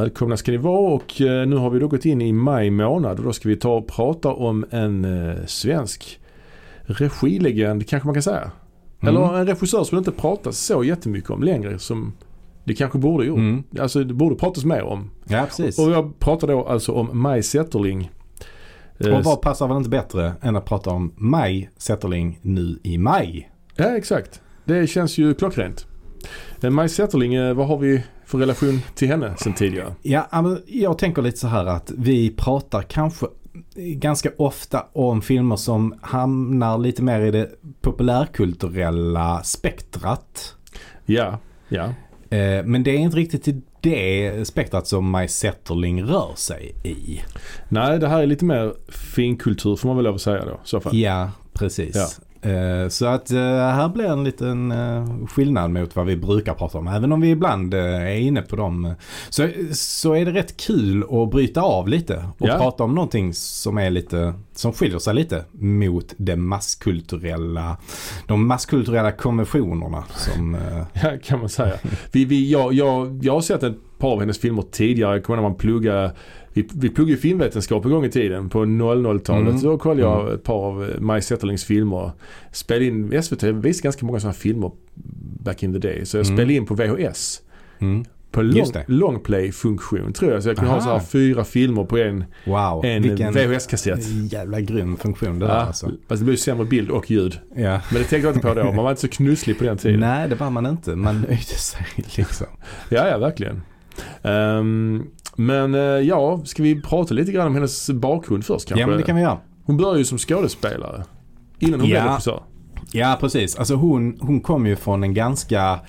Välkomna ska ni vara och eh, nu har vi då gått in i maj månad och då ska vi ta och prata om en eh, svensk regilegend kanske man kan säga. Mm. Eller en regissör som det inte pratas så jättemycket om längre som det kanske borde gjort. Mm. Alltså det borde pratas mer om. Ja, precis. Och jag pratar då alltså om Maj Zetterling. Eh, Och vad passar väl inte bättre än att prata om Maj Zetterling nu i maj? Ja exakt. Det känns ju klockrent. Maj Zetterling, vad har vi för relation till henne sen tidigare? Ja, ja, jag tänker lite så här att vi pratar kanske ganska ofta om filmer som hamnar lite mer i det populärkulturella spektrat. Ja, ja. Eh, Men det är inte riktigt i det spektrat som Maj Zetterling rör sig i. Nej, det här är lite mer finkultur får man väl lov att säga då. i Så fall. Ja, precis. Eh, Så att eh, här blir en liten eh, skillnad mot vad vi brukar prata om. Även om vi ibland eh, är inne på dem. eh, Så, så är det rätt kul att bryta av lite och Ja. prata om någonting som är lite, som skiljer sig lite mot det masskulturella, de masskulturella konventionerna som, eh, Ja, kan man säga. Vi, vi, jag, jag, jag har sett ett par av hennes filmer tidigare. Jag kommer ihåg när man pluggade vi, vi pluggade ju filmvetenskap en gång i tiden på 00-talet. Mm. Så kollade jag Mm. ett par av Maj Zetterlings filmer. Spelade in, SVT visade ganska många sådana filmer back in the day. Så jag Mm. spelade in på VHS. mm, På long, longplay-funktion tror jag. Så jag kunde ha Aha. så här fyra filmer på en, wow, en VHS-kassett. jävla grym funktion det där Ja, alltså. Fast det blev ju sämre bild och ljud. Ja. Men det tänkte jag inte på då. Man var inte så knusslig på den tiden. Nej, det var man inte. Man nöjde sig liksom. Ja, ja verkligen. Ehm, men eh, ja, ska vi prata lite grann om hennes bakgrund först kanske? Ja, men det kan vi göra. Hon började ju som skådespelare. Innan hon Ja. blev regissör. Ja, precis. Alltså hon, hon kom ju från en ganska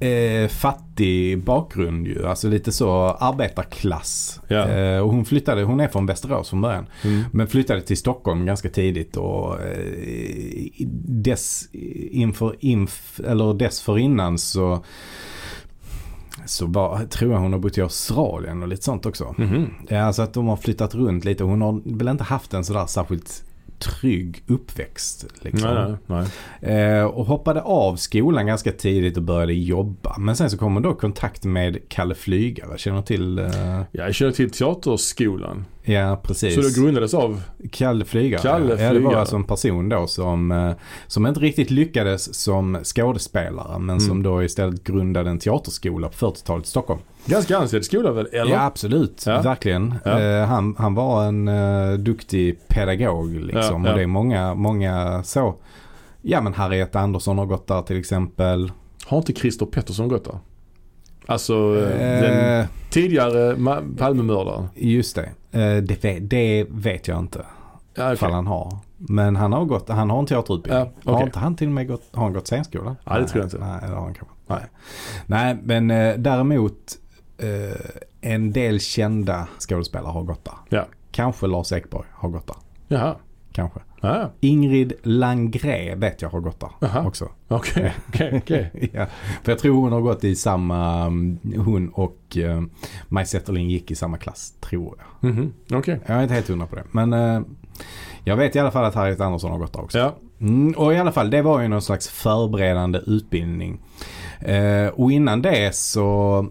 eh, fattig bakgrund ju. Alltså lite så arbetarklass. Ja. Eh, och hon flyttade, hon är från Västerås från början. Mm. Men flyttade till Stockholm ganska tidigt och eh, dess, inför, inf, eller dessförinnan så så var, tror jag hon har bott i Australien och lite sånt också. Mhm. Ja, alltså att de har flyttat runt lite. Hon har väl inte haft en sådär särskilt trygg uppväxt. Liksom. Nej, nej. Eh, och hoppade av skolan ganska tidigt och började jobba. Men sen så kom hon då i kontakt med Kalle Flygare. Känner du till? Eh, Ja, jag känner till Teaterskolan. Ja, precis. Så det grundades av, Kalle Flygare. Kalle Ja, det var Flygare. alltså en person då som, eh, som inte riktigt lyckades som skådespelare. Men som Mm. då istället grundade en teaterskola på 40-talet i Stockholm. ganska ansedd skola väl? Eller? Ja, absolut. Ja. Verkligen. Ja. Eh, han, han var en eh, duktig pedagog liksom. Och det är många, många så. Ja men Harriet Andersson har gått där till exempel. Har inte Christer Pettersson gått där? Alltså Eh, den tidigare Ma- Palmemördaren. Just det. Eh, det, vet, det vet jag inte Ja, okay. han har. Men han har gått, han har en teaterutbildning. Ja, Har okej. inte han till och med gått, har han gått scenskola? Ja, det tror jag inte. Nej, det har han kanske Nej. Nej, men eh, däremot eh, en del kända skådespelare har gått där. Ja. Kanske Lars Ekborg har gått där. Jaha. Kanske. Ja, Ingrid Langré vet jag har gått där Jaha. också. okej. Okej, okej. ja, för jag tror hon har gått i samma, mm, hon och uh, Maj Zetterling gick i samma klass, tror jag. Mhm, Okej. Jag är inte helt hundra på det. Men eh, jag vet i alla fall att Harriet Andersson har gått där också. Ja. Mm, och i alla fall, det var ju någon slags förberedande utbildning. Eh, och innan det så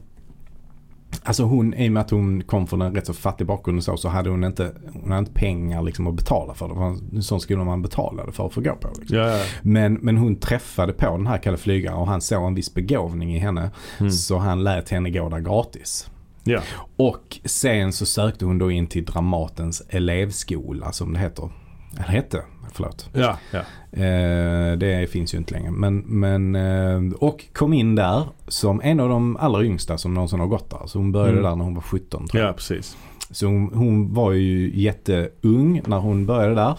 Alltså hon, i och med att hon kom från en rätt så fattig bakgrund och så, så hade hon inte, hon hade inte pengar liksom att betala för. Det var en sån skola man betalade för att få gå på. Liksom. Ja, ja. Men, men hon träffade på den här Kalle Flygare och han såg en viss begåvning i henne. Mm. Så han lät henne gå där gratis. Ja. Och sen så sökte hon då in till Dramatens elevskola som det heter. Eller hette, förlåt. Ja, ja. Eh, det finns ju inte längre. Men, men, eh, och kom in där som en av de allra yngsta som någonsin har gått där. Så hon började Mm. där när hon var 17 tror jag. Ja, precis. Så hon, hon var ju jätteung när hon började där.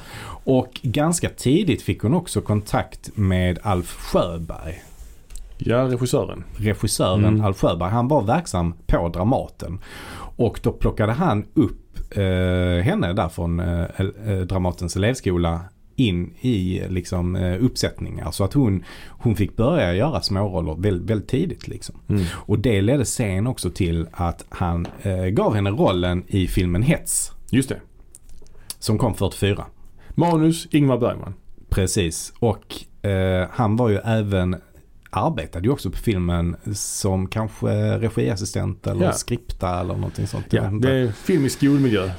Och ganska tidigt fick hon också kontakt med Alf Sjöberg. Ja, regissören. Regissören Mm. Alf Sjöberg. Han var verksam på Dramaten. Och då plockade han upp henne där från eh, eh, Dramatens elevskola in i liksom, eh, uppsättningar. Så att hon, hon fick börja göra småroller väldigt, väldigt tidigt. Liksom. Mm. Och det ledde sen också till att han eh, gav henne rollen i filmen Hets. Just det. Som kom 44. Manus Ingmar Bergman. Precis. Och eh, han var ju även arbetade ju också på filmen som kanske regiassistent eller Ja. skripta eller någonting sånt. Ja, det är film i skolmiljö.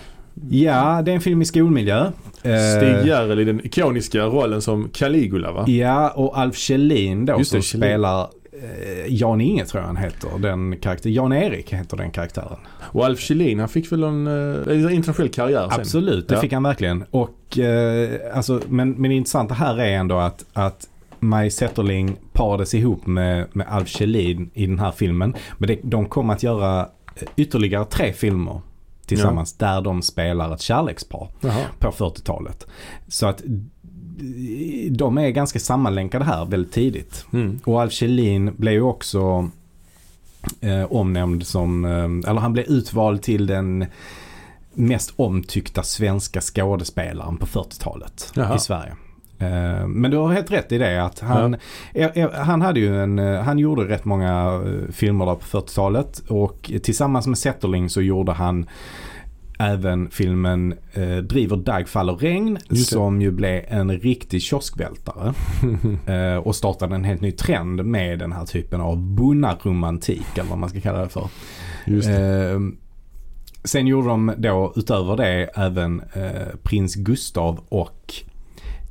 ja, det är en film i skolmiljö. Eh, Stig Järrel i den ikoniska rollen som Caligula va? Ja, och Alf Kjellin då Just det, som Kjellin. spelar eh, Jan Inge tror jag han heter. Den karaktär, Jan-Erik heter den karaktären. Och Alf Kjellin han fick väl en eh, internationell karriär sen? Absolut, det Ja. fick han verkligen. Och, eh, alltså, men, men det intressanta här är ändå att, att Maj Zetterling parades ihop med, med Alf Kjellin i den här filmen. Men det, de kom att göra eh, ytterligare tre filmer tillsammans där de spelar ett kärlekspar Jaha. på 40-talet. Så att eh, de är ganska sammanlänkade här väldigt tidigt. Mm. Och Alf Kjellin blev ju också eh, omnämnd som, eh, eller han blev utvald till den mest omtyckta svenska skådespelaren på 40-talet Jaha. i Sverige. Eh, Men du har helt rätt i det att han, eh, han hade ju en, eh, han gjorde rätt många eh, filmer där på 40-talet och tillsammans med Zetterling så gjorde han även filmen eh, Driver dag faller regn som ju blev en riktig kioskvältare. Eh, och startade en helt ny trend med den här typen av bonnaromantik eller vad man ska kalla det för. Just det. Eh, sen gjorde de då utöver det även Prins Gustav och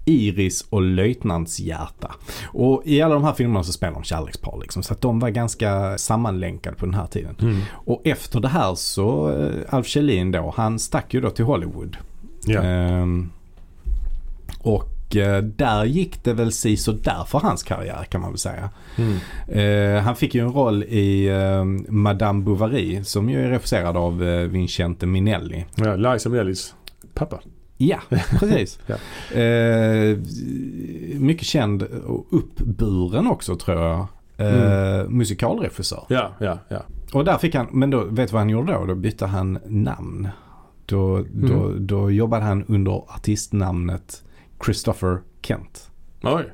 Iris och Löjtnantshjärta. Och i alla de här filmerna så spelar de kärlekspar liksom. Så att de var ganska sammanlänkade på den här tiden. Mm. Och efter det här så, eh, Alf Kjellin då, han stack ju då till Hollywood. Ja. Ehm, och eh, där gick det väl si så där för hans karriär kan man väl säga. Mm. Eh, han fick ju en roll i eh, Madame Bovary som ju är regisserad av uh, Vincente Minelli. ja, Liza Minnellis pappa. Ja, precis. Ja. Eh, mycket känd och uppburen också tror jag. Eh, Musikalregissör. Ja, ja, ja. Och där fick han, men då, vet du vad han gjorde då? Då bytte han namn. Då, då, Mm. då jobbade han under artistnamnet Christopher Kent. Oj.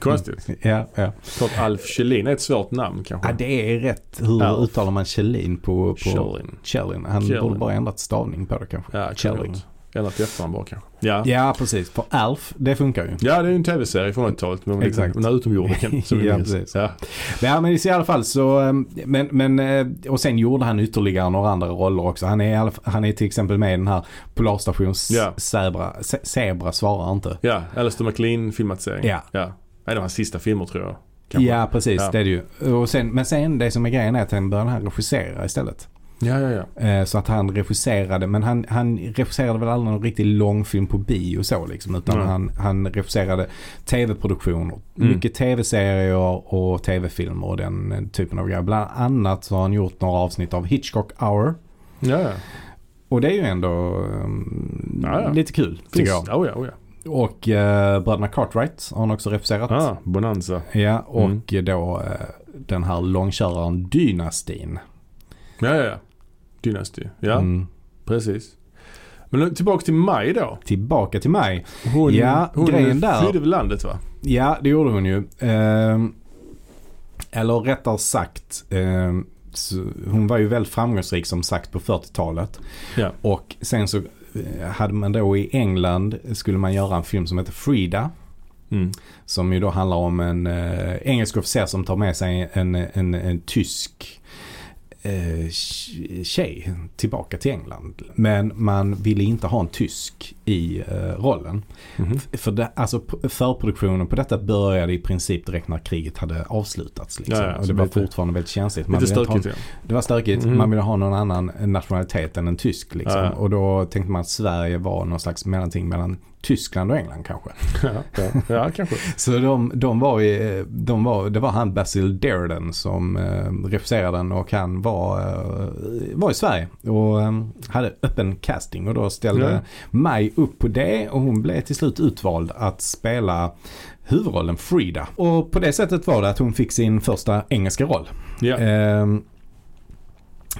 Konstigt. Ja, ja. Klart Alf Kjellin är ett svårt namn kanske. ja det är rätt. Hur Alf. uttalar man Kjellin på, på Kjellin. Kjellin? Han Kjellin. borde bara ändrat stavning på det kanske. Ja, Kjellin. Kjellin. Ändrat efternamn bara kanske. Ja. Ja, precis. För Alf, det funkar ju. Ja, det är ju en tv-serie från 80-talet. med Exakt. Den här utomjordingen som vi Ja, minns. precis. Ja. Ja, men i alla fall så, eh, men, men, eh, och sen gjorde han ytterligare några andra roller också. Han är, i han är till exempel med i den här Polarstation Ja. Zebra, Zebra svarar inte. ja, Alistair McLean filmatisering. Ja. ja. En av hans sista filmer tror jag. Kanske. Ja, precis. Ja. Det är det ju. Och sen, men sen det som är grejen är att han började regissera istället. Ja, ja, ja. Eh, Så att han regisserade, men han, han regisserade väl aldrig någon riktig långfilm på bio så liksom. Utan Nej. han, han regisserade tv-produktioner. Mm. Mycket tv-serier och tv-filmer och den eh, typen av grejer. Bland annat så har han gjort några avsnitt av Hitchcock Hour. ja, ja. Och det är ju ändå um, Ja, ja. lite kul tycker jag. Oh, ja, oh, ja. Och uh, Bröderna Cartwright har han också regisserat. Ah, Bonanza. Ja, och Mm. då eh, den här långköraren Dynastin. Ja, ja, ja. Dynasty. Ja, Mm. precis. Men tillbaka till Maj då. Tillbaka till mig. Hon, Ja, hon grejen där- flydde väl landet va? Ja, det gjorde hon ju. Ehm, eller rättare sagt, så hon var ju väldigt framgångsrik som sagt på 40-talet. Ja. Och sen så eh, hade man då i England skulle man göra en film som heter Frida. Mm. Som ju då handlar om en eh, engelsk officer som tar med sig en, en, en tysk eh, tjej tillbaka till England. Men man ville inte ha en tysk i eh, rollen. Mhm. För det, alltså förproduktionen på detta började i princip direkt när kriget hade avslutats. Liksom. Ja, ja, och så det var lite- fortfarande väldigt känsligt. Man Lite inte ha, stökigt ja. det var stökigt. Mhm. Man ville ha någon annan nationalitet än en tysk. Liksom. Ja. Och då tänkte man att Sverige var någon slags mellanting mellan Tyskland och England kanske. ja, ja. ja, kanske. Så de, de var i, de var, det var han Basil Derden som eh, regisserade den och han var, eh, var i Sverige och eh, hade öppen casting och då ställde Ja. Maj upp på det och hon blev till slut utvald att spela huvudrollen Frida. Och på det sättet var det att hon fick sin första engelska roll. Ja. Ehm,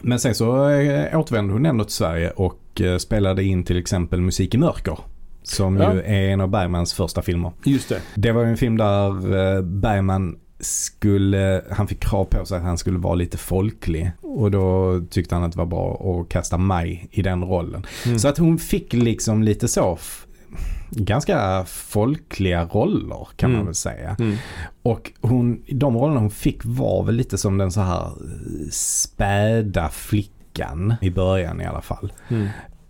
men sen så eh, återvände hon ändå till Sverige och eh, spelade in till exempel Musik i mörker. Som Ja. ju är en av Bergmans första filmer. Just det. Det var en film där eh, Bergman skulle, han fick krav på sig att han skulle vara lite folklig. Och då tyckte han att det var bra att kasta Maj i den rollen. Mm. Så att hon fick liksom lite så ganska folkliga roller kan Mm. man väl säga. Mm. Och hon, de rollerna hon fick var väl lite som den så här eh, späda flickan i början i alla fall. Mm.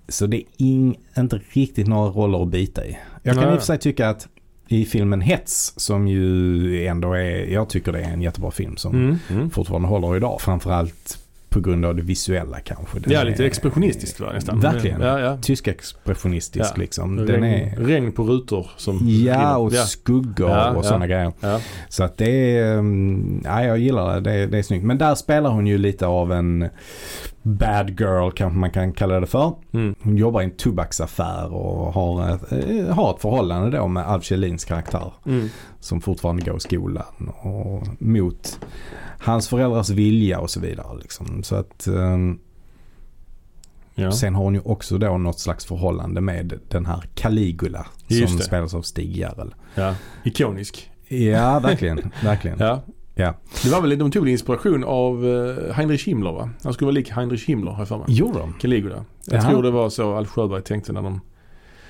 Så det är ing, inte riktigt några roller att bita i. Jag kan Nej. i och för sig tycka att i filmen Hets som ju ändå är, jag tycker det är en jättebra film som Mm. Mm. fortfarande håller idag. Framförallt på grund av det visuella kanske. Den Ja, är- lite expressionistiskt va, nästan. Verkligen. Ja, ja. Tysk expressionistisk Ja. liksom. Den Regn, är, regn på rutor som ja och ja. skuggor Ja, och ja. sådana grejer. Ja. Så att det är, mm, ja jag gillar det. det. Det är snyggt. Men där spelar hon ju lite av en bad girl kanske man kan kalla det för. Mm. Hon jobbar i en tobaksaffär och har ett, eh, har ett förhållande då med Alf Kjellins karaktär. Mm. Som fortfarande går i skolan och mot hans föräldrars vilja och så vidare. Liksom. Så att ehm, Ja. sen har hon ju också då något slags förhållande med den här Caligula Just som det. spelas av Stig Järrel. ja. Ikonisk. Ja, verkligen. verkligen. Ja. Ja. Det var väl, de tog inspiration av eh, Heinrich Himmler va? Han skulle vara lik Heinrich Himmler har jag för mig. Gjorde de? Caligula. Jag Jaha. tror det var så Alf Sjöberg tänkte när de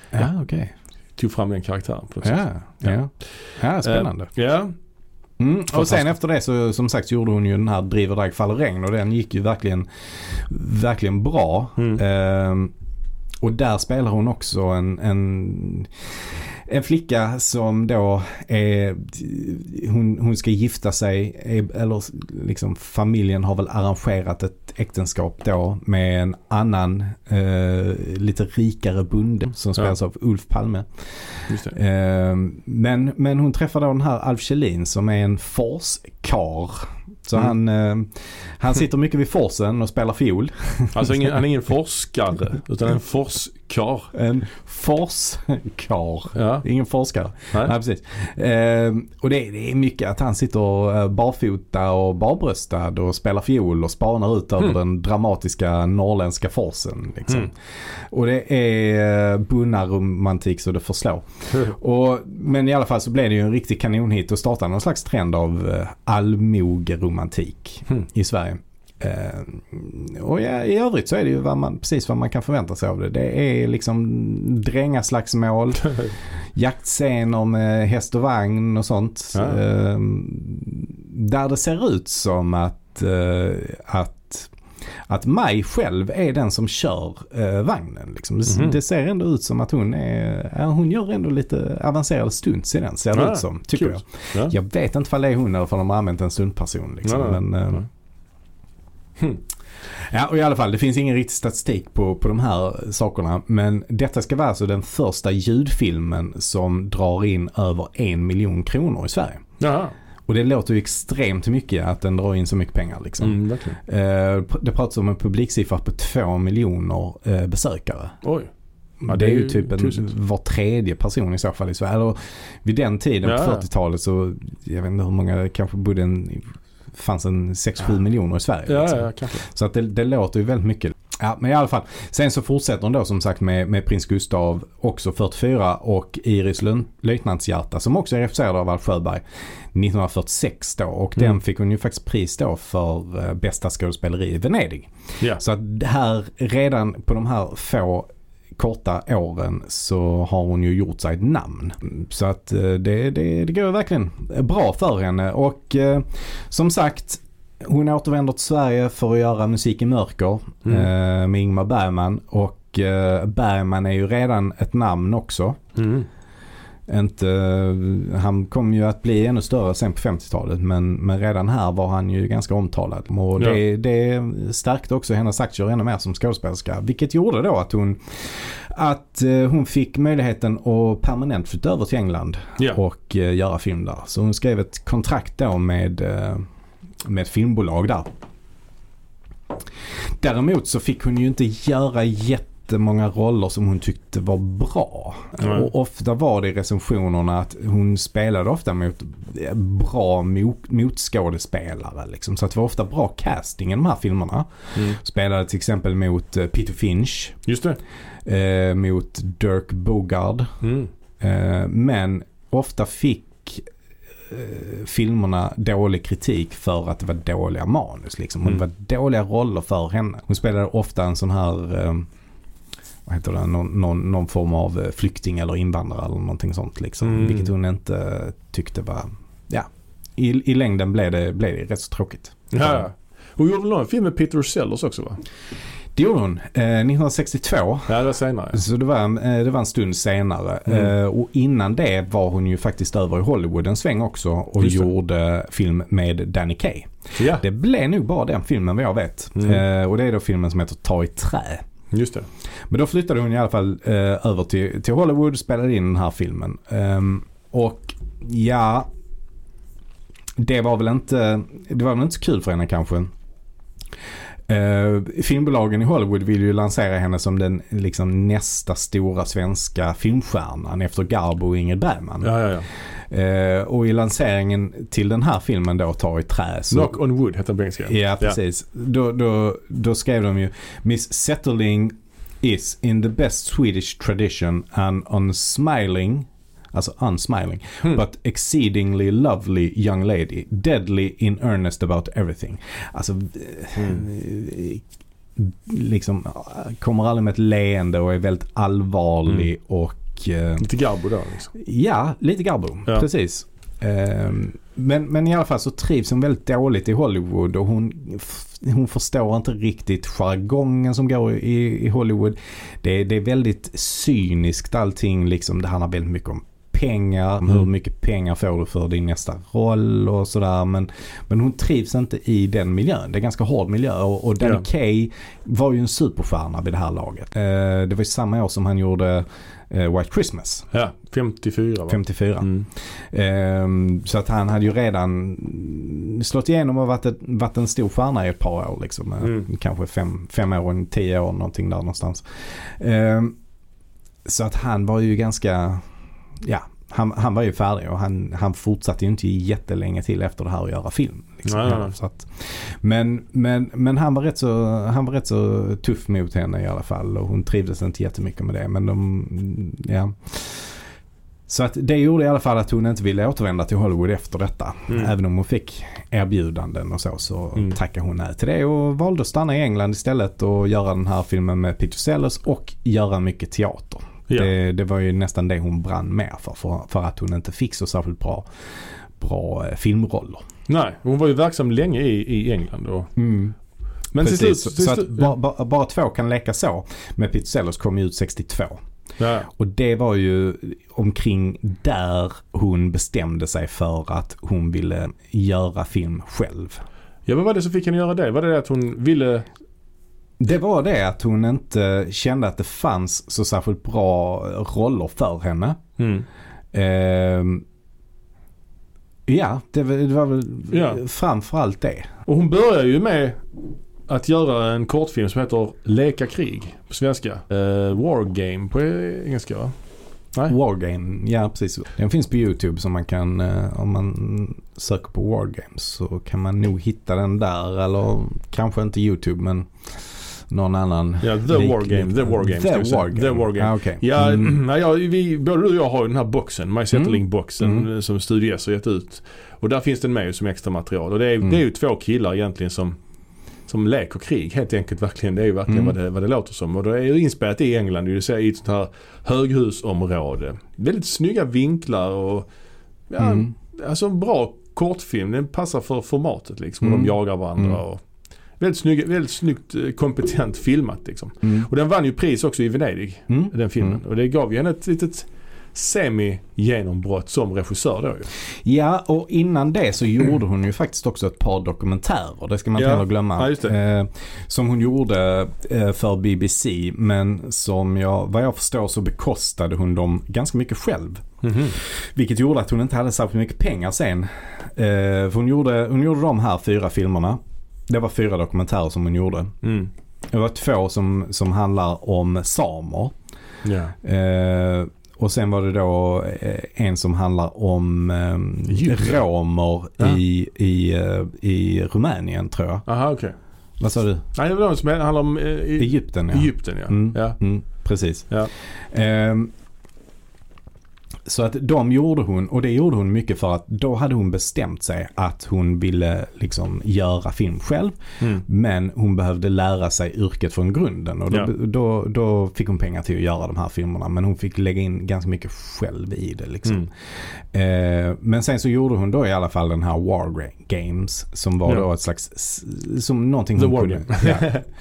Ja, okej. tog fram den karaktären på något sätt. Ja, ja. ja, spännande. Eh, ja. Mm. Och sen efter det så som sagt gjorde hon ju den här Driver drag faller regn och den gick ju verkligen, verkligen bra. Mm. Ehm, och där spelar hon också en, en, en flicka som då är, hon, hon ska gifta sig, eller liksom familjen har väl arrangerat ett äktenskap då med en annan eh, lite rikare bonde som spelas av Ulf Palme. Eh, men, men hon träffar då den här Alf Kjellin som är en forskar. Så Mm. han, eh, han sitter mycket vid forsen och spelar fiol. Alltså ingen, han är ingen forskare utan en forskar. En forskar. Ja. Ingen forskare. Nej. Nej, precis. Eh, och det, är- det är mycket att han sitter eh, barfota och barbröstad och spelar fiol och spanar ut över Mm. den dramatiska norrländska forsen. Liksom. Mm. Och det är eh, bunnarromantik så det förslår. Och, men i alla fall så blev det ju en riktig kanonhit och startade någon slags trend av eh, allmogeromantik Mm. i Sverige. Eh, och i övrigt så är det ju vad man, precis vad man kan förvänta sig av det. Det är liksom drängaslagsmål, jaktscener med häst och vagn och sånt. Ja. Eh, där det ser ut som att, eh, att, att Maj själv är den som kör eh, vagnen. Liksom. Det, Mhm. det ser ändå ut som att hon är, ja, hon gör ändå lite avancerade stunts i den ser det Ja, ut som. Tycker kul. jag. Ja. Jag vet inte om det är hon eller om de har använt en stuntperson. Liksom. Men, eh. Hmm. Ja, och i alla fall det finns ingen riktig statistik på, på de här sakerna. Men detta ska vara alltså den första ljudfilmen som drar in över en miljon kronor i Sverige. Jaha. Och det låter ju extremt mycket att den drar in så mycket pengar liksom. Mm. Eh, det pratas om en publiksiffra på två miljoner eh, besökare. Oj. Ja, det är ju typ en, var tredje person i så fall i Sverige. Eller, vid den tiden Ja, på ja. 40-talet så, jag vet inte hur många, kanske bodde en, fanns en 6-7 Ja. miljoner i Sverige. Ja, liksom. ja. Så att det, det låter ju väldigt mycket. Ja, men i alla fall. Sen så fortsätter hon då som sagt med, med Prins Gustav också 44 och Iris löjtnantshjärta som också är regisserad av Alf Sjöberg 1946 då. Och Mm. den fick hon ju faktiskt pris då för eh, bästa skådespeleri i Venedig. Ja. Så att här redan på de här få korta åren så har hon ju gjort sig ett namn. Så att eh, det, det, det går verkligen bra för henne och eh, som sagt hon återvänder till Sverige för att göra musik i mörker Mm. eh, med Ingmar Bergman och Bergman är ju redan ett namn också. Mm. Inte, han kom ju att bli ännu större sen på 50-talet men, men redan här var han ju ganska omtalad. Och Ja. det, det stärkte också hennes aktier ännu mer som skådespelerska. Vilket gjorde då att hon, att eh, hon fick möjligheten att permanent flytta över till England Ja. och eh, göra film där. Så hon skrev ett kontrakt då med, eh, med ett filmbolag där. Däremot så fick hon ju inte göra jättemånga roller som hon tyckte var bra. Nej. Och ofta var det i recensionerna att hon spelade ofta mot eh, bra mot, motskådespelare. Liksom. Så att det var ofta bra casting i de här filmerna. Mm. Spelade till exempel mot eh, Peter Finch, Just det. eh, mot Dirk Bogard. Mm. Eh, men ofta fick eh, filmerna dålig kritik för att det var dåliga manus. Liksom. Och Mm. Var dåliga roller för henne. Hon spelade ofta en sån här vad heter det, någon, någon, någon form av eh, flykting eller invandrare eller någonting sånt liksom. Mm. Vilket hon inte tyckte var, ja, i, i längden blev det, blev det rätt så tråkigt. Ja. Hon gjorde väl någon film med Peter Sellers också va? Det gjorde hon. Eh, 1962. Ja, det var senare. Så det var, eh, det var en stund senare. Mm. Eh, och innan det var hon ju faktiskt över i Hollywood en sväng också och Just det. gjorde film med Danny Kaye. Ja, Det blev nog bara den filmen vad jag vet. Mm. Eh, och det är då filmen som heter Ta i trä just det. Men då flyttade hon i alla fall eh, över till, till Hollywood och spelade in den här filmen. Um, och ja, det var väl inte, det var väl inte så kul för henne kanske. Uh, filmbolagen i Hollywood vill ju lansera henne som den liksom nästa stora svenska filmstjärnan efter Garbo och Ingrid Bergman. Ja, ja, ja. Eh, och i lanseringen till den här filmen då, Ta i trä. Så, Knock on wood heter den på engelska. Ja, precis. Då, då, då skrev de ju Miss Settling is in the best Swedish tradition and unsmiling, alltså unsmiling, Hmm. but exceedingly lovely young lady, deadly in earnest about everything. Alltså, Mm. liksom kommer aldrig med ett leende och är väldigt allvarlig Mm. och eh, Lite Garbo där liksom. Ja, lite Garbo. Ja. Precis. Ehm, men, men i alla fall så trivs hon väldigt dåligt i Hollywood och hon, hon förstår inte riktigt jargongen som går i, i Hollywood. Det, det är väldigt cyniskt allting liksom. Det handlar väldigt mycket om pengar. Mm. Hur mycket pengar får du för din nästa roll och sådär. Men, men hon trivs inte i den miljön. Det är ganska hård miljö och, och Danny Ja. Kaye var ju en superstjärna vid det här laget. Eh, det var ju samma år som han gjorde eh, White Christmas. Ja, 54 va? 54. Mm. Ehm, så att han hade ju redan slått igenom och varit, ett, varit en stor stjärna i ett par år. Liksom. Eh, Mm. Kanske fem, fem år, tio år någonting där någonstans. Ehm, så att han var ju ganska, ja, han, han var ju färdig och han, han fortsatte ju inte jättelänge till efter det här att göra film. Liksom. Nej, nej, nej. Att, men men, men han, var rätt så, han var rätt så tuff mot henne i alla fall och hon trivdes inte jättemycket med det. Men de, ja. Så att det gjorde i alla fall att hon inte ville återvända till Hollywood efter detta. Mm. Även om hon fick erbjudanden och så så Mm. tackade hon nej till det och valde att stanna i England istället och göra den här filmen med Peter Sellers och göra mycket teater. Ja. Det, det var ju nästan det hon brann mer för, för, för att hon inte fick så särskilt bra, bra eh, filmroller. Nej, hon var ju verksam länge i, i England. Och, men till Precis, slut... så, Till så att slut bara, bara, två kan leka så. Men Peter Sellers kom ju ut 62. ja. Och det var ju omkring där hon bestämde sig för att hon ville göra film själv. ja, vad var det som fick henne göra det? Var det det att hon ville... Det var det att hon inte kände att det fanns så särskilt bra roller för henne. Mm. Ehm, ja, det, var- det var väl Ja. framförallt det. Och hon börjar ju med att göra en kortfilm som heter Leka krig på svenska. Uh, War Game på engelska va? Nej. Wargame, ja precis. Den finns på YouTube så man kan, eh, om man söker på Wargames så kan man nog hitta den där. Eller kanske inte YouTube men någon annan. Ja, The lik- War Game. The War Game. The. War Game. The War Game. Ah, okej. Ja, Mm. ja vi, både du och jag har ju den här boxen, My Settling-boxen Mm. som Studio S har gett ut. Och där finns den med ju som extra material. Och det är, Mm. det är ju två killar egentligen som, som leker krig helt enkelt verkligen. Det är ju verkligen Mm. vad, det, vad det låter som. Och det är ju inspelat i England, det vill i ett sånt här höghusområde. Väldigt snygga vinklar och ja, Mm. alltså en bra kortfilm. Den passar för formatet liksom. Och Mm. de jagar varandra. Mm. Och väldigt, snygg, väldigt snyggt eh, kompetent filmat liksom. Mm. Och den vann ju pris också i Venedig Mm. den filmen. Mm. Och det gav ju henne ett litet semi-genombrott som regissör då ju. Ja, och innan det så gjorde hon ju faktiskt också ett par dokumentärer. Det ska man inte Ja. heller glömma. Ja. Eh, som hon gjorde eh, för BBC. Men som jag, vad jag förstår så bekostade hon dem ganska mycket själv. Mhm. Vilket gjorde att hon inte hade särskilt mycket pengar sen. Eh, för hon gjorde, hon gjorde de här fyra filmerna. Det var fyra dokumentärer som hon gjorde. Mm. Det var två som, som handlar om samer. Ja. Eh, och sen var det då eh, en som handlar om eh, romer Ja. i, i, eh, i Rumänien tror jag. Aha okej. Vad sa du? Nej det var någon som handlar om eh, i, Egypten ja. Egypten ja. Mm. ja. Mm, precis. Ja. Ehm, Så att de gjorde hon och det gjorde hon mycket för att då hade hon bestämt sig att hon ville liksom göra film själv. Mm. Men hon behövde lära sig yrket från grunden och då, Ja. då, då fick hon pengar till att göra de här filmerna. Men hon fick lägga in ganska mycket själv i det liksom. Mm. Eh, men sen så gjorde hon då i alla fall den här War Games som var Ja. då ett slags, som någonting The hon War kunde.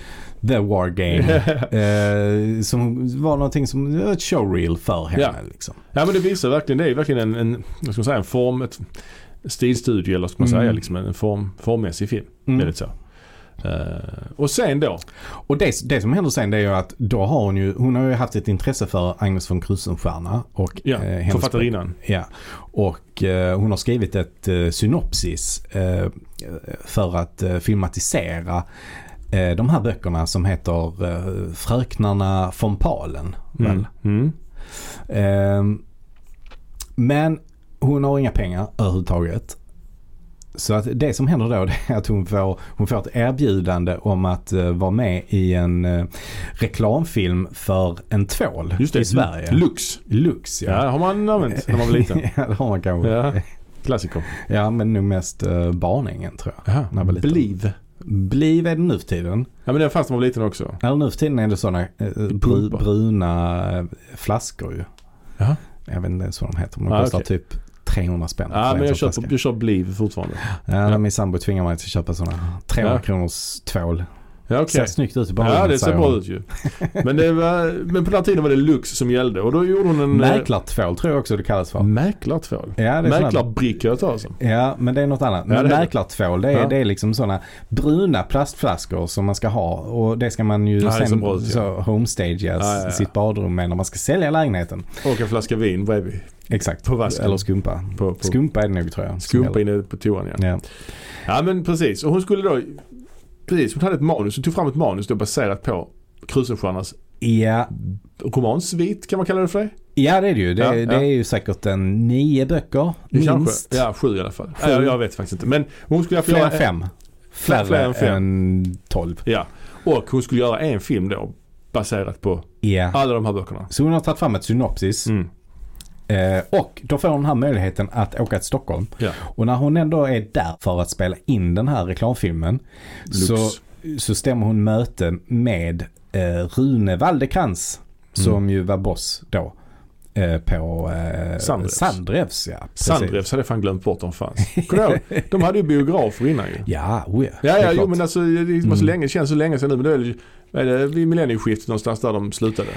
The War Game. eh, som var någonting som, ett showreel för henne Ja. liksom. Ja men det visar verkligen, det är verkligen en, en vad ska man säga, en form, ett stilstudie eller ska man Mm. säga, liksom en form, formmässig film. Mm. Väldigt så. Eh, och sen då, Och det, det som händer sen det är ju att då har hon ju, hon har ju haft ett intresse för Agnes von Krusenstjerna och ja, eh, författarinnan. Ja, och eh, hon har skrivit ett eh, synopsis eh, för att eh, filmatisera de här böckerna som heter eh, Fröknarna von Palen. Väl? Mm. Mm. Eh, men hon har inga pengar överhuvudtaget. Så att det som händer då är att hon får, hon får ett erbjudande om att eh, vara med i en eh, reklamfilm för en tvål Just det, i Sverige. Lux. Lux Ja, det har man använt när man var liten. ja, det har man kanske. Ja. Ja, Klassiker. men nog mest uh, Barningen tror jag. Jaha, När jag. Believe. Bliv är det nu för tiden. Ja men det fanns när man var liten också. Eller nu för tiden är det sådana bru, Pumpar. bruna eh, flaskor ju. Jaha. Jag vet inte så de heter. Men de Ah, kostar okej. typ 300 spänn. Ja en men jag flaska. jag kör Believe fortfarande. Ja, när min sambo tvingar mig till att köpa sådana 300 Ja. kronors tvål. Ja okej. Ser snyggt ut i barnrummet Ja det ser bra ut ju. Men, det var, men på den tiden var det Lux som gällde och då gjorde hon en... eh, Mäklartvål tror jag också det kallas för. Mäklartvål. Ja, Mäklarbricka har jag hört talas om. Ja, men det är något annat. Ja, Men det mäklartvål, det är, Ja. det är liksom sådana bruna plastflaskor som man ska ha. Och det ska man ju Ja, sen bra ut, så homestageas Ja, sitt badrum med när man ska sälja lägenheten. Och en flaska vin bredvid. Exakt. På vasken. Eller skumpa. På, på Skumpa är det nog tror jag. som skumpa inne på toan ja. Ja. Ja men precis. Och hon skulle då... Precis, hon hade ett manus. Hon tog fram ett manus då baserat på Krusenstjernas Ja. romansvit kan man kalla det för det? ja, det är det ju. Det, Ja, det ja. är ju säkert en nio böcker. Minst. Kanske, ja, sju i alla fall. Sju. Ja, jag vet faktiskt inte. Men hon skulle Fler göra än fem. Fler, fler än fem. än tolv. Ja. Och hon skulle göra en film då baserat på Ja. alla de här böckerna. Så hon har tagit fram ett synopsis. Mm. Eh, och då får hon den här möjligheten att åka till Stockholm. Ja. Och när hon ändå är där för att spela in den här reklamfilmen Lux. så, så stämmer hon möte med eh, Rune Waldekrans Mm. som ju var boss då. Eh, på eh, Sandrevs. Sandrevs. Ja, precis. Sandrevs hade jag fan glömt bort de fanns. De hade ju biografer innan ju. Ja, oh ja. Ja, ja, jo men alltså det var så Mm. länge, det känns så länge sedan nu men då är det, är det vid millennieskiftet någonstans där de slutade.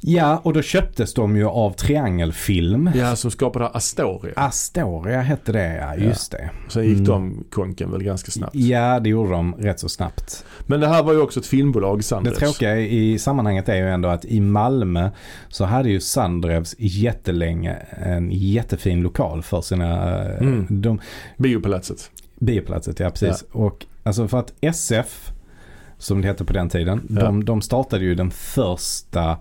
Ja, och då köptes de ju av Triangelfilm. Ja, som skapade Astoria. Astoria hette det, ja. Just det. Sen gick Mm. de konken väl ganska snabbt. Ja, det gjorde de rätt så snabbt. Men det här var ju också ett filmbolag, Det Sandrevs. tråkiga i sammanhanget är ju ändå att i Malmö så hade ju Sandrevs jättelänge en jättefin lokal för sina Mm. de, Biopalatset. bioplatset. Ja, precis. Och alltså för att SF, som det hette på den tiden, Ja. de, de startade ju den första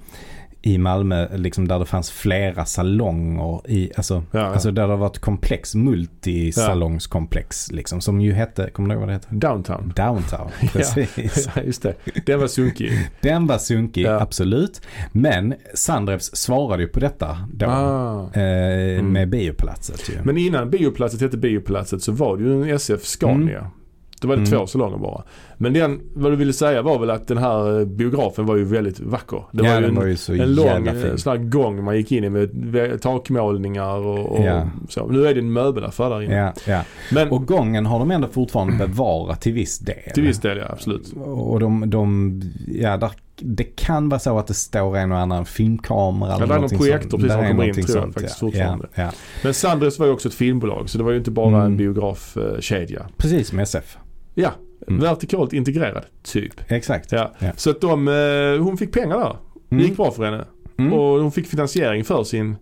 i Malmö liksom där det fanns flera salonger i, alltså, Ja, ja. alltså där det var ett komplex, multisalongskomplex liksom, som ju hette, kommer du ihåg vad det hette? Downtown. Downtown, precis. Ja, just det. Den var sunkig. Den var sunkig, Ja. absolut. Men Sandrevs svarade ju på detta då. Ah. Eh, Med biopalatset ju. Men innan Biopalatset hette Biopalatset så var det ju en SF Scania. Då var det Mm. två salonger bara. Men den, vad du ville säga var väl att den här eh, biografen var ju väldigt vacker. Det ja, var ju en, var ju så en lång sån här gång man gick in i med takmålningar och, och Ja. så. Nu är det en möbelaffär där inne. Ja, ja. Men Och gången har de ändå fortfarande bevarat till viss del. till viss del ja, absolut. Och de, de ja, där, det kan vara så att det står en och annan filmkamera eller det är någon projektor sånt. precis som kommer in, tror jag sånt, faktiskt, ja. fortfarande. Ja, ja. Men Sandres var ju också ett filmbolag så det var ju inte bara Mm. en biografkedja. Precis som SF. Ja, Mm. vertikalt integrerad typ. Exakt. Ja. Ja. Så att de, eh, hon fick pengar där. Det Mm. gick bra för henne. Mm. Och hon fick finansiering för sin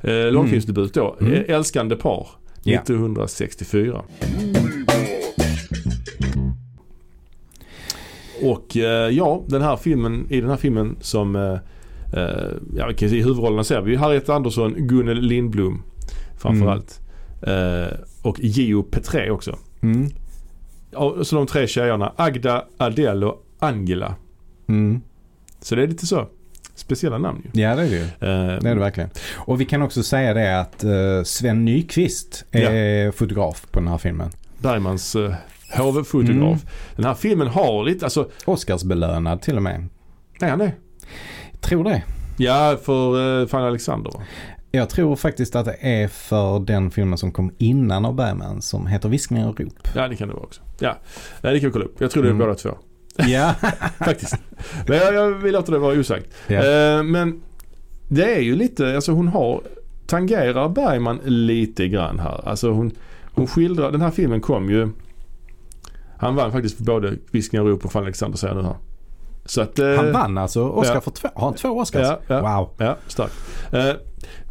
eh, långfilmsdebut då. Mm. Eh, Älskande par. Ja. 1964. Och eh, ja, den här filmen, i den här filmen som, eh, eh, ja vi kan se i huvudrollerna ser vi Harriet Andersson, Gunnel Lindblom framförallt. Eh, och Gio Petré också. Mm. Så de tre tjejerna Agda, Adele och Angela. Mm. Så det är lite så. speciella namn ju. Ja det är det ju. Eh, Det är det verkligen. Och vi kan också säga det att eh, Sven Nykvist är fotograf på den här filmen. Bergmans uh, hovfotograf. Mm. Den här filmen har lite, alltså, Oscarsbelönad till och med. är han det? Tror det. Ja, för uh, Fanny Alexander va? Jag tror faktiskt att det är för den filmen som kom innan av Bergman som heter Viskningar och rop. Ja, det kan det vara också. Ja, det kan vi kolla upp. Jag tror det är Mm. båda två. Ja. Faktiskt. Men jag, jag vill låta det vara osagt. ja. Eh, men det är ju lite, alltså hon har, tangerar Bergman lite grann här. Alltså hon, hon skildrar, den här filmen kom ju, han vann faktiskt för både Viskningar och rop och Fanny Alexander säger nu här. Så att, eh, Han vann alltså Oscar ja. för två, har han två Oscars? Ja, ja. Wow. Ja, starkt. Eh,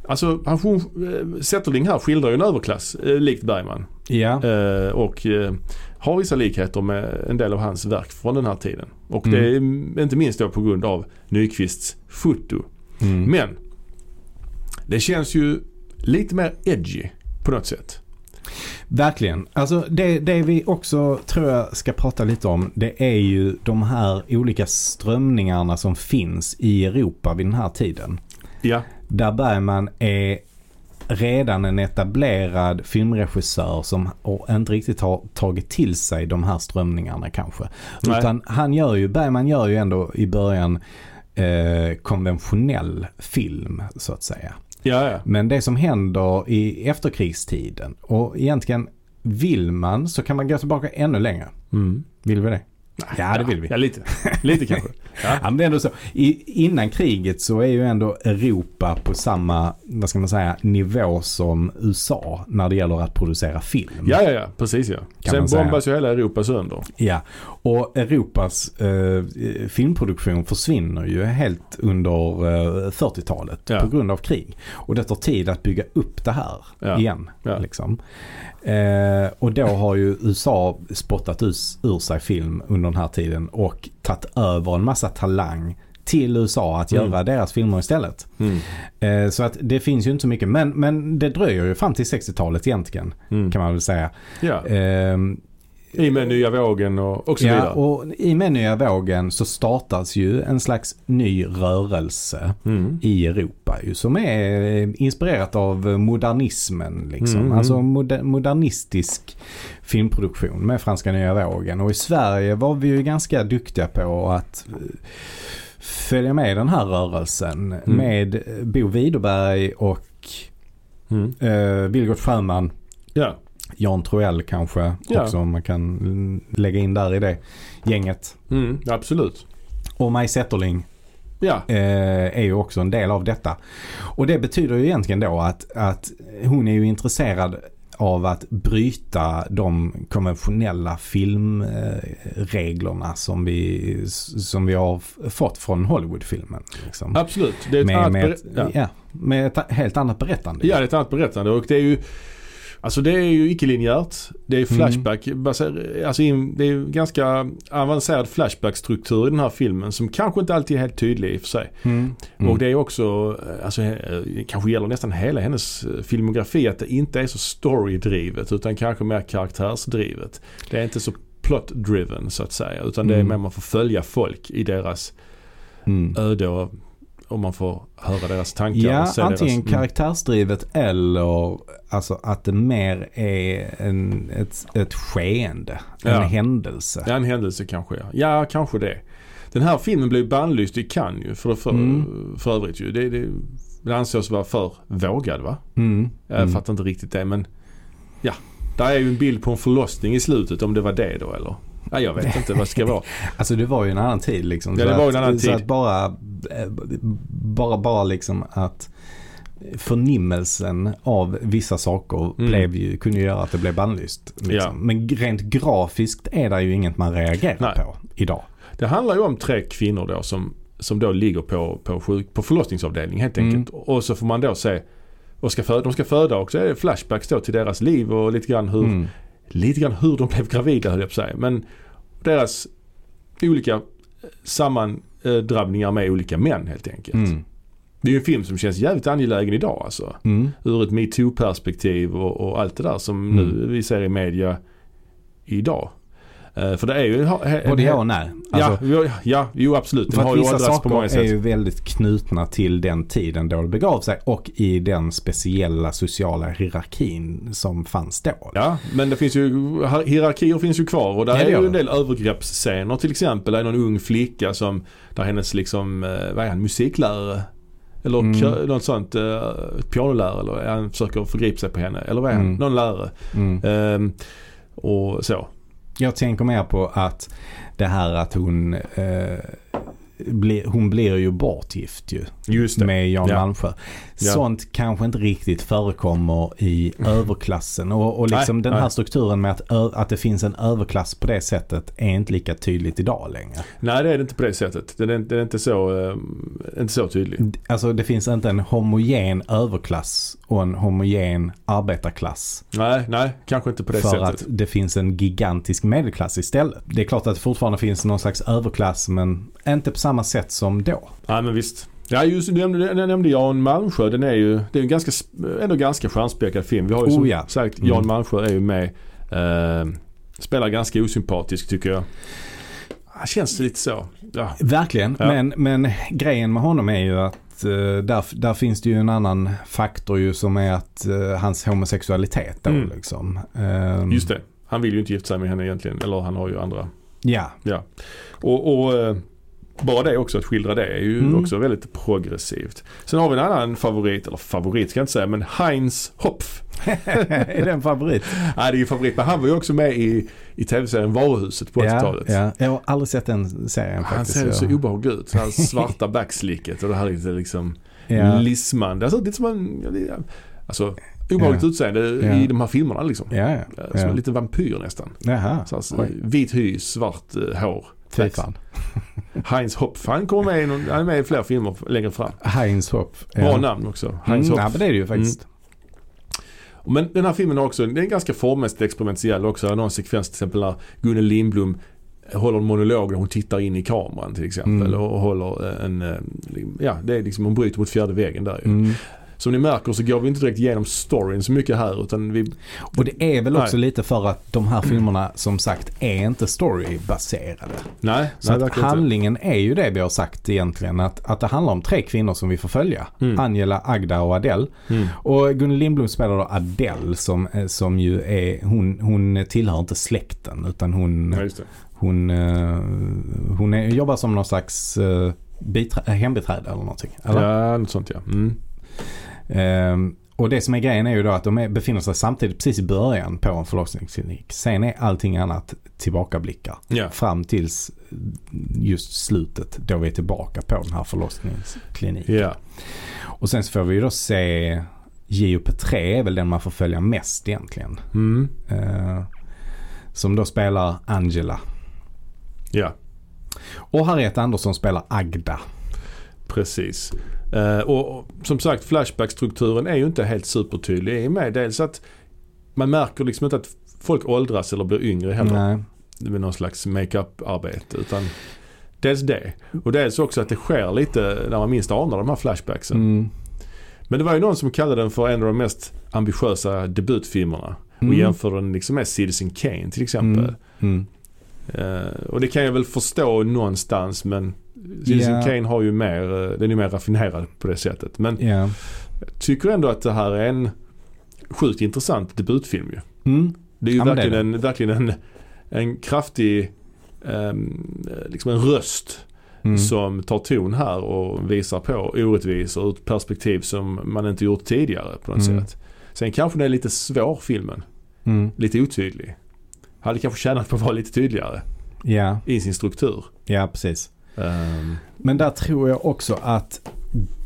alltså hon, eh, Zetterling här skildrar ju en överklass eh, likt Bergman. Ja. Eh, och har vissa likheter med en del av hans verk från den här tiden. Och Mm. det är inte minst då på grund av Nyqvists foto. Mm. Men det känns ju lite mer edgy på något sätt. Verkligen. Alltså det, det vi också tror jag ska prata lite om det är ju de här olika strömningarna som finns i Europa vid den här tiden. Ja, Där Bergman är redan en etablerad filmregissör som inte riktigt har tagit till sig de här strömningarna kanske. Nej. Utan han gör ju, Bergman gör ju ändå i början eh, konventionell film så att säga. ja, ja. Men det som händer i efterkrigstiden och egentligen vill man så kan man gå tillbaka ännu längre. Mm. Vill vi det? Ja, det vill vi. Ja, lite. Lite kanske. Ja. Ja, men det är ändå så. I, innan kriget så är ju ändå Europa på samma, vad ska man säga, nivå som USA när det gäller att producera film. Ja, ja, ja. Precis ja. Kan Sen säga. bombas ju hela Europa sönder. Ja, och Europas eh, filmproduktion försvinner ju helt under eh, 40-talet Ja. på grund av krig. Och det tar tid att bygga upp det här Ja. igen. Ja. Liksom. Eh, och då har ju USA spottat us, ur sig film under den här tiden och tagit över en massa talang till USA att Mm. göra deras filmer istället. Mm. Eh, så att det finns ju inte så mycket. Men, men det dröjer ju fram till 60-talet egentligen Mm. kan man väl säga. Ja. Ehm, I med nya vågen och, och så Ja, vidare. och i med nya vågen så startas ju en slags ny rörelse Mm. i Europa ju, som är eh, inspirerat av modernismen. Liksom. Mm. Alltså moder- modernistisk filmproduktion med franska nya vågen. Och i Sverige var vi ju ganska duktiga på att eh, följa med den här rörelsen Mm. med eh, Bo Widerberg och Mm. eh, Vilgot Sjöman. Ja. Jan Troell kanske Ja. också om man kan lägga in där i det gänget. Mm. Absolut. Och Maj Zetterling Ja. eh, är ju också en del av detta. Och det betyder ju egentligen då att, att hon är ju intresserad av att bryta de konventionella filmreglerna som vi, som vi har fått från Hollywoodfilmen. Liksom. Absolut. Det är ett Med, annat med, ett, ja. ja. med ett helt annat berättande. Ja, det är ett annat berättande och det är ju Alltså det är ju icke-linjärt. Det är Mm. flashback. baser- Alltså in, det är ganska avancerad flashback-struktur i den här filmen som kanske inte alltid är helt tydlig i och för sig. Mm. Mm. Och det är också, alltså eh, kanske gäller nästan hela hennes eh, filmografi att det inte är så storydrivet utan kanske mer karaktärsdrivet. Det är inte så plot-driven så att säga utan det är Mm. mer man får följa folk i deras Mm. öde och, och man får höra deras tankar. Ja, och antingen deras, mm. karaktärsdrivet eller alltså att det mer är en, ett, ett skeende. En Ja. händelse. Ja, en händelse kanske ja. Ja, kanske det. Den här filmen blev bannlyst i Cannes ju för, för, Mm. för övrigt ju. Det, det, det ansågs vara för vågad va? Mm. Jag Mm. fattar inte riktigt det men ja. Där är ju en bild på en förlossning i slutet om det var det då eller? Ja, jag vet inte vad det ska vara. Alltså det var ju en annan tid liksom. Ja, Så det var en annan Så tid. att bara, bara, bara liksom att förnimmelsen av vissa saker Mm. blev ju, kunde ju göra att det blev bannlyst. Liksom. Ja. Men rent grafiskt är det ju inget man reagerar Nej. på idag. Det handlar ju om tre kvinnor då som, som då ligger på, på, sjuk, på förlossningsavdelning helt Mm. enkelt. Och så får man då se och ska föda, de ska föda också. Det är flashbacks då till deras liv och lite grann hur, Mm. lite grann hur de blev gravida höll jag på att säga. Men deras olika sammandrabbningar med olika män helt enkelt. Mm. Det är ju en film som känns jävligt angelägen idag alltså. Mm. Ur ett metoo-perspektiv och, och allt det där som Mm. nu vi ser i media idag. Eh, för det är ju... Både ja och nej. Alltså, ja, ja, ja, jo absolut. Den För har ju vissa åldrats på många saker är sätt. ju väldigt knutna till den tiden då det begav sig och i den speciella sociala hierarkin som fanns då. Ja, men det finns ju, hierarkier finns ju kvar och där Ja, det är ju det. en del övergreppsscener till exempel. Det är någon ung flicka som, där hennes liksom, eh, vad är han, musiklärare? Eller Mm. något sånt, ett pianolärare eller han försöker förgripa sig på henne. Eller vad är han? Mm. Någon lärare. Mm. Ehm, och så. Jag tänker mer på att det här att hon eh, blir, hon blir ju bortgift ju med Jan Ja. Malmsjö. Ja. Sånt kanske inte riktigt förekommer i överklassen och, och liksom Nej, den här nej. strukturen med att, att det finns en överklass på det sättet är inte lika tydligt idag längre. Nej det är det inte på det sättet. Det är, det är inte, så, eh, inte så tydligt. Alltså det finns inte en homogen överklass och en homogen arbetarklass. Nej, nej, kanske inte på det för sättet. att det finns en gigantisk medelklass istället. Det är klart att det fortfarande finns någon slags överklass men inte på samma sätt som då. Nej men visst. Ja just nämnde, nämnde Jan Malmsjö. Den är ju, det är en ganska, ändå ganska stjärnspäckad film. Vi har ju Oh, som ja. sagt, Mm. Jan Malmsjö är ju med. Eh, spelar ganska osympatisk tycker jag. Han känns lite så. Ja. Verkligen, Ja. men, men grejen med honom är ju att eh, där, där finns det ju en annan faktor ju som är att eh, hans homosexualitet då Mm. liksom. Ehm, Just det. Han vill ju inte gifta sig med henne egentligen. Eller han har ju andra. Ja, Ja. Och, och eh, bara det också att skildra det är ju Mm. också väldigt progressivt. Sen har vi en annan favorit, eller favorit ska jag inte säga, men Heinz Hopf. är det en favorit? Nej det är ju favorit, men han var ju också med i, i tv-serien Varuhuset på ja, 80-talet. ja, jag har aldrig sett den serien Han faktiskt. ser ju så obehaglig ut. Det här svarta backslicket och det här lite liksom ja, lismande. Alltså lite som en, ja, alltså obehagligt Ja. utseende Ja. i de här filmerna liksom. ja, ja, Ja. Som ja. en liten vampyr nästan. Jaha, Så alltså, vit hy, svart eh, hår. Fy fan. Heinz Hopf. Han kommer med i, någon, han är med i flera filmer längre fram. Heinz Hopp. Bra namn också. Heinz Mm, Hopf. ja, men det är det ju faktiskt. Men den här filmen har också, det är ganska formmässigt experimentell också. Det är Någon sekvens till exempel när Gunnel Lindblom håller en monolog där hon tittar in i kameran till exempel. Mm. Och håller en, eh, ja det är liksom, hon bryter mot fjärde väggen där ju. Mm. Som ni märker så går vi inte direkt igenom storyn så mycket här utan vi, Och det är väl också Nej. lite för att de här filmerna som sagt är inte storybaserade. nej, Så nej att verkligen inte. handlingen är ju det vi har sagt egentligen. Att, att det handlar om tre kvinnor som vi får följa. Mm. Angela, Agda och Adele. Mm. Och Gunnel Lindblom spelar då Adele som, eh, som ju är, hon, hon tillhör inte släkten utan hon, Ja, hon, eh, hon är, jobbar som någon slags eh, biträ- hembiträde eller någonting. Eller? Ja, något sånt ja. Mm. Ehm, och det som är grejen är ju då att de är, befinner sig samtidigt precis i början på en förlossningsklinik. Sen är allting annat tillbakablickar. Ja. Fram tills just slutet då vi är tillbaka på den här förlossningskliniken. Ja. Och sen så får vi ju då se JOP3 är väl den man får följa mest egentligen. Mm. Eh, som då spelar Angela. Ja, Och Harriet Andersson spelar Agda. precis. Eh, och, och som sagt Flashback-strukturen är ju inte helt supertydlig i och med dels att man märker liksom inte att folk åldras eller blir yngre heller. Nej. med någon slags makeup-arbete. Utan dels det. Och dels också att det sker lite när man minst anar de här flashbacksen. Mm. Men det var ju någon som kallade den för en av de mest ambitiösa debutfilmerna. Och Mm. jämförde den liksom med Citizen Kane till exempel. Mm. Mm. Eh, och det kan jag väl förstå någonstans men Citizen Ja. Kane har ju mer, eh, den är mer raffinerad på det sättet. Men Ja. jag tycker ändå att det här är en sjukt intressant debutfilm ju. Mm. Det är ju Ja, men det är verkligen, en, verkligen en, en kraftig ehm, liksom en röst Mm. som tar ton här och visar på orättvisor ur ett perspektiv som man inte gjort tidigare på något Mm. sätt. Sen kanske den är lite svår filmen. Mm. Lite otydlig. Hade kanske tjänat på att vara lite tydligare Ja. i sin struktur. ja, precis. Ehm, Men där tror jag också att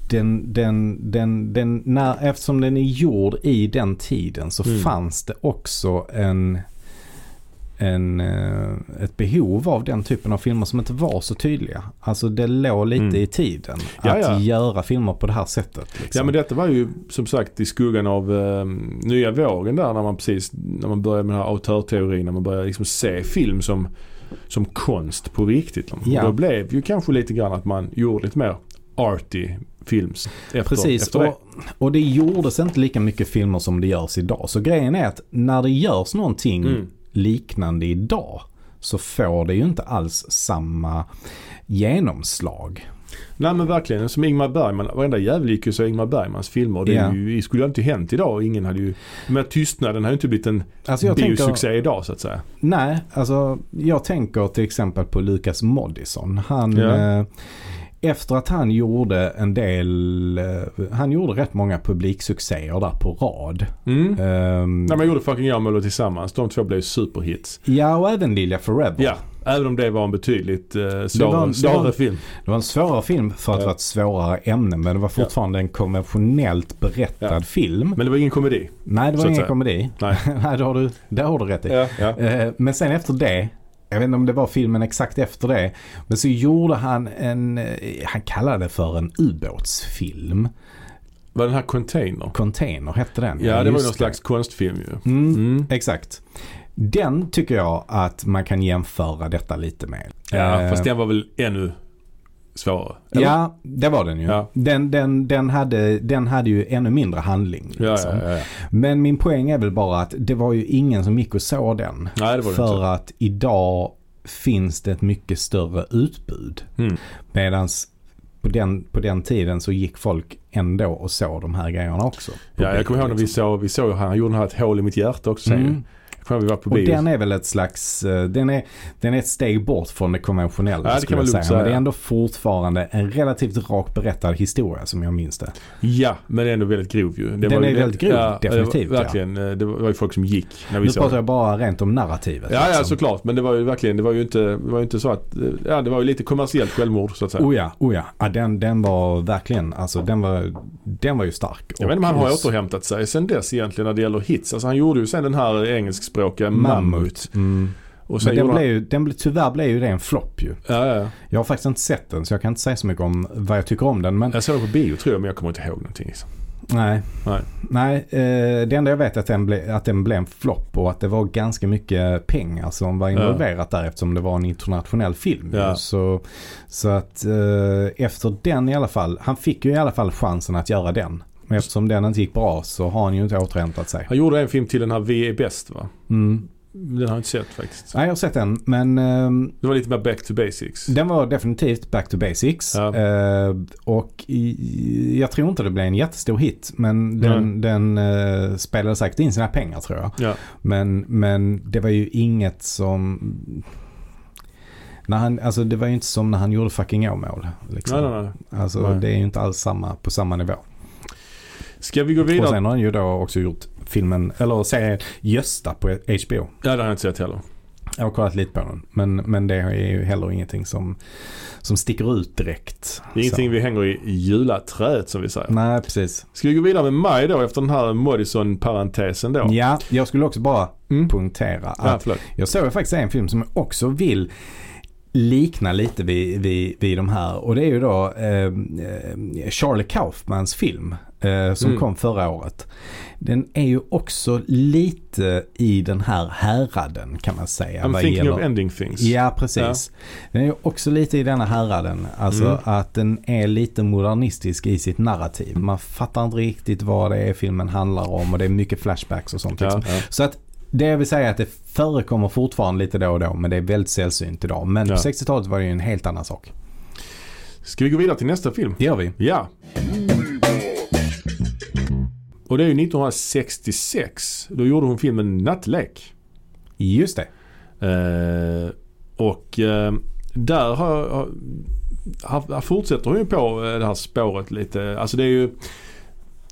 den, den, den, den, när, eftersom den är gjord i den tiden så Mm. fanns det också en, en, eh, ett behov av den typen av filmer som inte var så tydliga. Alltså det låg lite Mm. i tiden Ja, att göra filmer på det här sättet. Liksom. Ja men detta var ju som sagt i skuggan av ehm, nya vågen där när man precis, när man började med den här autörteorin, när man började liksom se film som, som konst på riktigt. Ja. Och då blev ju kanske lite grann att man gjorde lite mer arty films efter, Precis, efter det. och, och det gjordes inte lika mycket filmer som det görs idag. Så grejen är att när det görs någonting Mm. liknande idag så får det ju inte alls samma genomslag. Nej men verkligen, som Ingmar Bergman, varenda jävel gick ju så Ingmar Bergmans filmer. Det Ja. ju, skulle ju inte hänt idag och ingen hade ju, men tystnaden har ju inte blivit en Alltså biosuccé idag så att säga. nej, alltså jag tänker till exempel på Lucas Moodysson. Han, Ja. eh, efter att han gjorde en del, eh, han gjorde rätt många publiksuccéer där på rad. Mm. Ehm, När man gjorde Fucking Jamolo tillsammans, de två blev superhits. ja, och även Lilja Forever. Ja, även om det var en betydligt eh, Det var en- svårare, det svårare film. Det var en svårare film för att Ja. vara ett svårare ämne men det var fortfarande en konventionellt berättad Ja. film. Men det var ingen komedi. Nej, det var ingen säga. komedi. Nej. Nej, det har du, det har du rätt i. Ja, ja. Eh, Men sen efter det, jag vet inte om det var filmen exakt efter det, men så gjorde han en, eh, han kallade det för en ubåtsfilm. Var den här Container? Container hette den. Ja, det var någon slags konstfilm ju. Mm, Mm. Exakt. Den tycker jag att man kan jämföra detta lite med. Ja, Eh, fast den var väl ännu svårare? eller? Ja, det var den ju. Ja. Den, den, den, hade, den hade ju ännu mindre handling. Liksom. ja, ja. Men min poäng är väl bara att det var ju ingen som gick och såg den. Nej, det var det för inte. att idag finns det ett mycket större utbud. Mm. Medan på den, på den tiden så gick folk ändå och såg de här grejerna också. Ja, jag kommer ihåg när vi liksom. såg, vi såg han gjorde här ett hål i mitt hjärta också. Mm. Ihåg vi var på Och bio. den är väl ett slags, eh, den är, den är ett steg bort från det konventionella Ja, det kan skulle jag lugnt säga. Men säga. det är ändå fortfarande en relativt rak berättad historia som jag minns det. Ja, men ändå väldigt grov ju. Det Den ju är väldigt grov, ja, definitivt, var, verkligen. eh, Det var ju folk som gick när vi Nu såg pratar jag bara rent om narrativet. Ja, ja liksom. såklart. Men det var ju verkligen, det var ju inte, det var ju inte så att, eh, ja det var ju lite kommersiellt självmord så att säga. Oh ja, oh ja. ja den, den var verkligen, alltså den var, den var ju stark. Jag vet inte om han har Och- återhämtat sig sen dess egentligen när det gäller hits. Alltså han gjorde ju sen den här engelskspråkiga Mammut. Mm. Och sen Men den gjorde blev ju, den blev, tyvärr blev ju det en flopp ju. han, ja, ja. Jag har faktiskt inte sett den så jag kan inte säga så mycket om vad jag tycker om den. Men Jag såg den på bio tror jag men jag kommer inte ihåg någonting. liksom. nej. Nej. Nej, eh, det enda jag vet är att den, ble, att den blev en flopp och att det var ganska mycket pengar som var involverat där eftersom det var en internationell film. Ja. Så, så att eh, efter den i alla fall, han fick ju i alla fall chansen att göra den. Men eftersom den inte gick bra så har han ju inte återhämtat sig. Han gjorde en film till den här Vi är bäst va? Mm. Den har jag inte sett faktiskt. Nej, jag har sett den men ehm, Det var lite mer back to basics. Den var definitivt back to basics. Ja. Eh, och i, jag tror inte det blev en jättestor hit. Men den, den eh, spelade säkert in sina pengar tror jag. Ja. Men, men det var ju inget som... När han, alltså det var ju inte som när han gjorde fucking Åmål. Liksom. Nej, nej, nej. Alltså Nej. det är ju inte alls samma, på samma nivå. Ska vi gå Och vidare? sen har han ju då också gjort filmen, eller serien Gösta på HBO. Ja, det har jag inte sett heller. Jag har kollat lite på den. Men, men det är ju heller ingenting som, som sticker ut direkt. Det är ingenting Så. vi hänger i julaträet som vi säger. Nej, precis. Ska vi gå vidare med maj då efter den här Modison-parentesen då? Ja, jag skulle också bara Mm. punktera Ja, att förlåt. jag såg faktiskt en film som jag också vill likna lite vid, vid, vid de här. Och det är ju då eh, eh, Charlie Kaufmans film eh, som Mm. kom förra året. Den är ju också lite i den här häraden kan man säga. I'm thinking gäller- of ending things. Ja, precis. Den är också lite i denna häraden. Alltså Mm. att den är lite modernistisk i sitt narrativ. Man fattar inte riktigt vad det är filmen handlar om och det är mycket flashbacks och sånt. Ja, Liksom. ja. Så att det jag vill säga är att det förekommer fortfarande lite då och då men det är väldigt sällsynt idag. Men Ja. på 60-talet var det ju en helt annan sak. Ska vi gå vidare till nästa film? Det gör vi. Ja. Och det är ju 1966. Då gjorde hon filmen Nattlek. Just det. Eh, och eh, där har, har, har, fortsätter hon ju på eh, det här spåret lite. Alltså det är ju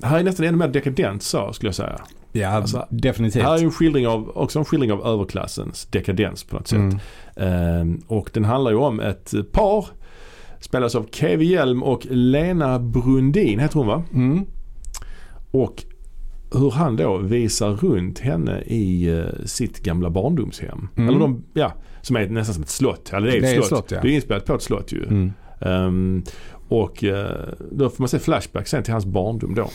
här är nästan ännu mer dekadent så skulle jag säga. Ja, Alltså, definitivt. Här är ju en skildring av, också en skildring av överklassens dekadens på något sätt. Mm. Ehm, och den handlar ju om ett par. Spelas av Kevin Hjelm och Lena Brundin heter hon va? Mm. Och hur han då visar runt henne i eh, sitt gamla barndomshem. Mm. Eller de, ja, som är nästan som ett slott. Eller det är ett Det är slott. slott, ja. Det är inspelat på ett slott ju. Mm. Ehm, och eh, då får man se flashback sen till hans barndom då.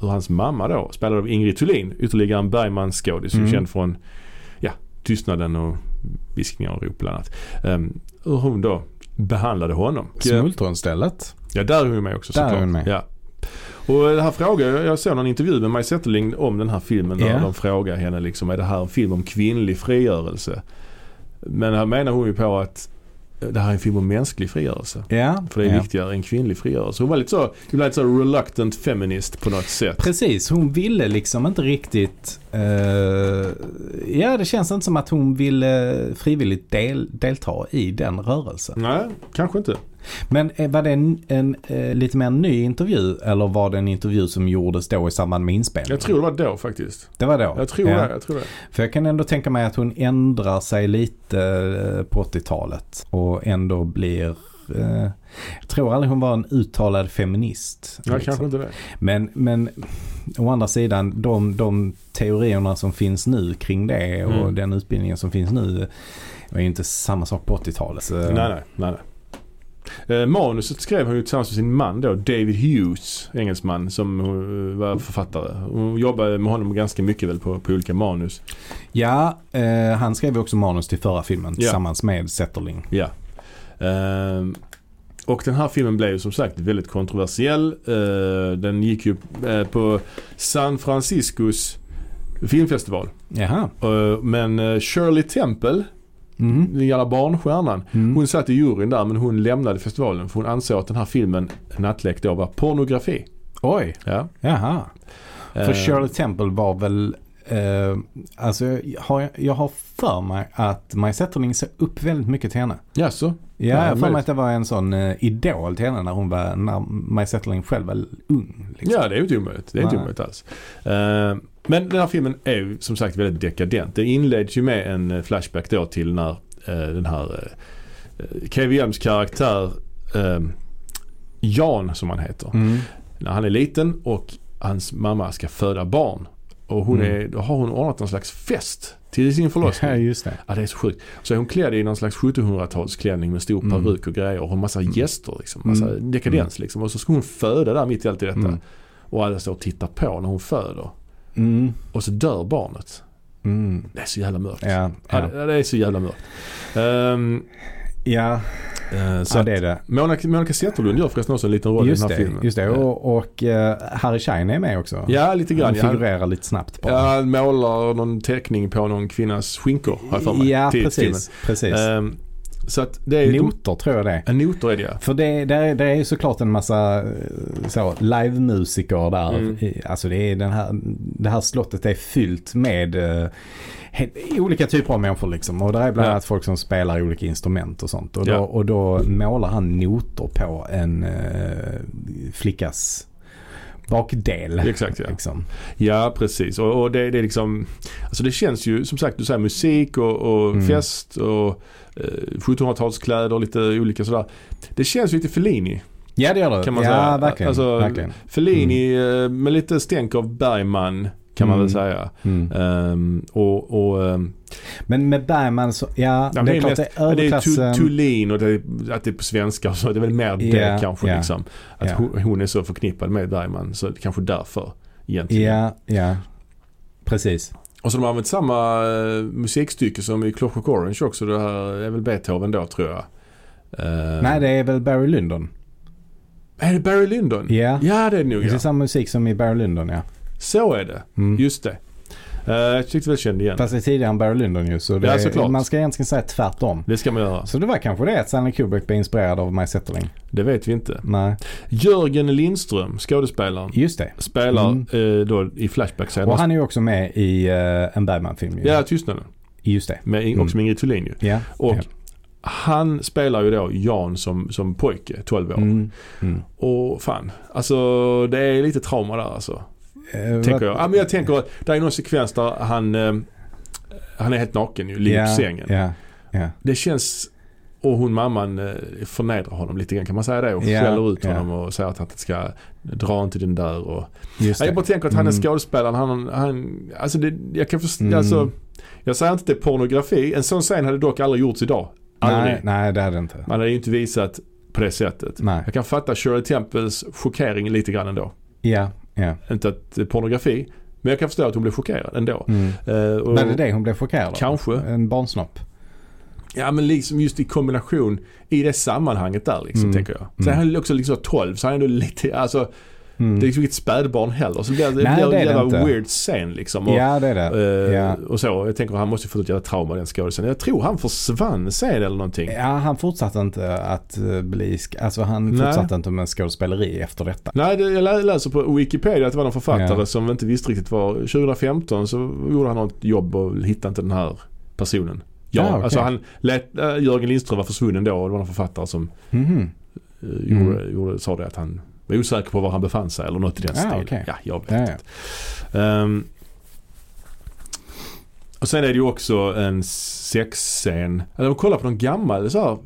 Hur hans mamma då, spelad av Ingrid Thulin, ytterligare en Bergman-skådis, Mm. känd från ja, Tystnaden och Viskningar och rop bland annat. Um, hur hon då behandlade honom. Smultronstället. Ja, där är hon med också Där är såklart. hon med. Ja. Och det här frågar jag, såg någon intervju med Maj Zetterling om den här filmen där Ja. de frågar henne liksom, är det här en film om kvinnlig frigörelse? Men här menar hon ju på att det här är en film om mänsklig frigörelse. Ja, För det är ja. viktigare än kvinnlig frigörelse. Hon var lite så, ibland så reluctant feminist på något sätt. Precis, hon ville liksom inte riktigt... eh, ja, det känns inte som att hon ville frivilligt del, delta i den rörelsen. Nej, kanske inte. Men eh, var det en, en eh, lite mer ny intervju eller var det en intervju som gjordes då i samband med inspelningen? Jag tror det var då faktiskt. Det var då? Jag tror ja. det. Jag tror det. För jag kan ändå tänka mig att hon ändrar sig lite eh, på 80-talet och ändå blir... Eh, jag tror aldrig hon var en uttalad feminist. Ja, liksom. kanske inte det. Men, men å andra sidan, de, de teorierna som finns nu kring det och Mm. den utbildningen som finns nu var ju inte samma sak på 80-talet. Så, Nej, nej, nej. nej. Eh, manuset skrev hon ju tillsammans med sin man då, David Hughes, engelsman, som eh, var författare. Hon jobbade med honom ganska mycket väl på, på olika manus. Ja, eh, han skrev också manus till förra filmen Ja. tillsammans med Zetterling. Ja. Ehm, och den här filmen blev ju som sagt väldigt kontroversiell. Eh, den gick ju eh, på San Franciscos filmfestival. Jaha. Eh, men eh, Shirley Temple, Mhm. den gamla barnstjärnan, Mm. hon satt i juryn där men hon lämnade festivalen för hon ansåg att den här filmen, Nattlek då, var pornografi. Oj, Ja. jaha. För Eh, Shirley Temple var väl, eh, alltså jag har, jag har för mig att Maj Zetterling ser upp väldigt mycket till henne. Jaså? Ja, Ja, jag har för mig att det var en sån eh, idol till henne när hon var, när Maj Zetterling själv var ung. Liksom. Ja, det är ju inte omöjligt. Det är inte omöjligt alls. Eh, men den här filmen är ju som sagt väldigt dekadent. Det inleds ju med en eh, flashback då till när eh, den här uh, KVMs karaktär eh, Jan som han heter. Mm. När han är liten och hans mamma ska föda barn. Och hon Mm. är, då har hon ordnat någon slags fest till sin förlossning. Ja, just det. Ja det är så sjukt. Så är hon klädd i någon slags 1700-talsklänning med stor Mm. peruk och grejer och har massa Mm. gäster liksom. Massa Mm. dekadens liksom. Och så ska hon föda där mitt i allt i detta. Mm. Och alla står och tittar på när hon föder. Mm. Och så dör barnet. Mm. Det är så jävla mörkt. Ja, Ja, ja. det, är så jävla mörkt. Um, ja, så ja det är det. Monica, Monica Zetterlund gör förresten också en liten roll i Just den här det, filmen. just det. Och, och eh, Harry Schein är med också. Ja, lite grann. Han Ja, figurerar lite snabbt bara. ja, han målar någon teckning på någon kvinnas skinkor har jag för mig. Ja, precis. precis. filmen. Så att det är Noter tror jag det är. Noter är det ja. För det, det, är, det är såklart en massa eh, så, livemusiker där. Mm. Alltså det, är den här, det här slottet är fyllt med eh, he- olika typer av människor liksom. Och det är bland Ja. annat folk som spelar olika instrument och sånt. Och då, Ja. och då målar han noter på en eh, flickas bakdel. Exakt ja. Liksom. Ja precis och, och det, det är liksom Alltså det känns ju som sagt du säger musik och, och Mm. fest och eh, 1700-talskläder och lite olika sådär. Det känns ju lite Fellini. Ja det gör det. Kan man ja, säga. verkligen. Alltså, verkligen. Fellini eh, med lite stänk av Bergman kan man väl säga. Mm. Ehm, och och ehm, Men med Bergman så, ja, men det det är är klart mest- det är det är överklassen. Tu- Thulin och det, att det är på svenska och så. Det är väl mer det Ja, kanske ja. liksom. Att Ja. hon, hon är så förknippad med Bergman så det kanske därför egentligen. Ja, ja. Precis. Och så de har använt samma eh, musikstycke som i Clockwork Orange också. Det här är väl Beethoven då tror jag. Eh, Nej, det är väl Barry Lyndon. Är det Barry Lyndon? Ja. Ja det är det nog Det är ja. samma musik som i Barry Lyndon, ja. Så är det. Mm. Just det. Eh, jag tyckte väl jag kände igen. Fast det är tidigare än Barry Lyndon ju. Så det Ja, är, man ska egentligen säga tvärtom. Det ska man göra. Så det var kanske det att Stanley Kubrick blev inspirerad av Maj Zetterling. Det vet vi inte. Nej, Jörgen Lindström, skådespelaren, just det. spelar Mm. eh, då i Flashback senare. Och han är ju också med i uh, en Bergman-film ju. Ja, Tystnaden. Just det. Med, Mm. Också med Ingrid Thulin ju. Ja. Och ja. han spelar ju då Jan som, som pojke, 12 år. Mm. Mm. Och fan, alltså det är lite trauma där alltså. Eh, Tänker vad- jag. Ja, men jag tänker att det är någon sekvens där han, eh, han är helt naken ju, ligger på sängen. Ja, ja. Det känns, och hon mamman eh, förnedrar honom lite grann kan man säga det och Ja, skäller ut honom och säger att han ska dra inte den där och Just. Jag bara tänker att han är Mm. skådespelaren, han, han alltså det, jag kan förstå, Mm. alltså jag säger inte att det är pornografi. En sån scen hade dock aldrig gjorts idag. Aldrig. Nej, nej, det det inte. Man hade ju inte visat på det sättet. Nej. Jag kan fatta Shirley Temples chockering lite grann ändå. Ja, ja. Inte att det är pornografi, men jag kan förstå att hon blev chockerad ändå. Mm. Och, Var det det hon blev chockerad av? Kanske. En barnsnopp? Ja men liksom just i kombination i det sammanhanget där liksom Mm. tänker jag. Sen Mm. han också liksom 12 så han är ändå lite, alltså Mm. Det är liksom inget spädbarn heller. Så det blir, Nej, blir det är en jävla weird scen liksom. Och, ja, det är det. eh, ja. och så. Jag tänker han måste fått ett jävla trauma den skådisen. Jag tror han försvann sen eller någonting. Ja, han fortsatte inte att eh, bli, alltså han Nej. fortsatte inte med skådespeleri efter detta. Nej, det, jag lä- läser på Wikipedia att det var någon författare Ja. som inte visste riktigt vad. 2015 så gjorde han något jobb och hittade inte den här personen. Ja, Ah, okej. alltså han lät, äh, Jörgen Lindström var försvunnen då och det var någon författare som Mhm. uh, Mm. gjorde, gjorde, sa det att han var osäker på var han befann sig eller något i den Ah, stilen. okej. Ja, jag vet Ja, inte. Ehm, och sen är det ju också en sexscen. Eller de kollar på någon gammal så här,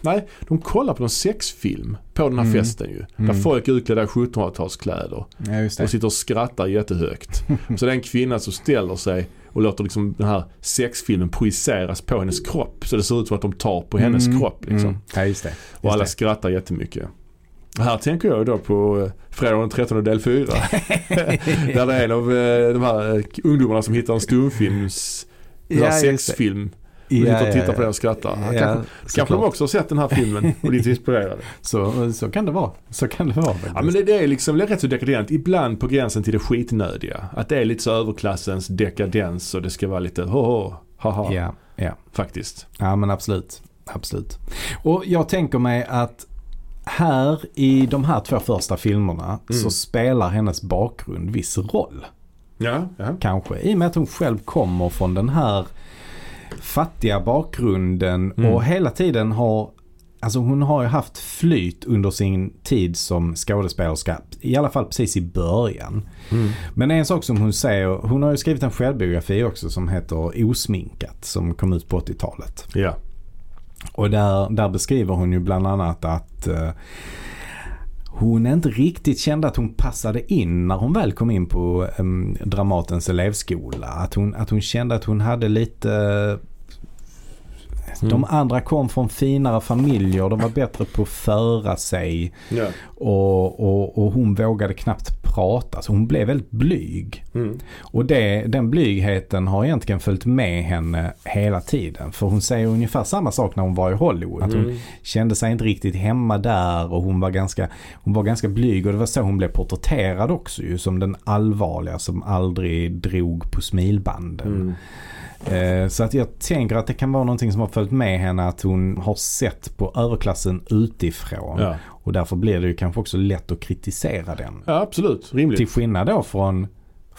Nej, de kollar på någon sexfilm på den här Mm. festen ju. Där Mm. folk är utklädda i 1700-talskläder. Ja, just Och sitter och skrattar jättehögt. Så det är en kvinna som ställer sig och låter liksom den här sexfilmen projiceras på hennes kropp. Så det ser ut som att de tar på hennes Mm, kropp liksom. Mm. Ja, just det. Och alla det. skrattar jättemycket. Här tänker jag då på eh, fredag den 13 del 4. där det är en av eh, de här eh, ungdomarna som hittar en stumfilms en Ja, sexfilm. Och Ja, sitter och tittar på den och skrattar. Ja, kanske kanske de också har sett den här filmen och blivit inspirerade. Så, så kan det vara. Så kan det vara faktiskt. Ja men det, det är liksom det är rätt så dekadent. Ibland på gränsen till det skitnödiga. Att det är lite så överklassens dekadens och det ska vara lite ho ho haha ja, ja. faktiskt. ja, men absolut. Absolut. Och jag tänker mig att här i de här två första filmerna så Mm. spelar hennes bakgrund viss roll. Ja, ja. Kanske. I och med att hon själv kommer från den här fattiga bakgrunden Mm. och hela tiden har Alltså hon har ju haft flyt under sin tid som skådespelerska. I alla fall precis i början. Mm. Men en sak som hon säger, hon har ju skrivit en självbiografi också som heter Osminkat som kom ut på 80-talet. Ja. Och där, där beskriver hon ju bland annat att eh, hon inte riktigt kände att hon passade in när hon väl kom in på eh, Dramatens elevskola. Att hon, att hon kände att hon hade lite Mm. De andra kom från finare familjer, de var bättre på att föra sig ja. och, och, och hon vågade knappt prata. Så hon blev väldigt blyg. Mm. Och det, den blygheten har egentligen följt med henne hela tiden. För hon säger ungefär samma sak när hon var i Hollywood. Att hon Mm. kände sig inte riktigt hemma där och hon var ganska, hon var ganska blyg. Och det var så hon blev porträtterad också ju. Som den allvarliga som aldrig drog på smilbanden. Eh, Så att jag tänker att det kan vara någonting som har följt med henne. Att hon har sett på överklassen utifrån. Ja. Och därför blir det ju kanske också lätt att kritisera den. ja, absolut. Rimligt. Till skillnad då från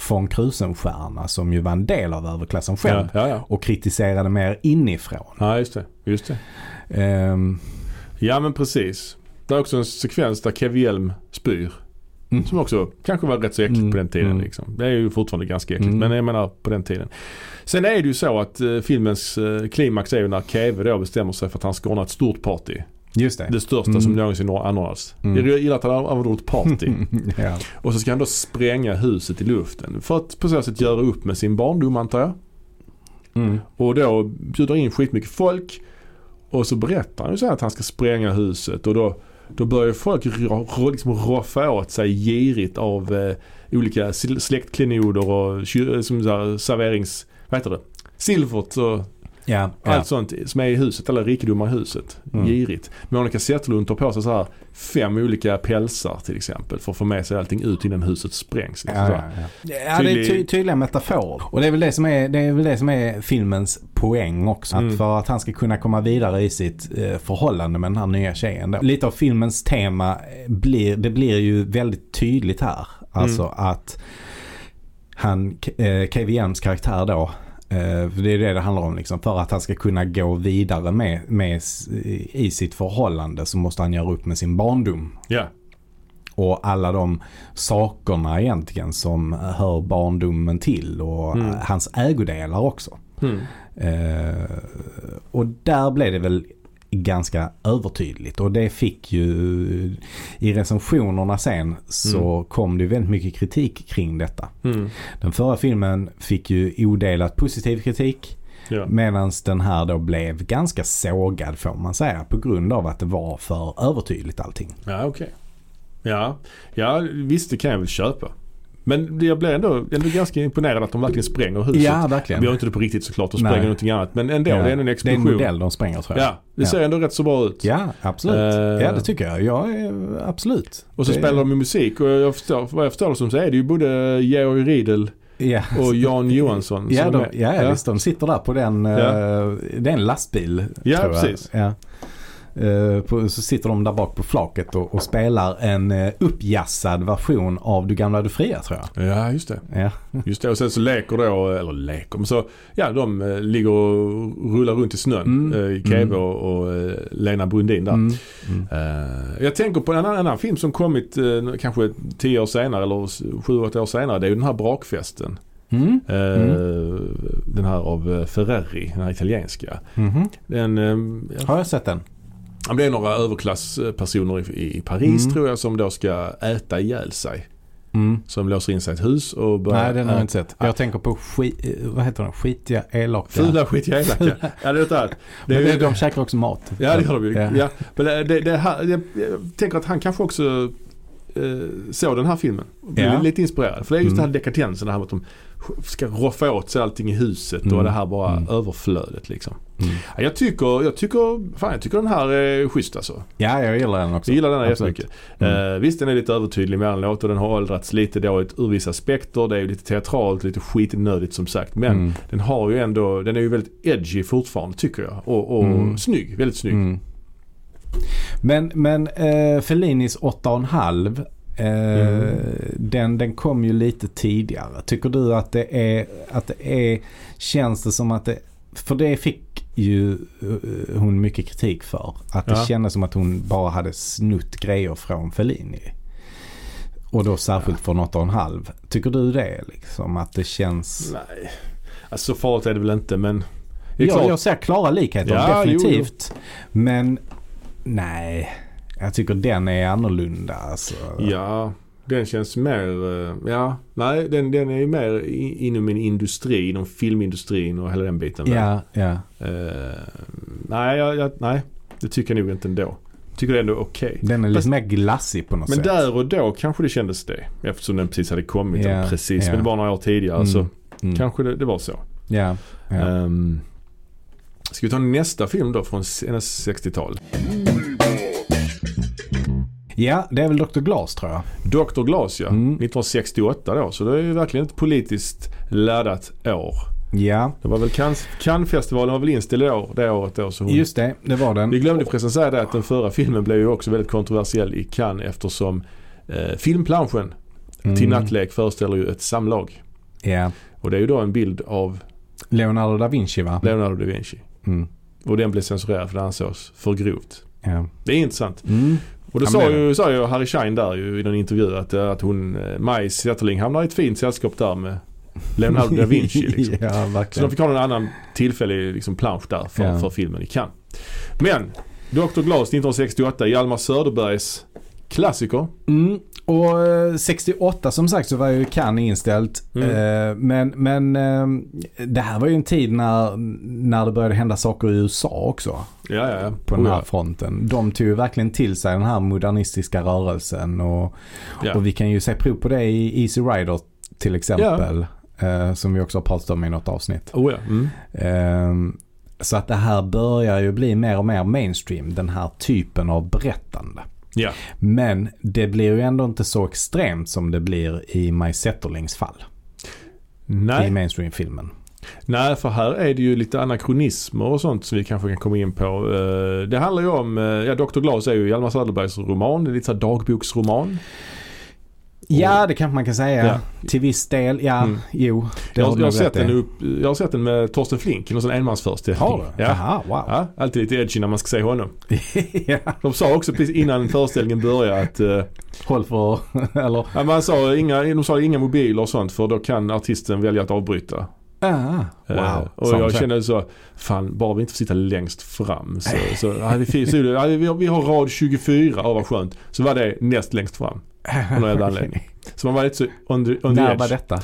von Krusenstjerna som ju var en del av överklassen själv. Ja, ja. Och kritiserade mer inifrån. ja, just det. Just det. Ehm, Ja men precis. Det är också en sekvens där Kevin Hjelm spyr. Mm. Som också kanske var rätt så äckligt Mm, på den tiden. mm. Liksom. Det är ju fortfarande ganska äckligt. Mm. Men jag menar på den tiden. Sen är det ju så att eh, filmens eh, klimax är ju när Keve då bestämmer sig för att han ska ordna ett stort party. just det. Det största Mm. som någonsin anordnats. Mm. Jag gillar att han använder ordet party. ja. Och så ska han då spränga huset i luften. För att på så sätt göra upp med sin barndom antar jag. Mm. Och då bjuder in skitmycket folk. Och så berättar han ju så här att han ska spränga huset. Och då, då börjar folk liksom roffa åt sig girigt av eh, olika släktklenoder och eh, som så här, serverings... Vad heter det? Silvert och Ja, ja. allt sånt som är i huset. Alla rikedomar i huset. Mm. Girigt. Monica Zetterlund tar på sig så här fem olika pälsar till exempel. För att få med sig allting ut innan huset sprängs. Liksom, Ja, ja, ja. ja, det är ty- Tydlig- tydliga metaforer. Och det är, väl det, som är, det är väl det som är filmens poäng också. Mm. Att för att han ska kunna komma vidare i sitt eh, förhållande med den här nya tjejen. Då. Lite av filmens tema eh, blir, det blir ju väldigt tydligt här. Alltså Mm. att han, eh, KVMs karaktär då, för det är det det handlar om liksom. För att han ska kunna gå vidare med, med i sitt förhållande så måste han göra upp med sin barndom. Ja. Och alla de sakerna egentligen som hör barndomen till och Mm. eh, hans ägodelar också. Mm. Eh, och där blev det väl ganska övertydligt och det fick ju i recensionerna sen så Mm. kom det väldigt mycket kritik kring detta. Mm. Den förra filmen fick ju odelat positiv kritik Ja. medan den här då blev ganska sågad får man säga på grund av att det var för övertydligt allting. Ja, okej. Ja. ja, visst det kan jag väl köpa. Men jag blir ändå, ändå ganska imponerad att de verkligen spränger huset. Ja, verkligen. Vi gör inte det på riktigt såklart och Nej. spränger någonting annat. Men ändå, Ja. det är en Det är en explosion. modell de spränger tror jag. Ja, det Ja. ser ändå rätt så bra ut. Ja, absolut. Eh. ja, det tycker jag. Ja, absolut. Och så det, spelar de med musik och jag förstår, vad jag förstår som så är det ju både Georg Riedel ja. och Jan Johansson Ja, de, ja, ja, visst. De sitter där på den, eh, det är en lastbil. Ja, precis. Ja. Eh, på, så sitter de där bak på flaket och, och spelar en uh, uppjassad version av Du gamla du fria tror jag. Ja, just det. Ja. Just det. Och sen så leker då, eller leker, men så, ja de eh, ligger och rullar runt i snön. Mm. Eh, Keve Mm. och, och eh, Lena Brundin där. Mm. Mm. Eh, jag tänker på en annan, annan film som kommit eh, kanske tio år senare eller sju, åtta år senare. Det är ju den här brakfesten. Mm. Eh, Mm. Den här av eh, Ferreri, den här italienska. Mhm. Den, eh, ja, Har jag sett den? Det är några överklasspersoner i, i Paris Mm. tror jag som då ska äta ihjäl sig. Mm. Som låser in sig i ett hus och börjar Nej, den har jag inte sett. Jag tänker på skit, eh, vad heter den? Skitiga, elaka. Fula skitiga elaka. ja det är det. är, det, de käkar också mat. Ja det gör de ju. Ja. Ja. Men det, det, det här, jag, tänker att han kanske också eh, såg den här filmen. Och blev Ja. lite inspirerad. För det är just Mm. den här dekadensen, det här med att de ska roffa åt sig allting i huset och Mm. det här bara Mm. överflödet liksom. Mm. Ja, jag tycker, jag tycker, fan jag tycker den här är schysst alltså. Ja, jag gillar den också. Jag gillar den här Absolut. jättemycket. Mm. Eh, visst den är lite övertydlig med låt och den har åldrats lite dåligt ur vissa aspekter. Det är ju lite teatralt, lite skitnödigt som sagt. Men Mm. den har ju ändå, den är ju väldigt edgy fortfarande tycker jag. Och, och Mm. snygg, väldigt snygg. Mm. Men, men eh, Fellinis 8,5 eh, Mm. den, den kom ju lite tidigare. Tycker du att det är, att det är, känns det som att det, för det fick ju eh, hon mycket kritik för. Att det Ja. kändes som att hon bara hade snutt grejer från Fellini. Och då särskilt från 8,5. Tycker du det liksom? Att det känns... Nej, alltså så farligt är det väl inte men det klart. jag ser klara likheter, Ja, jo, definitivt. Men nej, jag tycker den är annorlunda. Alltså. Ja, den känns mer, eh, ja, nej den, den är ju mer inom en industri, inom filmindustrin och hela den biten. Ja, ja. Eh, nej, jag, jag, nej, det tycker jag nog inte ändå. Tycker det är ändå okej. Den är lite Fast- mer glassig på något Men sätt. där och då kanske det kändes det. Eftersom den precis hade kommit. Eller precis, ja. men det var några år tidigare. Mm, Så mm. kanske det, det var så. Ja, ja. Ehm, ska vi ta nästa film då från hennes 60-tal? Ja, det är väl Dr. Glas tror jag. Dr. Glas ja. Mm. 1968 då. Så det är ju verkligen ett politiskt laddat år. Ja, Det var väl Cannes, Cannes-festivalen var väl inställd år, det året då. Så hon, just det. Det var den. vi glömde förresten säga det att den förra filmen blev ju också väldigt kontroversiell i Cannes eftersom eh, filmplanschen till Mm. nattlek föreställer ju ett samlag. Ja. Och det är ju då en bild av Leonardo da Vinci va? Leonardo da Vinci. Mm. Och den blev censurerad för det ansågs för grovt. Ja. Det är intressant. Mm. Och då Ja, sa, ju, sa ju Harry Schein där ju i någon intervju att, eh, att hon, eh, Maj Zetterling hamnar i ett fint sällskap där med Leonardo da Vinci. Liksom. ja, Så de fick ha en annan tillfällig liksom, plansch där för, Ja. för filmen i Cannes. Men Dr. Glas 1968, Hjalmar Söderbergs klassiker. Mm. Och eh, 68 som sagt så var ju Cannes inställt. Mm. Eh, men men eh, det här var ju en tid när, när det började hända saker i USA också. Ja, ja, ja. På den Oh, här fronten. De tog ju verkligen till sig den här modernistiska rörelsen. Och, och vi kan ju se prov på det i Easy Rider till exempel. Eh, som vi också har pratat om i något avsnitt. Oh. Mm. Ehm, så att det här börjar ju bli mer och mer mainstream. Den här typen av berättande. Ja. Men det blir ju ändå inte så extremt som det blir i Maj Zetterlings fall. I Nej. mainstream-filmen. Nej, för här är det ju lite anakronismer och sånt som vi kanske kan komma in på. Eh, Det handlar ju om, eh, ja Dr. Glas är ju Hjalmar Söderbergs roman. Det är lite så här dagboksroman. Ja, det kanske man kan säga. Ja. Till viss del, ja, Mm. jo. Jag, har jag, har sett den upp, jag har sett den med Torsten Flink i någon sån enmansföreställning. Har du? Ja. Jaha, wow. ja. Alltid lite edgy när man ska se honom. ja. De sa också precis innan föreställningen började att eh, Håll för, eller, ja, man sa inga, de sa inga mobiler och sånt för då kan artisten välja att avbryta. ah, Eh, wow. och Sa de jag så? kände så, fan bara vi inte får sitta längst fram. Så, så, så, vi, har, vi har rad 24, ja vad skönt. Så var det näst längst fram. Av någon jävla anledning. Så man var lite så on the När edge. var detta?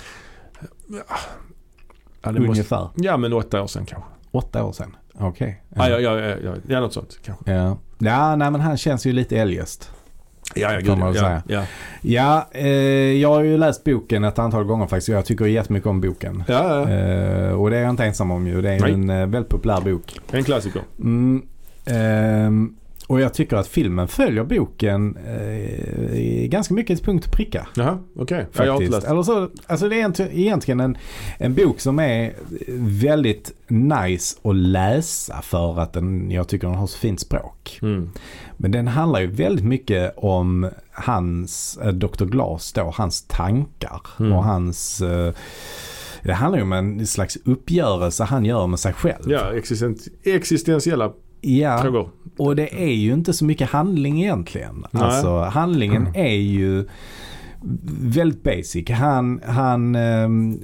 Ja, det måste, Ungefär? ja men åtta år sedan kanske. Åtta år sedan? Okej. Ja, ja, ja, ja, ja, ja, något sånt kanske. ja. Ja, nej men han känns ju lite eljest. Ja, ja, väl ja, säga. ja. Ja, eh, jag har ju läst boken ett antal gånger faktiskt och jag tycker jättemycket om boken. Ja, ja. Eh, och det är jag inte ensam om ju. Det är ju en eh, väldigt populär bok. En klassiker. Mm, ehm, och jag tycker att filmen följer boken eh, i ganska mycket till punkt och pricka. Jaha, okej. Ja, jag. Eller så, alltså det är egent- egentligen en, en bok som är väldigt nice att läsa för att den, jag tycker den har så fint språk. Mm. Men den handlar ju väldigt mycket om hans, eh, Dr. Glas då, hans tankar Mm. och hans eh, det handlar ju om en slags uppgörelse han gör med sig själv. Ja, existent, existentiella Ja, frågor. och det är ju inte så mycket handling egentligen. Nej. Alltså handlingen är ju väldigt basic. Han, han, ehm,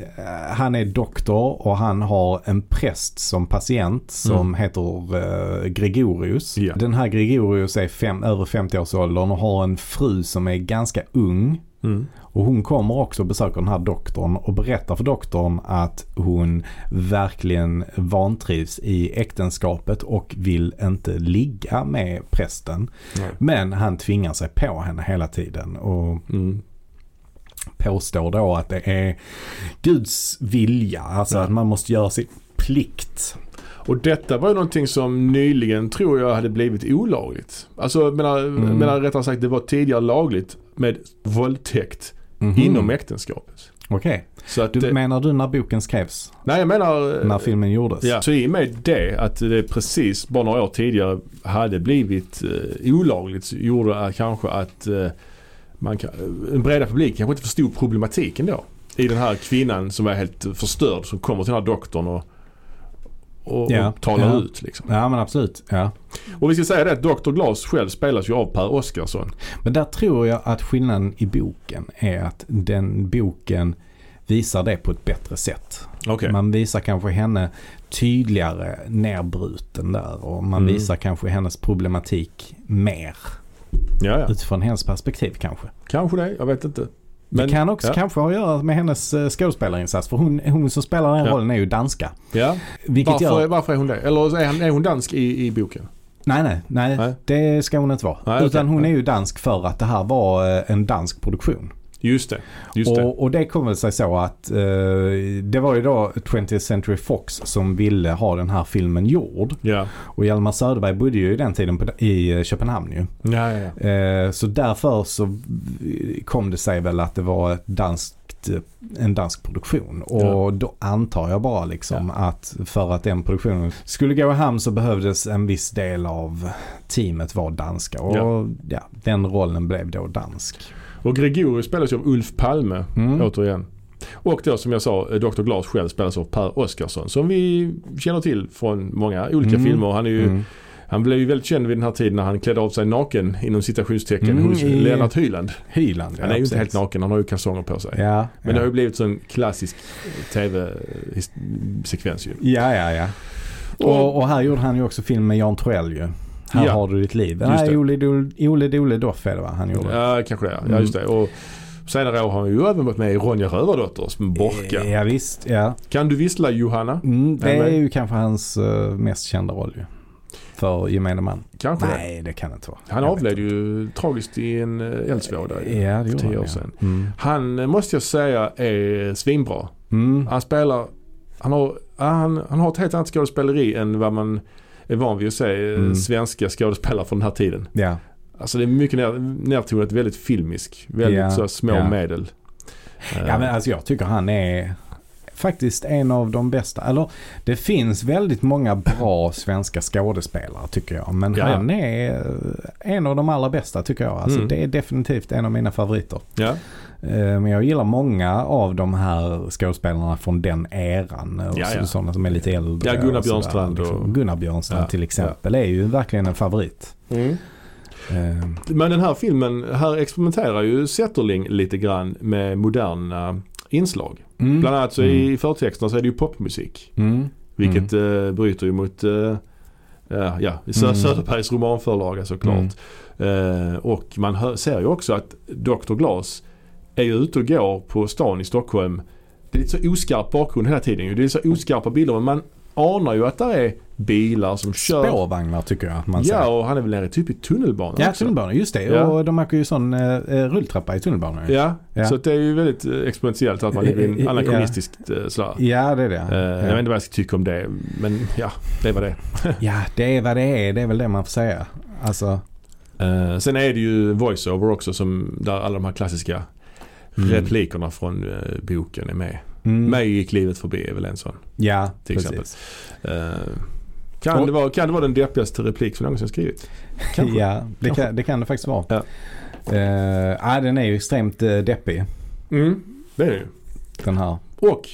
han är doktor och han har en präst som patient som Mm. heter eh, Gregorius. Ja. Den här Gregorius är fem, över 50-årsåldern och har en fru som är ganska ung. Mm. Och hon kommer också och besöker den här doktorn och berättar för doktorn att hon verkligen vantrivs i äktenskapet och vill inte ligga med prästen. Nej. Men han tvingar sig på henne hela tiden och Mm. påstår då att det är Guds vilja. Alltså Ja. att man måste göra sin plikt. Och detta var ju någonting som nyligen tror jag hade blivit olagligt. Alltså menar, Mm. menar rättare sagt det var tidigare lagligt med våldtäkt Mhm. inom äktenskapet. Okej. Så att, Du, det- menar du när boken skrevs? nej jag menar När filmen gjordes? Ja, så i och med det att det precis bara några år tidigare hade blivit eh, olagligt gjorde att kanske att eh, man kan, en breda publik kanske inte förstod problematiken då. I den här kvinnan som var helt förstörd som kommer till den här doktorn och, och, Ja, och talar ja. ut liksom. Ja men absolut. Ja. Och vi ska säga det att Dr. Glas själv spelas ju av Per Oscarsson. Men där tror jag att skillnaden i boken är att den boken visar det på ett bättre sätt. Okej. Man visar kanske henne tydligare nerbruten där och man Mm. visar kanske hennes problematik mer Ja, ja. utifrån hennes perspektiv kanske. Kanske det. Jag vet inte. Det kan också ja. kanske ha att göra med hennes eh, skådespelarinsats för hon, hon som spelar den Ja. rollen är ju danska. Ja. Vilket Varför, gör... varför är hon det? Eller är, han, är hon dansk i, i boken? Nej, nej, nej, Nej. Det ska hon inte vara. Nej, Utan okej. hon är ju dansk för att det här var eh, en dansk produktion. Just det. Just det. Och, och det kom väl sig så att eh, det var ju då 20th Century Fox som ville ha den här filmen gjord. Ja. Och Hjalmar Söderberg bodde ju i den tiden på, i eh, Köpenhamn ju. Ja, ja, ja. Eh, så därför så kom det sig väl att det var ett danskt, eh, en dansk produktion. Och då antar jag bara liksom att för att den produktionen skulle gå i hamn så behövdes en viss del av teamet vara danska. Och ja, den rollen blev då dansk. Och Gregorius spelas ju av Ulf Palme Mm. återigen. Och då som jag sa, eh, Dr. Glas själv spelas av Per Oscarsson som vi känner till från många olika Mm. filmer. Han, är ju, Mm. han blev ju väldigt känd vid den här tiden när han klädde av sig naken inom citationstecken Mm, hos i- Lennart Hyland. Hyland, ja, Han är ju inte helt naken, han har ju kalsonger på sig. Ja, Men det ja. har ju blivit så en klassisk tv-sekvens ju. Ja, ja, ja. Och, och här gjorde han ju också film med Jan Troell ju. Här Ja. har du ditt liv. Nej, det. Ole, Dole, Ole Dole Doff är det va han gjorde? Ja, kanske det. Ja, just det. Och senare år har han ju även varit med i Ronja Rövardotter som Borka. Ja visst, ja. Kan du vissla Johanna? Mm, det Ja, är ju kanske hans eh, mest kända roll ju. För gemene man. Kanske det. Nej, det kan det inte vara. Han Jag avled ju tragiskt i en eh, eldsvåda. Ja, det för tio år ja. sedan. Mm. Han eh, måste jag säga är svinbra. Mm. Han spelar, han har, han, han har ett helt annat skådespeleri än vad man är van vid att se eh, Mm. svenska skådespelare från den här tiden. Ja. Alltså det är mycket ner, nertonat, väldigt filmisk. Väldigt Ja, så små ja. medel. Eh, ja, men alltså jag tycker han är faktiskt en av de bästa. Eller det finns väldigt många bra svenska skådespelare tycker jag. Men Ja, han är eh, en av de allra bästa tycker jag. Alltså Mm. det är definitivt en av mina favoriter. Ja, Eh, Men jag gillar många av de här skådespelarna från den eran. Och Ja, ja. Sådana som är lite äldre. Ja, Gunnar och Björnstrand liksom. och- Gunnar Björnstrand Ja, till exempel är ju verkligen en favorit. Mm. Eh, Men den här filmen, här experimenterar ju Zetterling lite grann med moderna inslag. Mm. Bland annat så i förtexterna så är det ju popmusik. Mm. Vilket eh, bryter ju mot eh, ja, Sö- Mm. Söderbergs romanförlaga såklart. Eh, och man hör, ser ju också att Dr. Glas är ju ute och går på stan i Stockholm. Det är lite så oskarp bakgrund hela tiden. Det är så oskarpa bilder men man anar ju att det är bilar som kör. Spårvagnar tycker jag att man Ja, säger. och han är väl nere typ i tunnelbanan Ja, också. tunnelbanor, just det. Ja. Och de åker ju sån eh, eh, rulltrappa i tunnelbanan. Ja, Ja. så det är ju väldigt eh, exponentiellt att man ligger i en Ja. eh, sådär. Ja, det är det. Eh, Jag vet inte vad jag ska tycka om det, men ja, det var det. Ja, det är vad det är. Det är väl det man får säga. Alltså, Eh, sen är det ju voiceover också som där alla de här klassiska Mm. replikerna från boken är med. Mm, Mig gick livet förbi är väl en sån. Ja, till exempel. Eh, kan, Och- det vara, kan det vara den deppigaste replik som någonsin skrivit? Kanske. Ja, det kan, det kan det faktiskt vara. Ja. Eh, ja, den är ju extremt uh, deppig, Mm, det är det ju. den här. Och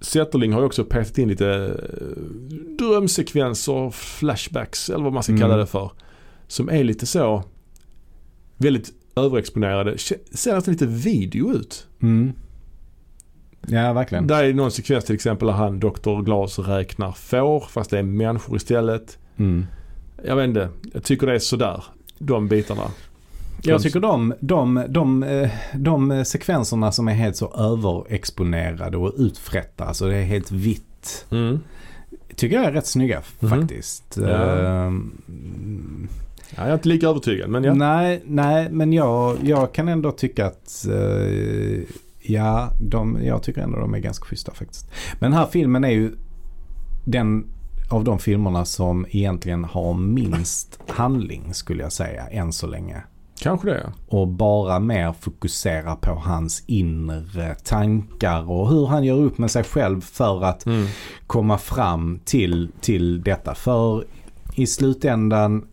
Zetterling har ju också petat in lite drömsekvenser, flashbacks eller vad man ska Mm. kalla det för. Som är lite så väldigt överexponerade. Ser nästan lite video ut. Mm. Ja, verkligen. Där är någon sekvens till exempel där han, Dr. Glas, räknar får fast det är människor istället. Mm. Jag vet inte, jag tycker det är sådär. De bitarna. Jag tycker de, de, de, eh, de sekvenserna som är helt så överexponerade och utfrätta, alltså det är helt vitt. Mm. Tycker jag är rätt snygga Mhm. faktiskt. Ja. Ehm, Ja, jag är inte lika övertygad men ja. Nej, nej, men jag, jag kan ändå tycka att eh, ja, de, jag tycker ändå de är ganska schyssta faktiskt. Men den här filmen är ju den av de filmerna som egentligen har minst handling skulle jag säga än så länge. Kanske det. Och bara mer fokusera på hans inre tankar och hur han gör upp med sig själv för att Mm. komma fram till, till detta. För i slutändan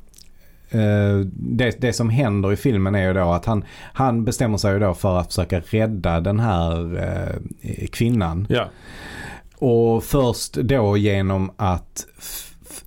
det, det som händer i filmen är ju då att han, han bestämmer sig ju då för att försöka rädda den här eh, kvinnan. Ja. Och först då genom att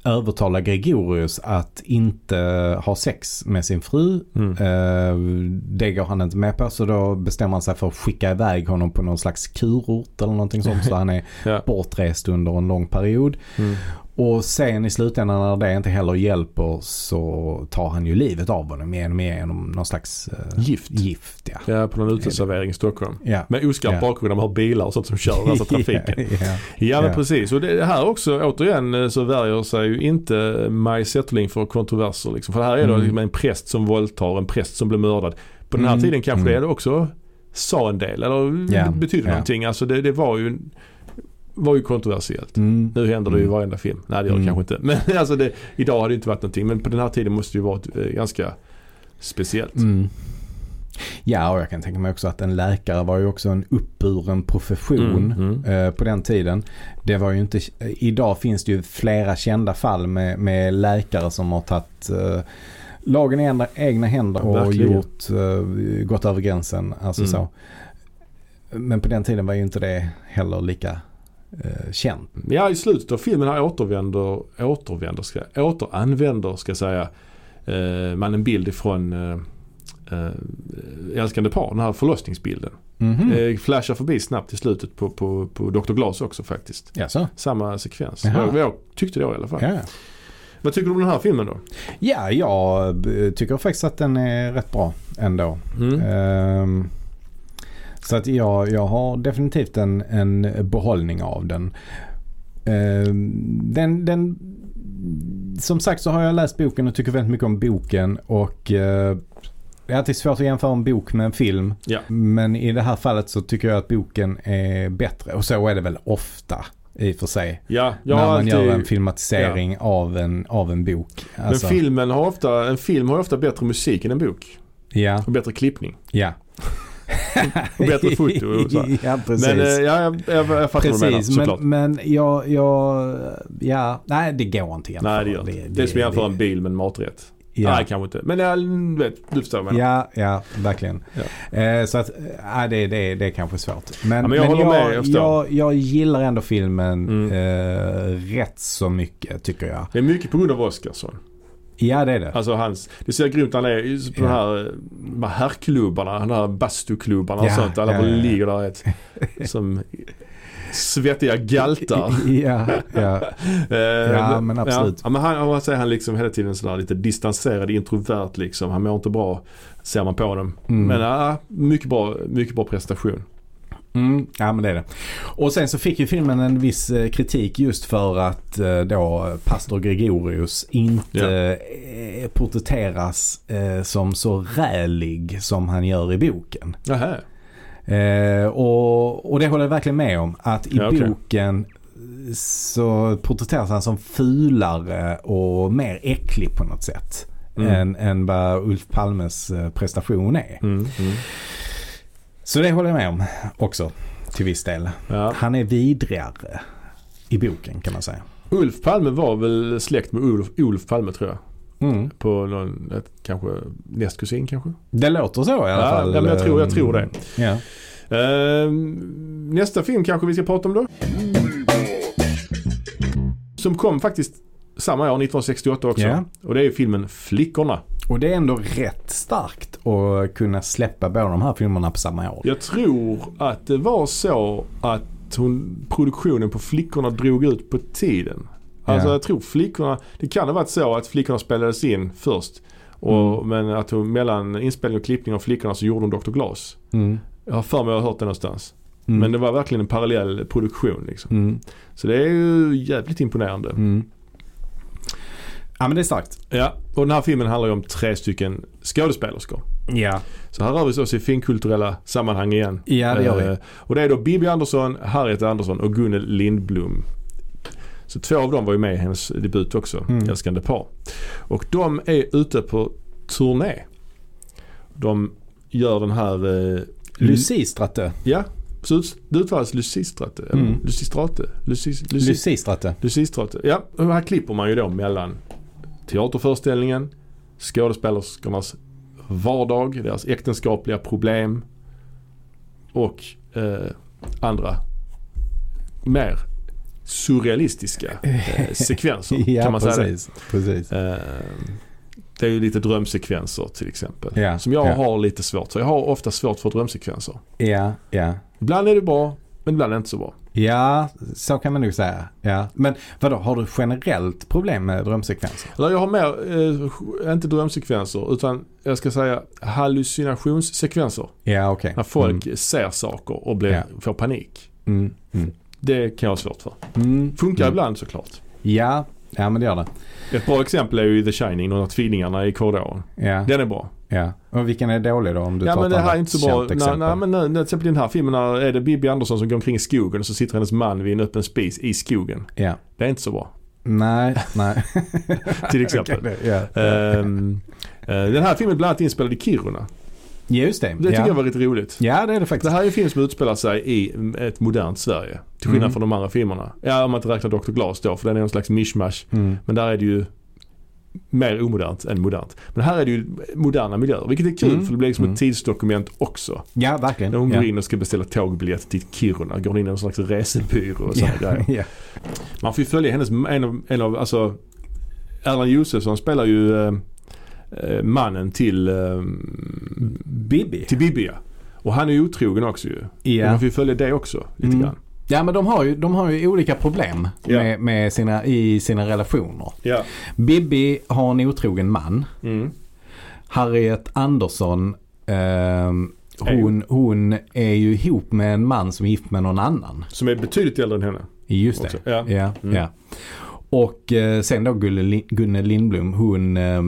övertala Gregorius att inte ha sex med sin fru. Mm. Eh, det går han inte med på så då bestämmer han sig för att skicka iväg honom på någon slags kurort eller någonting sånt så han är Ja. bortrest under en lång period. Mm. Och sen i slutändan när det inte heller hjälper så tar han ju livet av honom genom, genom någon slags eh, Gift. gift. Ja. Ja, på någon uteservering i Stockholm. Ja. Med oskarp Ja. bakgrund, de har bilar och sånt som kör, alltså trafiken. ja. Ja men Ja. precis och det här också återigen eh, så värjer sig ju inte Maj Zetterling för kontroverser liksom. För här är det Mm. liksom en präst som våldtar, en präst som blir mördad. På den här Mm. tiden kanske Mm. det också sa en del eller Ja. betydde Ja. någonting. Alltså det, det var ju var ju kontroversiellt. Mm. Nu händer det ju i Mm. varenda film. Nej det gör det Mm. kanske inte. Men alltså det, idag har det inte varit någonting. Men på den här tiden måste det ju varit eh, ganska speciellt. Mm. Ja, och jag kan tänka mig också att en läkare var ju också en uppburen profession Mm, mm. eh, på den tiden. Det var ju inte, idag finns det ju flera kända fall med, med läkare som har tagit eh, lagen i egna, egna händer och Verkligen. gjort, eh, gått över gränsen. Alltså Mm. så. Men på den tiden var ju inte det heller lika eh, känt. Ja, i slutet av filmen här återvänder, återvänder ska, återanvänder ska jag säga, eh, man en bild ifrån eh, eh, Älskande par, den här förlossningsbilden. Mhm. Eh, flashar förbi snabbt i slutet på, på, på Dr. Glas också faktiskt. Jaså? Samma sekvens. Vad vad jag tyckte då i alla fall. Ja. Vad tycker du om den här filmen då? ja, jag eh, tycker faktiskt att den är rätt bra ändå. Mm. Ehm, så att jag, jag har definitivt en, en behållning av den. Ehm, den, den. Som sagt så har jag läst boken och tycker väldigt mycket om boken och eh, det är alltid svårt att jämföra en bok med en film. Ja. Men i det här fallet så tycker jag att boken är bättre och så är det väl ofta i och för sig. Ja, när man alltid, gör en filmatisering av, en, av en bok. Alltså, Men filmen har ofta, en film har ofta bättre musik än en bok. Ja, Och bättre klippning. ja. Och bättre foto och så. ja, precis. Men eh, ja, jag, jag, jag fattar vad du menar Precis, såklart. men, men jag, jag, ja, nej det går inte jämföra. Nej det gör inte. Det är som att jämföra en bil med en maträtt. Ja, Nej kanske inte. Men jag vet, du förstår vad jag menar. ja, ja, verkligen. Eh, så att, nej det, det, det är kanske svårt. Men, Ja, men jag håller jag, med, jag förstår. jag, jag gillar ändå filmen Mm. eh, rätt så mycket tycker jag. Det är mycket på grund av Oscarsson. Ja det är det. Alltså hans, det ser grymt han är på Ja. de här, de här herrklubbarna, de här bastuklubbarna och Ja, sånt. Alla ja, bara ja, ligger där ett, som svettiga galtar. ja, ja. Eh, Ja, men absolut. Ja, men han, vad säger han liksom hela tiden sådär lite distanserad, introvert liksom. Han mår inte bra, ser man på honom. Mm. Men ja, mycket bra, mycket bra prestation. Mm, ja men det är det. Och sen så fick ju filmen en viss eh, kritik just för att eh, då pastor Gregorius inte eh, porträtteras som så rälig som han gör i boken. Eh, och, och det håller jag verkligen med om. Att i Ja, okej. boken så porträtteras han som fulare och mer äcklig på något sätt. Mm. Än, än vad Ulf Palmes prestation är. Mm, mm. Så det håller jag med om också till viss del. Ja. Han är vidrigare i boken kan man säga. Ulf Palme var väl släkt med Olof, Olof Palme tror jag. Mm. På någon, ett, kanske nästkusin kanske. Det låter så i alla Ja, fall. ja, men jag tror- jag tror det. Ja. Ehm, nästa film kanske vi ska prata om då. Som kom faktiskt samma år, 1968 också. Ja. Och det är filmen Flickorna. Och det är ändå rätt starkt att kunna släppa båda de här filmerna på samma år. Jag tror att det var så att hon, produktionen på Flickorna drog ut på tiden. Alltså Ja. jag tror Flickorna, det kan ha varit så att Flickorna spelades in först. Och, Men att hon mellan inspelning och klippning av Flickorna så gjorde hon Dr. Glas. Mm. Jag har för mig att jag har hört det någonstans. Mm. Men det var verkligen en parallell produktion liksom. Mm. Så det är ju jävligt imponerande. Ja men det är starkt. Ja, och den här filmen handlar ju om tre stycken skådespelerskor. Ja. Så här rör vi oss i finkulturella sammanhang igen. Ja det gör vi. Eh, Och det är då Bibi Andersson, Harriet Andersson och Gunnel Lindblom. Så två av dem var ju med i hennes debut också, Mm. Älskande par. Och de är ute på turné. De gör den här... Eh, Lucistrate. Ja, så det uttalas Lucistrate. eller Mm. Lucistrate. Lucis, Lucis, Lucistrate. Lucistrate. Ja, och här klipper man ju då mellan teaterföreställningen, skådespelerskornas vardag, deras äktenskapliga problem och eh, andra mer surrealistiska eh, sekvenser ja kan man säga. det. precis. precis. Eh, det är ju lite drömsekvenser till exempel. Ja, Som jag ja. har lite svårt för. Jag har ofta svårt för drömsekvenser. Ja, ja. Ibland är det bra, men ibland är det inte så bra. Ja, så kan man nog säga. Ja. Men vadå, har du generellt problem med drömsekvenser? Eller jag har mer, eh, inte drömsekvenser, utan jag ska säga hallucinationssekvenser. Ja, okej. När folk ser saker och blir, Ja. får panik. Mm. Mm. Det kan jag ha svårt för. Mm. Funkar Mm. ibland såklart. Ja, ja men det gör det. Ett bra exempel är ju The Shining, de här tvillingarna i korridoren. Ja, Den är bra. Ja. Och vilken är dålig då om du ja tar men det här är inte så bra. Nej, nej men nej, till exempel i den här filmen är det Bibi Andersson som går omkring i skogen och så sitter hennes man vid en öppen spis i skogen. Ja. Det är inte så bra. Nej, nej. Till exempel. Okej, ja. Ehm, eh, den här filmen är bland annat inspelad i Kiruna. Just det. Det tycker ja. jag var lite roligt. Ja, det är det Det faktiskt. här är en film som utspelar sig i ett modernt Sverige. Till skillnad Mm. från de andra filmerna. Ja, om man inte räknar Dr. Glas då, för den är någon slags mishmash. Mm. Men där är det ju mer omodernt än modernt. Men här är det ju moderna miljöer, vilket är kul Mm. för det blir liksom Mm. ett tidsdokument också. Ja, verkligen. När hon ja. går in och ska beställa tågbiljett till Kiruna, går hon in i någon slags resebyrå och sådana ja. grejer. ja. Man får ju följa hennes, en av, en av alltså Erland Josefsson spelar ju eh, eh, mannen till, eh, Bibi. till Bibi ja. Och han är ju otrogen också ju. Ja. man får ju följa det också lite Mm. grann. Ja, men de har ju, de har ju olika problem Ja. med, med sina, i sina relationer. Ja. Bibi har en otrogen man. Mm. Harriet Andersson ju- hon, hon är ju ihop med en man som är gift med någon annan. Som är betydligt äldre än henne. Just det. Också, ja. Ja, Mm. ja. Och eh, sen då Gunnel Lindblom, hon, eh,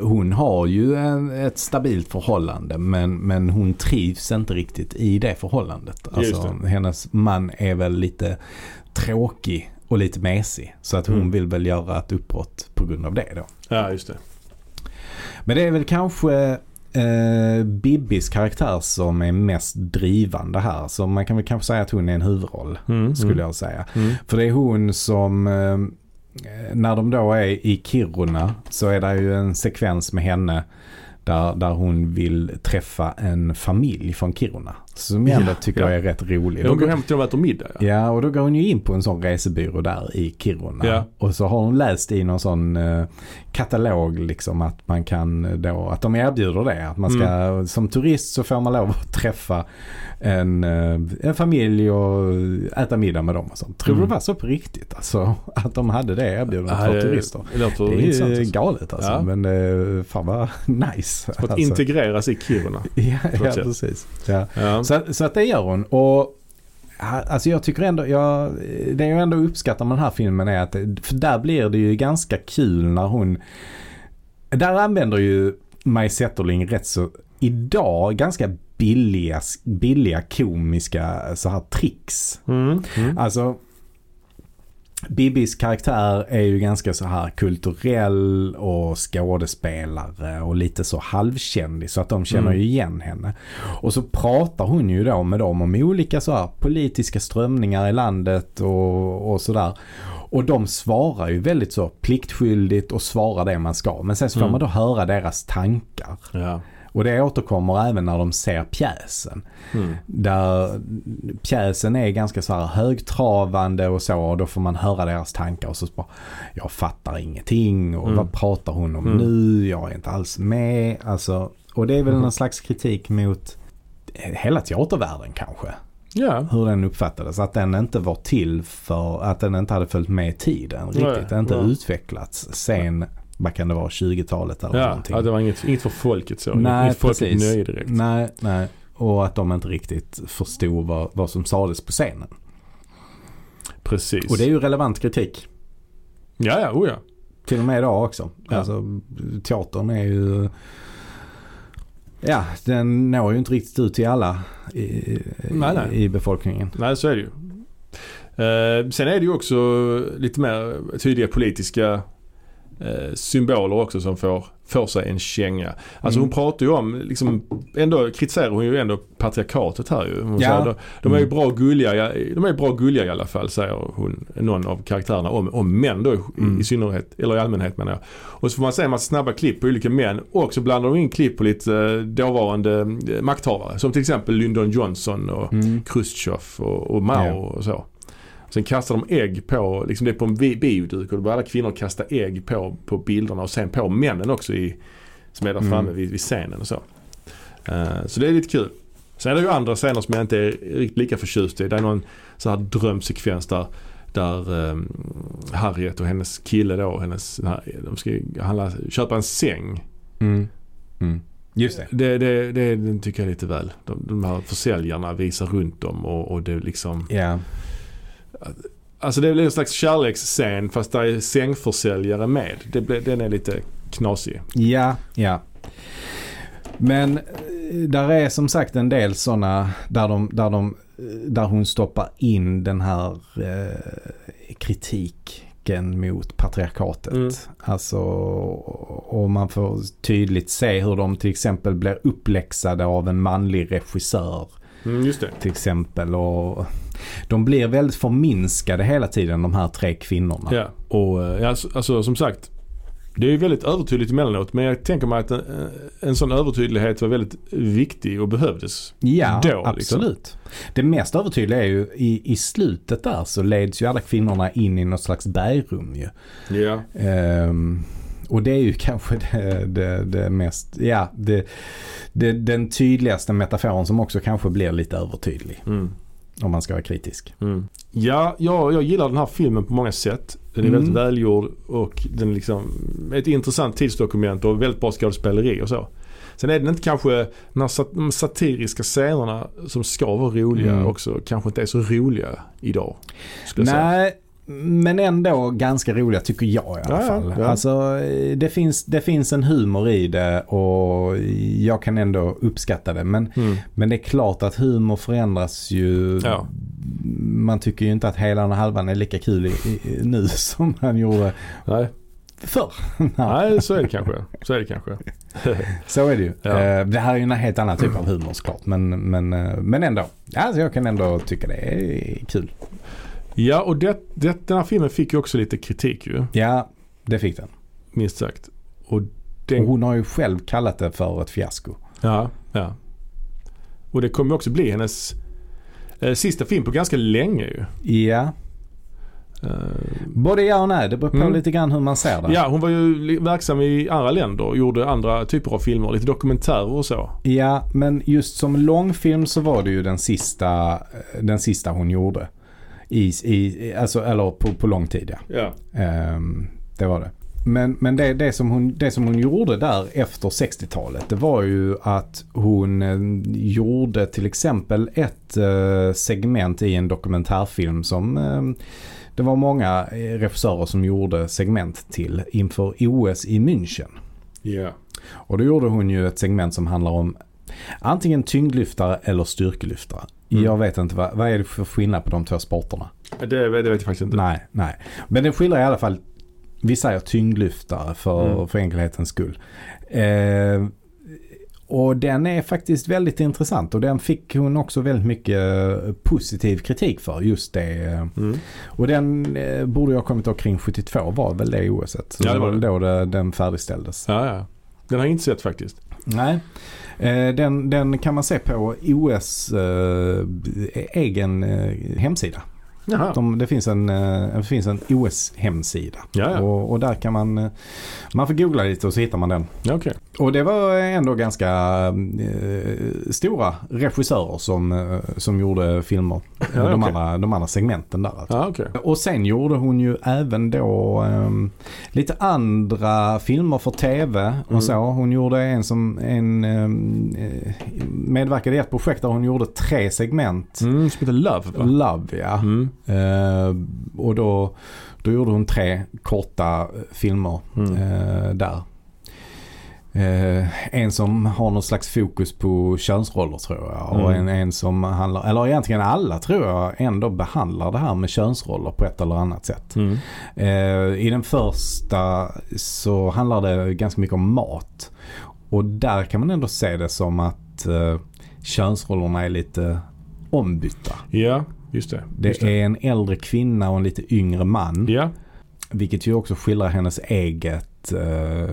hon har ju en, ett stabilt förhållande men, men hon trivs inte riktigt i det förhållandet. Alltså, hennes man är väl lite tråkig och lite mesig. Så att hon Mm. vill väl göra ett uppbrott på grund av det då. Ja, just det. Men det är väl kanske eh, Bibbis karaktär som är mest drivande här. Så man kan väl kanske säga att hon är en huvudroll. Mm, Skulle mm. jag säga. Mm. För det är hon som, eh, Eh, när de då är i Kiruna så är det ju en sekvens med henne där, där hon vill träffa en familj från Kiruna. Som jag ändå tycker ja. är rätt rolig. De Då går hem till dem och äter middag ja. Ja, och då går hon ju in på en sån resebyrå där i Kiruna. Ja. Och så har hon läst i någon sån eh, katalog liksom att man kan då, att de erbjuder det. Att man ska, Mm. som turist så får man lov att träffa en, eh, en familj och äta middag med dem och sånt. Tror du Mm. det var så på riktigt? Alltså att de hade det erbjudandet för turister. Det låter Det är ju alltså. galet alltså. Ja. Men eh, fan vad nice. För att alltså. integreras i Kiruna. Ja, ja precis. Ja. Ja. Så, så att det gör hon. Och Alltså jag tycker ändå, jag, det jag ändå uppskattar med den här filmen är att, för där blir det ju ganska kul när hon, där använder ju Maj Zetterling rätt så, idag ganska billiga, billiga komiska så här tricks. Mm. Mm. Alltså Bibis karaktär är ju ganska så här kulturell och skådespelare och lite så halvkändis så att de känner Mm. ju igen henne. Och så pratar hon ju då med dem om olika så här politiska strömningar i landet och, och sådär. Och de svarar ju väldigt så pliktskyldigt och svarar det man ska. Men sen så får Mm. man då höra deras tankar. Ja. Och det återkommer även när de ser pjäsen. Mm. Där pjäsen är ganska så här högtravande och så och då får man höra deras tankar och så bara Jag fattar ingenting och Mm. vad pratar hon om Mm. nu? Jag är inte alls med. Alltså, och det är väl Mm. någon slags kritik mot hela teatervärlden kanske. Ja. Hur den uppfattades. Att den inte var till för att den inte hade följt med tiden Nej, riktigt. inte nej. utvecklats sen, vad kan det vara, 20-talet eller Ja, någonting. ja, det var inget, inget för folket så. Nej, inget precis. nöje direkt. Nej, nej. Och att de inte riktigt förstod vad, vad som sades på scenen. Precis. Och det är ju relevant kritik. Ja, ja, oh ja. Till och med idag också. Ja. Alltså teatern är ju... Ja, den når ju inte riktigt ut till alla i, Nej, nej. i befolkningen. Nej, så är det ju. Eh, sen är det ju också lite mer tydliga politiska symboler också som får, får sig en känga. Alltså Mm. hon pratar ju om, liksom, ändå kritiserar hon ju ändå patriarkatet här ju. Hon Ja. säger, de, de är ju Mm. bra gulliga, de är bra gulliga i alla fall säger hon, någon av karaktärerna om, om män då i, Mm. i synnerhet, eller i allmänhet menar jag. Och så får man se en massa snabba klipp på olika män och så blandar de in klipp på lite eh, dåvarande eh, makthavare. Som till exempel Lyndon Johnson och Mm. Khrushchev och, och Mao Ja. och så. Sen kastar de ägg på, liksom det är på en bi- bioduk och då börjar alla kvinnor kasta ägg på, på bilderna och sen på männen också i, som är där Mm. framme vid, vid scenen och så. Eh, så det är lite kul. Sen är det ju andra scener som jag inte är riktigt lika förtjust i. Det är någon så här drömsekvens där där um, Harriet och hennes kille då, hennes, de ska handla, köpa en säng. Mm. Mm. Just det. Det, det, det, det tycker jag är lite väl. De, de här försäljarna visar runt dem och, och det liksom Ja. Alltså det blir en slags kärleksscen fast där är sängförsäljare med. Det blir, den är lite knasig. Ja, ja. Men eh, där är som sagt en del sådana där, de, där, de, eh, där hon stoppar in den här eh, kritiken mot patriarkatet. Mm. Alltså, och man får tydligt se hur de till exempel blir uppläxade av en manlig regissör. Mm, just det. Till exempel. Och de blir väldigt förminskade hela tiden de här tre kvinnorna. Ja. Och eh, alltså, alltså som sagt. Det är ju väldigt övertydligt emellanåt men jag tänker mig att en, en sån övertydlighet var väldigt viktig och behövdes. Ja, då, liksom. absolut. Det mest övertydliga är ju i, i slutet där så leds ju alla kvinnorna in i något slags bergrum ju. Ja. Ehm, och det är ju kanske det, det, det mest, ja, det, det, den tydligaste metaforen som också kanske blir lite övertydlig. Mm. Om man ska vara kritisk. Mm. Ja, jag, jag gillar den här filmen på många sätt. Den är Mm. väldigt välgjord och den är liksom ett intressant tidsdokument och väldigt bra skådespeleri och så. Sen är den inte kanske, de här satiriska scenerna som ska vara roliga Mm. också, kanske inte är så roliga idag. Jag säga. Men ändå ganska roliga tycker jag i alla Ja, fall. ja. Alltså, det, finns, det finns en humor i det och jag kan ändå uppskatta det. Men Mm. Men det är klart att humor förändras ju. Ja. Man tycker ju inte att hela och halvan är lika kul i, i, nu som man gjorde Nej. förr. Nej, så är det kanske. Så är det kanske. Så är det ju. Ja. Eh, Det här är ju en helt annan typ av humor såklart. Men, men, eh, men ändå. Alltså jag kan ändå tycka det är kul. Ja, och det, det, den här filmen fick ju också lite kritik ju, Ja, det fick den. minst sagt. Och Och den, hon har ju själv kallat det för ett fiasko. ja, ja. Och det kommer också bli hennes eh, sista film på ganska länge ju. Ja, Eh, både ja och nej. Det beror på Mm. lite grann hur man ser det. Ja, hon var ju verksam i andra länder och gjorde andra typer av filmer. Lite dokumentärer och så. Ja, men just som långfilm så var det ju den sista, den sista hon gjorde. I, i, alltså, eller på, på lång tid ja. Ja. Ehm, det var det. Men, men det, det, som hon, det som hon gjorde där efter 60-talet det var ju att hon eh, gjorde till exempel ett eh, segment i en dokumentärfilm som eh, det var många eh, regissörer som gjorde segment till inför OS i München. Ja. Och då gjorde hon ju ett segment som handlar om antingen tyngdlyftare eller styrkelyftare. Mm. Jag vet inte vad, vad är det för skillnad på de två sporterna? Det, det vet jag faktiskt inte. Nej, nej. Men det skiljer i alla fall, vi säger tyngdlyftare för, Mm. för enkelhetens skull. Eh, och den är faktiskt väldigt intressant och den fick hon också väldigt mycket eh, positiv kritik för just det. eh. Mm. Och den eh, borde jag ha kommit kring 72 var väl det OSet. Så Ja, det var det. då det, den färdigställdes. Ja, ja. Den har jag inte sett faktiskt. Nej, eh, den, den kan man se på OS eh, egen eh, hemsida. De, det finns en, eh, det finns en OS-hemsida. Och, och där kan man, eh, man får googla lite och så hittar man den. okej. Och det var ändå ganska eh, stora regissörer som, eh, som gjorde filmer. Ja, de, okej. andra, de andra segmenten där. Alltså. Ja, okej. Och sen gjorde hon ju även då ehm, lite andra filmer för tv och Mm. så. Hon gjorde en som en ehm, eh, medverkade i ett projekt där hon gjorde tre segment. Mm, som heter Love va? Love ja. Mm. Eh, och då, då gjorde hon tre korta filmer Mm. eh, där. Eh, en som har någon slags fokus på könsroller tror jag. Och Mm. en, en som handlar, eller egentligen alla tror jag ändå behandlar det här med könsroller på ett eller annat sätt. Mm. Eh, I den första så handlar det ganska mycket om mat. Och där kan man ändå se det som att eh, könsrollerna är lite ombytta. Ja, just det. Det, just är en äldre kvinna och en lite yngre man. Ja. Vilket ju också skildrar hennes eget eh,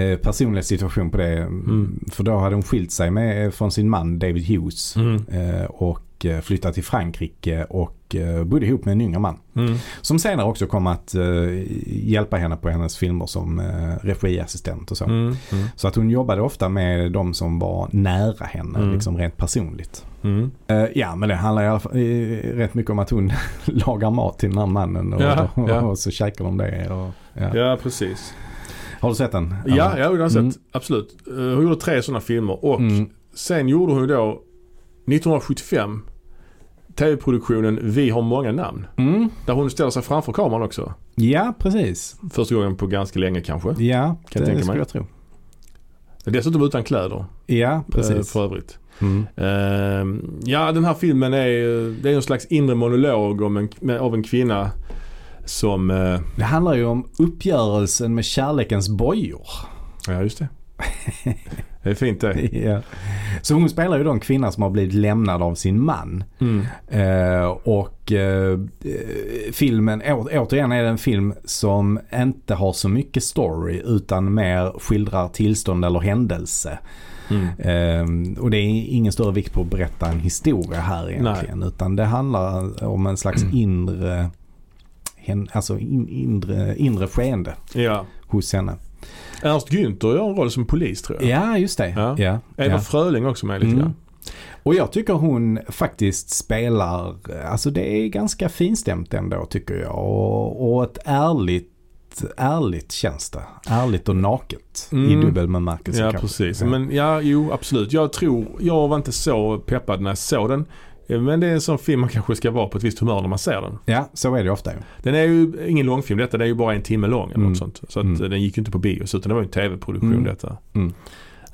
eh, personliga situation på det. Mm. För då hade hon skilt sig med, från sin man David Hughes. Mm. Eh, och eh, flyttat till Frankrike och eh, bodde ihop med en yngre man. Mm. Som senare också kom att eh, hjälpa henne på hennes filmer som eh, regiassistent och så. Mm. Mm. Så att hon jobbade ofta med de som var nära henne, Mm. liksom rent personligt. Mm. Eh, ja men det handlar i alla fall rätt mycket om att hon lagar mat till den här mannen och, Ja, och, ja. och så käkar de det. Och, ja. Ja, precis. Har du sett den? Ja, ja, jag har sett. Mm. Absolut. Eh, Hon gjorde tre sådana filmer och Mm. sen gjorde hon då 1975 tv-produktionen Vi har många namn. Mm. Där hon ställer sig framför kameran också. Ja precis. Första gången på ganska länge kanske. Ja, jag det tänka skulle mig. jag tro. Dessutom utan kläder Ja, eh, precis. för övrigt. Mm. Eh, ja, den här filmen är, det är en slags inre monolog om en, med, av en kvinna som, eh, Det handlar ju om uppgörelsen med kärlekens bojor. ja just det. Det är fint det. ja. Så hon spelar ju då en kvinna som har blivit lämnad av sin man. Mm. Eh, och eh, filmen, å, återigen är det en film som inte har så mycket story utan mer skildrar tillstånd eller händelse. Mm. Eh, och det är ingen större vikt på att berätta en historia här egentligen. Utan det handlar om en slags inre, hän- alltså in, inre, inre skeende Ja. hos henne. Ernst Günther gör en roll som polis tror jag. Ja, just det. Ja. Ja. Eva ja. Fröling också med lite Mm. grann. Och jag tycker hon faktiskt spelar, alltså det är ganska finstämt ändå tycker jag. Och, och ett ärligt, ärligt känns det. Ärligt och naket i Mm. dubbel bemärkelse Ja kanske. precis. Ja. Men ja, jo absolut. Jag tror, jag var inte så peppad när jag såg den. Eh, Men det är en sån film man kanske ska vara på ett visst humör när man ser den. ja, så är det ofta ju. Den är ju ingen långfilm detta, den är ju bara en timme lång eller Mm. något sånt. Så att Mm. eh, den gick ju inte på bio så utan det var ju en tv-produktion Mm. detta. Mm.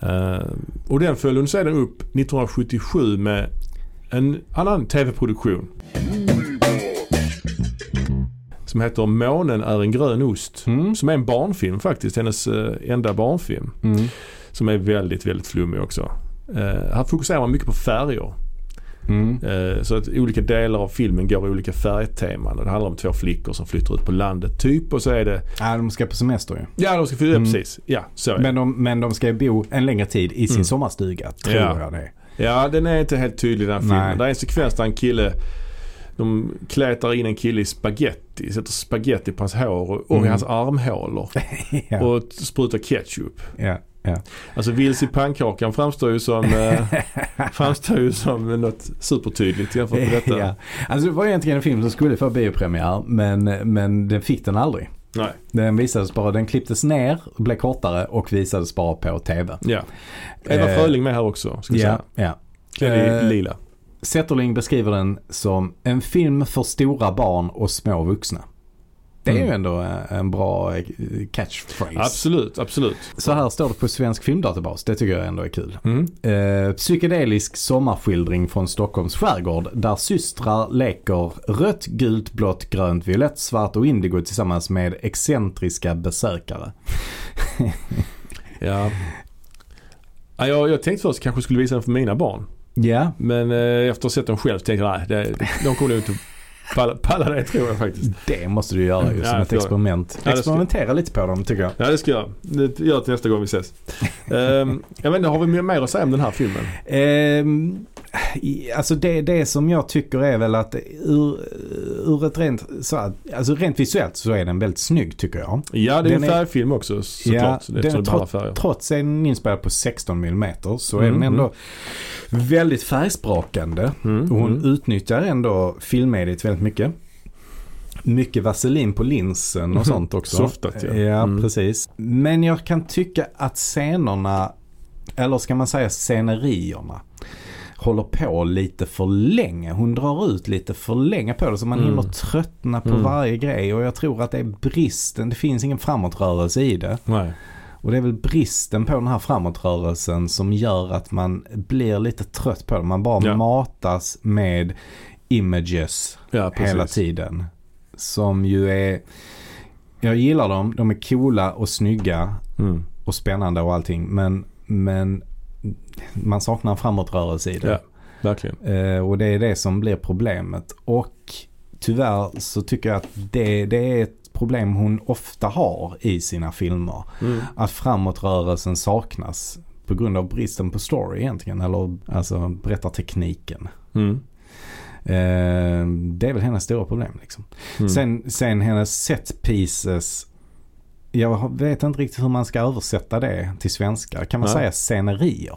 Eh, och den följde sedan upp 1977 med en annan tv-produktion. Som heter Månen är en grön ost. Mm. Som är en barnfilm faktiskt, hennes eh, enda barnfilm. Mm. Som är väldigt, väldigt flummig också. Uh, här fokuserar man mycket på färger. Mm. Eh, så att olika delar av filmen går i olika färgteman. Och det handlar om två flickor som flyttar ut på landet typ. Och så är det, Ja, de ska på semester ju. ja de ska fylla, Mm. precis. Ja, så är. Men de, men de ska bo en längre tid i sin Mm. sommarstuga, tror Ja. jag det. Ja, den är inte helt tydlig den filmen. Det är en sekvens där en kille de klätar in en kille i spaghetti, sätter spaghetti på hans hår och, och i Mm. hans armhålor. ja. Och sprutar ketchup. ja, ja. Alltså Vilse i pannkakan framstår ju som, eh, framstår ju som något supertydligt jämfört med detta. ja. Alltså det var egentligen en film som skulle få biopremiär men, men den fick den aldrig. Nej. Den visades bara, den klipptes ner, blev kortare och visades bara på TV. Ja. Eva Eh, Fröling med här också. Ska Ja, säga. ja. Klädd i Eh, lila. Zetterling beskriver den som en film för stora barn och små vuxna. Det är Mm. ju ändå eh, en bra eh, catchphrase. Absolut, absolut. Så här står det på Svensk Filmdatabas. Det tycker jag ändå är kul. Mm. Eh, psykedelisk sommarskildring från Stockholms skärgård där systrar leker rött, gult, blått, grönt, violett, svart och indigo tillsammans med excentriska besökare. Ja. Ja, jag, jag tänkte först kanske skulle visa den för mina barn. Ja, Men eh, efter att ha sett den själv tänkte jag nej, det, de kommer nog inte palla, palla det tror jag faktiskt. det måste du göra ju Ja, som ett experiment. Ja, Experimentera lite på dem tycker jag. Ja det ska jag. Det gör jag till nästa gång vi ses. um, jag vet inte, har vi mer att säga om den här filmen? I- alltså det, det som jag tycker är väl att ur, ur ett rent, så här, alltså rent visuellt så är den väldigt snygg tycker jag. Ja det är Den en är- färgfilm också såklart. Ja, den färger. Trots att den är inspelad på 16 mm så är Mm, den ändå väldigt färgsprakande. Mm, Och hon mm. utnyttjar ändå filmmediet väldigt mycket. Mycket vaselin på linsen och sånt också. Softat, ja. Ja, Mm. precis. Men jag kan tycka att scenerna, eller ska man säga scenerierna, håller på lite för länge. Hon drar ut lite för länge på det så man Mm. hinner tröttna på Mm. varje grej. Och jag tror att det är bristen, det finns ingen framåtrörelse i det. Nej. Och det är väl bristen på den här framåtrörelsen som gör att man blir lite trött på det. Man bara Ja. matas med images Ja, hela tiden. Som ju är, jag gillar dem, de är coola och snygga Mm. och spännande och allting. Men, men man saknar en framåtrörelse i det. Ja, verkligen. Eh, och det är det som blir problemet. Och tyvärr så tycker jag att det, det är ett problem hon ofta har i sina filmer. Mm. Att framåtrörelsen saknas på grund av bristen på story egentligen. Eller alltså berättartekniken. Mm. Eh, det är väl hennes stora problem liksom. Mm. Sen, sen hennes set pieces. Jag vet inte riktigt hur man ska översätta det till svenska. Kan man Nej. säga scenerier?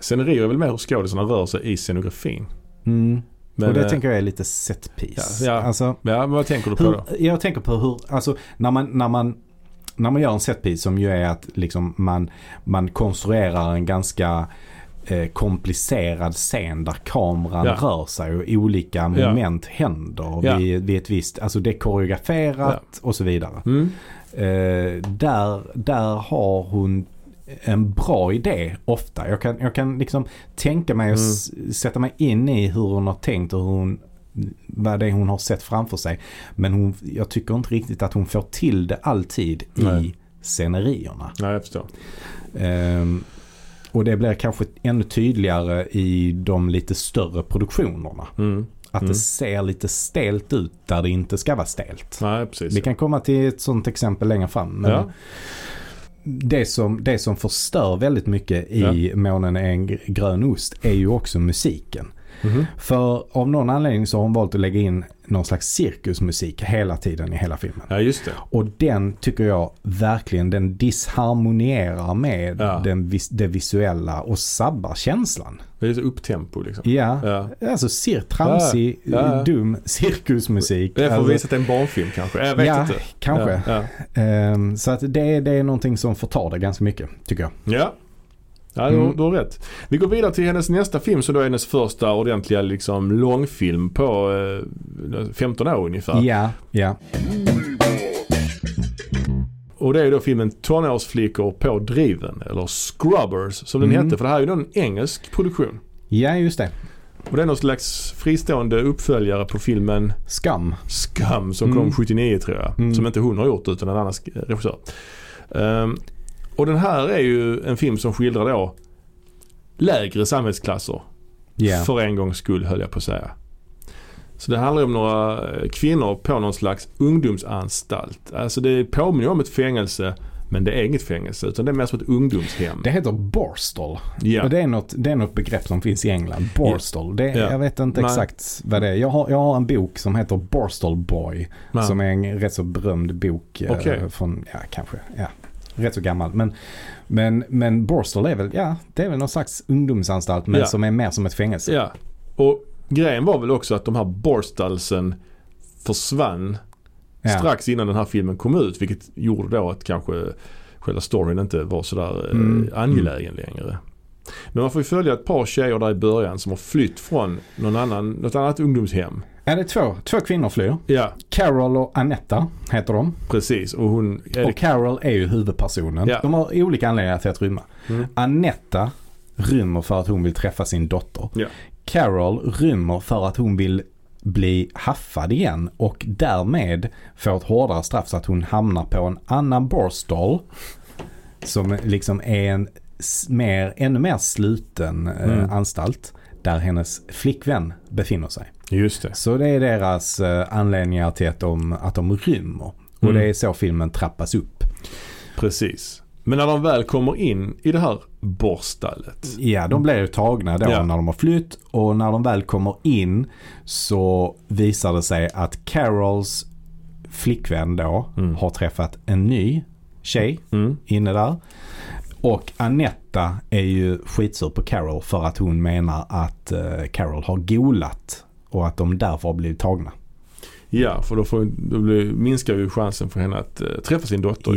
Scenerier är väl mer hur skådisarna rör sig i scenografin. Mm. Men, och det eh, tänker jag är lite set piece. Ja, ja. Alltså, Ja, men vad tänker du på då? hur, jag tänker på hur, alltså när man, när man, när man gör en set piece som ju är att liksom man, man konstruerar en ganska eh, komplicerad scen där kameran Ja. rör sig och olika Ja. moment händer Ja. vid, vid ett visst, alltså det är koreograferat och så vidare. Mm. Eh, där, där har hon en bra idé ofta. Jag kan, jag kan liksom tänka mig och Mm. sätta mig in i hur hon har tänkt och hur hon, vad det är hon har sett framför sig. Men hon, jag tycker inte riktigt att hon får till det alltid i Nej. scenerierna. Nej, jag förstår. Ehm, och det blir kanske ännu tydligare i de lite större produktionerna. Mm. Att Mm. det ser lite stelt ut där det inte ska vara stelt. Nej, precis. Vi kan komma till ett sånt exempel längre fram. Men Ja. det, som, det som förstör väldigt mycket i Månen är en gr- grön ost är ju också musiken. Mhm. För av någon anledning så har hon valt att lägga in någon slags cirkusmusik hela tiden i hela filmen. Ja, just det. Och den tycker jag verkligen den disharmonierar med Ja. den vis, det visuella och sabbar känslan. Det är så upptempo liksom. Ja, Ja. alltså cir, tramsig, Ja, dum cirkusmusik. Det att alltså, visa att det är en barnfilm kanske. Jag vet ja, inte. kanske. Ehm, så att det, det är någonting som förtar det ganska mycket, tycker jag. ja. Ja, Mm. du har rätt. Vi går vidare till hennes nästa film som då är hennes första ordentliga liksom, långfilm på eh, 15 år ungefär. Ja, ja. Och det är då filmen Tonårsflickor på driven eller Scrubbers som den Mm. hette. För det här är ju då en engelsk produktion. Ja, just det. Och det är någon slags fristående uppföljare på filmen Skam. Scum som Mm. kom 79 tror jag. Mm. Som inte hon har gjort utan en annan regissör. Ehm, och den här är ju en film som skildrar då lägre samhällsklasser. Ja. För en gångs skull höll jag på att säga. Så det handlar om några eh, kvinnor på någon slags ungdomsanstalt. Alltså det påminner om ett fängelse men det är inget fängelse utan det är mer som ett ungdomshem. Det heter Borstal. ja. Och det är, något, det är något begrepp som finns i England. Borstal. Det, Ja. Jag vet inte Nej. exakt vad det är. Jag har, jag har en bok som heter Borstal Boy. Ja. Som är en rätt så berömd bok. eh, Okej. Från, ja kanske, ja. Rätt så gammal. Men, men, men Borstal är väl, ja det är väl någon slags ungdomsanstalt men Ja. som är mer som ett fängelse. Ja. Och grejen var väl också att de här Borstalsen försvann Ja. strax innan den här filmen kom ut. Vilket gjorde då att kanske själva storyn inte var sådär eh, Mm. angelägen längre. Men man får ju följa ett par tjejer där i början som har flytt från någon annan, något annat ungdomshem. Ja, det är två, två kvinnor flyr. Ja, Carol och Anetta heter de. precis. Och hon... Är Och Carol är ju huvudpersonen. Ja. De har olika anledningar till att rymma. Mm. Anetta rymmer för att hon vill träffa sin dotter. Ja. Carol rymmer för att hon vill bli haffad igen och därmed få ett hårdare straff så att hon hamnar på en annan Borstal som liksom är en mer, ännu mer sluten eh, Mm. anstalt där hennes flickvän befinner sig. Just det. Så det är deras eh, anledningar till att de, att de rymmer. Och Mm. det är så filmen trappas upp. Precis. Men när de väl kommer in i det här borststallet. Ja, de blir ju tagna då Ja. när de har flytt och när de väl kommer in så visar det sig att Carols flickvän då Mm. har träffat en ny tjej Mm. inne där. Och Anetta är ju skitsur på Carol för att hon menar att eh, Carol har golat och att de därför har blivit tagna. Ja, för då, får, då blir, minskar ju chansen för henne att eh, träffa sin dotter.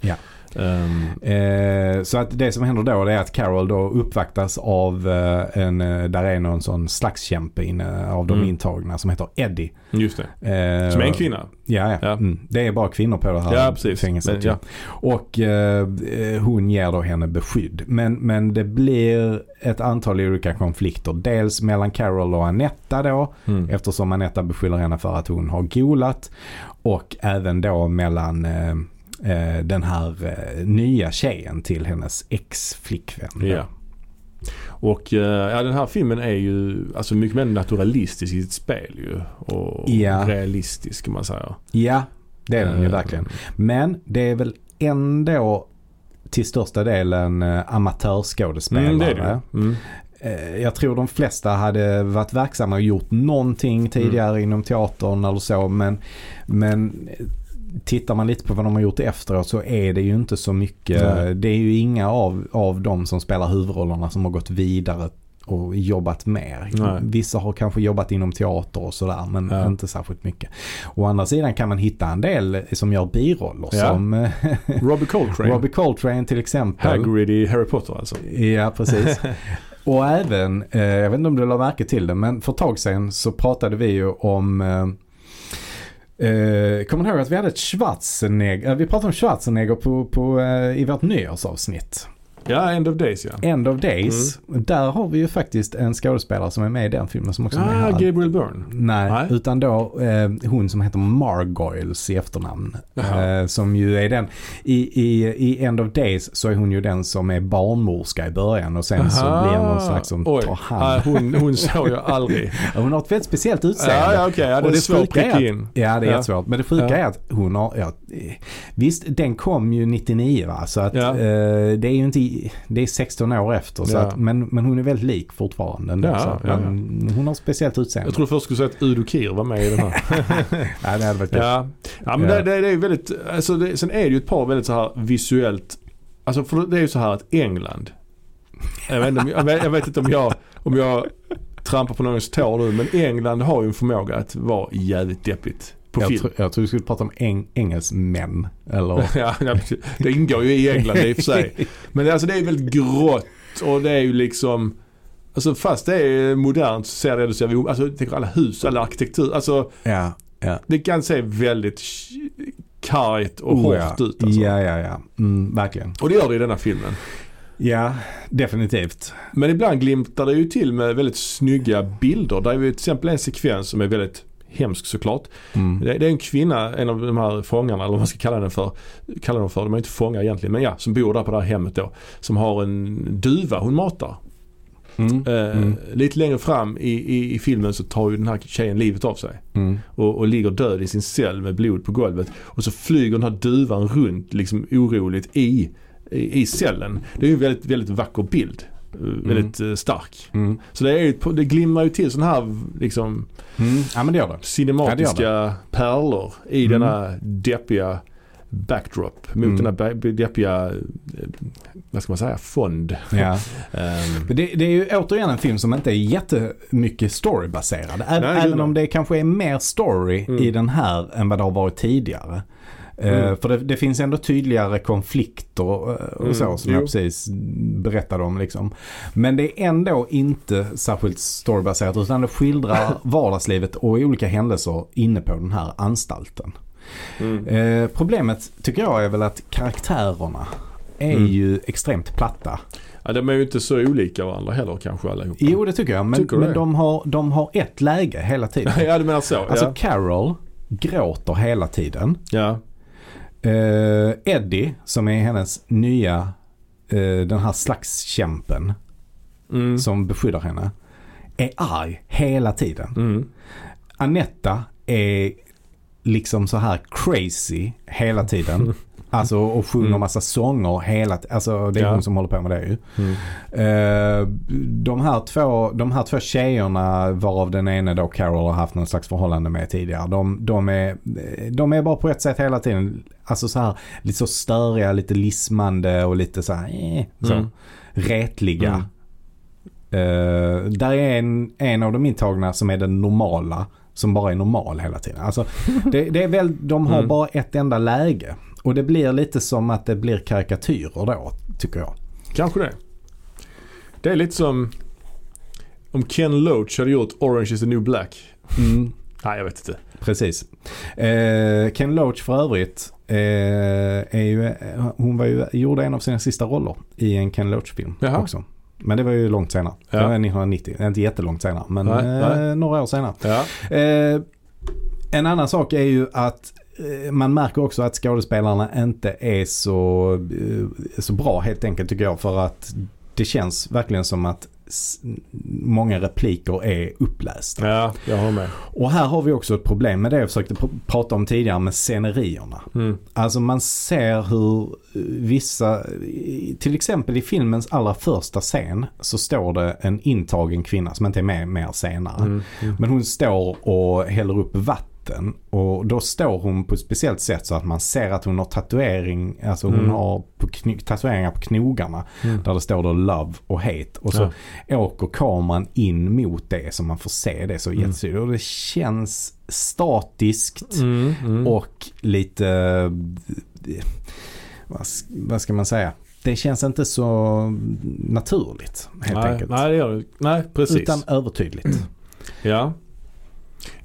Ja. Ehm, Eh, så att det som händer då det är att Carol då uppvaktas av eh, en, eh, där är någon sån slagskämpe inne av de Mm. intagna som heter Eddie. just det. Eh, Som är en kvinna. Ja, ja. Ja. Mm. Det är bara kvinnor på det här Ja, precis. fängelset. Ja. Och eh, eh, hon ger då henne beskydd. Men, men det blir ett antal olika konflikter. Dels mellan Carol och Anetta då. Mm. Eftersom Anetta beskyller henne för att hon har golat. Och även då mellan eh, den här eh, nya tjejen till hennes ex-flickvän. Ja. Och eh, ja, den här filmen är ju alltså mycket mer naturalistisk i sitt spel ju. Och Ja. realistisk kan man säga. ja, det är den ju verkligen. Men det är väl ändå till största delen amatörskådespelare. Mm, det är det mm. Jag tror de flesta hade varit verksamma och gjort någonting tidigare Mm. inom teatern eller så. Men, men tittar man lite på vad de har gjort efteråt så är det ju inte så mycket. Nej. Det är ju inga av, av de som spelar huvudrollerna som har gått vidare och jobbat mer. Nej. Vissa har kanske jobbat inom teater och sådär men Ja. inte särskilt mycket. Å andra sidan kan man hitta en del som gör biroller Ja. som eh, Robbie Coltrane. Robbie Coltrane till exempel. Hagrid i Harry Potter alltså. Ja, precis. Och även, eh, jag vet inte om du la märke till det, men för ett tag sedan så pratade vi ju om Uh, kommer ni ihåg att vi hade ett Schwarzenegger, eh, vi pratade om Schwarzenegger på, på, uh, i vårt nyårsavsnitt. Ja, End of Days ja. End of Days. Där har vi ju faktiskt en skådespelare som är med i den filmen som också är med Ah, här. Gabriel Byrne. Nej, Nej. utan då eh, hon som heter Margoyles i efternamn. Eh, som ju är den, i, i, i End of Days så är hon ju den som är barnmorska i början och sen så Aha. blir hon någon slags som Oj. tar Ah, hand. hon, hon såg jag aldrig. Hon har ett väldigt speciellt utseende. ja, ja okej. Ja, det Och är det svårt att är pricka in. Ja, det är Ja. jättesvårt. Men det sjuka Ja. är att hon har, ja, visst den kom ju 99 va? Så att Ja. eh, det är ju inte, det är 16 år efter. Så Ja. att, men, men hon är väldigt lik fortfarande ändå. Ja, ja, men Hon har speciellt utseende. Jag tror först skulle säga att Udo Kier var med i den här. ja, det hade varit ja. ja, men. Det, det, det är väldigt, alltså det, sen är det ju ett par väldigt så här visuellt, alltså för det är ju så här att England, jag vet, inte om, jag, jag vet inte om jag, om jag trampar på någons tår nu, men England har ju en förmåga att vara jävligt deppigt på Jag, film. tro, jag tror vi skulle prata om eng, engelsmän. Eller? ja, det ingår ju i England i och för sig. Men det, alltså, det är väldigt grått och det är ju liksom Alltså fast det är modernt så ser det ändå så jävla- alltså tänker alla hus, alla arkitektur. Alltså ja, ja. det kan se väldigt kargt och Oh, hårt ja. ut alltså. Ja, ja, ja. Mm, verkligen. Och det gör det i denna filmen. Ja, definitivt. Men ibland glimtar det ju till med väldigt snygga bilder. Där är ju till exempel en sekvens som är väldigt hemsk såklart. Mm. Det, det är en kvinna, en av de här fångarna eller vad man ska kalla den för. Kalla dem för, de är inte fångar egentligen men ja, som bor där på det här hemmet då. Som har en duva hon matar. Mm. Eh, Mm. Lite längre fram i, i, i filmen så tar ju den här tjejen livet av sig. Mm. Och, och ligger död i sin cell med blod på golvet. Och så flyger den här duvan runt liksom oroligt i, i, i cellen. Det är ju en väldigt, väldigt vacker bild. Eh, Väldigt eh, stark. Mm. Så det, är det glimmar ju till sådana här liksom Mm. Ja, men det gör det. cinematiska Ja, det pärlor i Mm. denna deppiga backdrop mot Mm. den här ba- deppiga, eh, vad ska man säga, fond. Ja. Men Det, det är ju återigen en film som inte är jättemycket storybaserad. Även gud, om det kanske är mer story Mm. i den här än vad det har varit tidigare. Eh, Mm. för det, det finns ändå tydligare konflikter och, och Mm, så som jo. jag precis berättade om. Liksom. Men det är ändå inte särskilt storybaserat utan det skildrar vardagslivet och olika händelser inne på den här anstalten. mm. Eh, problemet tycker jag är väl att karaktärerna är Mm. ju extremt platta. Ja, de är ju inte så olika varandra heller kanske allihopa. Jo det tycker jag. Men, Tycker men de, har, de har ett läge hela tiden. ja, du menar så. Alltså ja. Carol gråter hela tiden. ja. Eh, Eddie som är hennes nya, eh, den här slagskämpen Mm. som beskyddar henne. Är arg hela tiden. Mm. Anetta är liksom så här crazy hela tiden. Alltså och sjunger Mm. massa sånger hela. Alltså det är Ja. hon som håller på med det ju. Mm. Eh, de, här två, de här två tjejerna varav den ene då Carol har haft någon slags förhållande med tidigare. De, de, är, de är bara på ett sätt hela tiden. Alltså så här lite så störiga, lite lismande och lite så här eh, så. Mm. Retliga. Mm. Eh, där är en, en av de intagna som är den normala. Som bara är normal hela tiden. Alltså, det, det är väl, de har Mm. bara ett enda läge. Och det blir lite som att det blir karikatyrer då, tycker jag. Kanske det. Det är lite som om Ken Loach hade gjort Orange is the new black. Mm. Nej, jag vet inte. Precis. Eh, Ken Loach för övrigt eh, är ju, hon var ju, gjorde en av sina sista roller i en Ken Loach-film också. Men det var ju långt senare. Ja. Det var 1990. Inte jättelångt senare men Nej, eh, nej. några år senare. Ja. Eh, en annan sak är ju att man märker också att skådespelarna inte är så, eh, så bra helt enkelt tycker jag. För att det känns verkligen som att många repliker är upplästa. ja, jag håller med. Och här har vi också ett problem med det jag försökte pr- prata om tidigare med scenerierna. Mm. Alltså man ser hur eh, vissa, till exempel i filmens allra första scen så står det en intagen kvinna som inte är med mer senare. Mm. Mm. Men hon står och häller upp vatten och då står hon på ett speciellt sätt så att man ser att hon har tatuering, alltså hon Mm. har på tatueringar på knogarna Mm. där det står då love och hate. Och så åker kameran in mot det så man får se det så Mm. jättetydligt. Och det känns statiskt Mm. Och lite, vad, vad ska man säga? Det känns inte så naturligt helt nej, enkelt. nej, det gör det. Nej, precis. Utan övertydligt. Ja.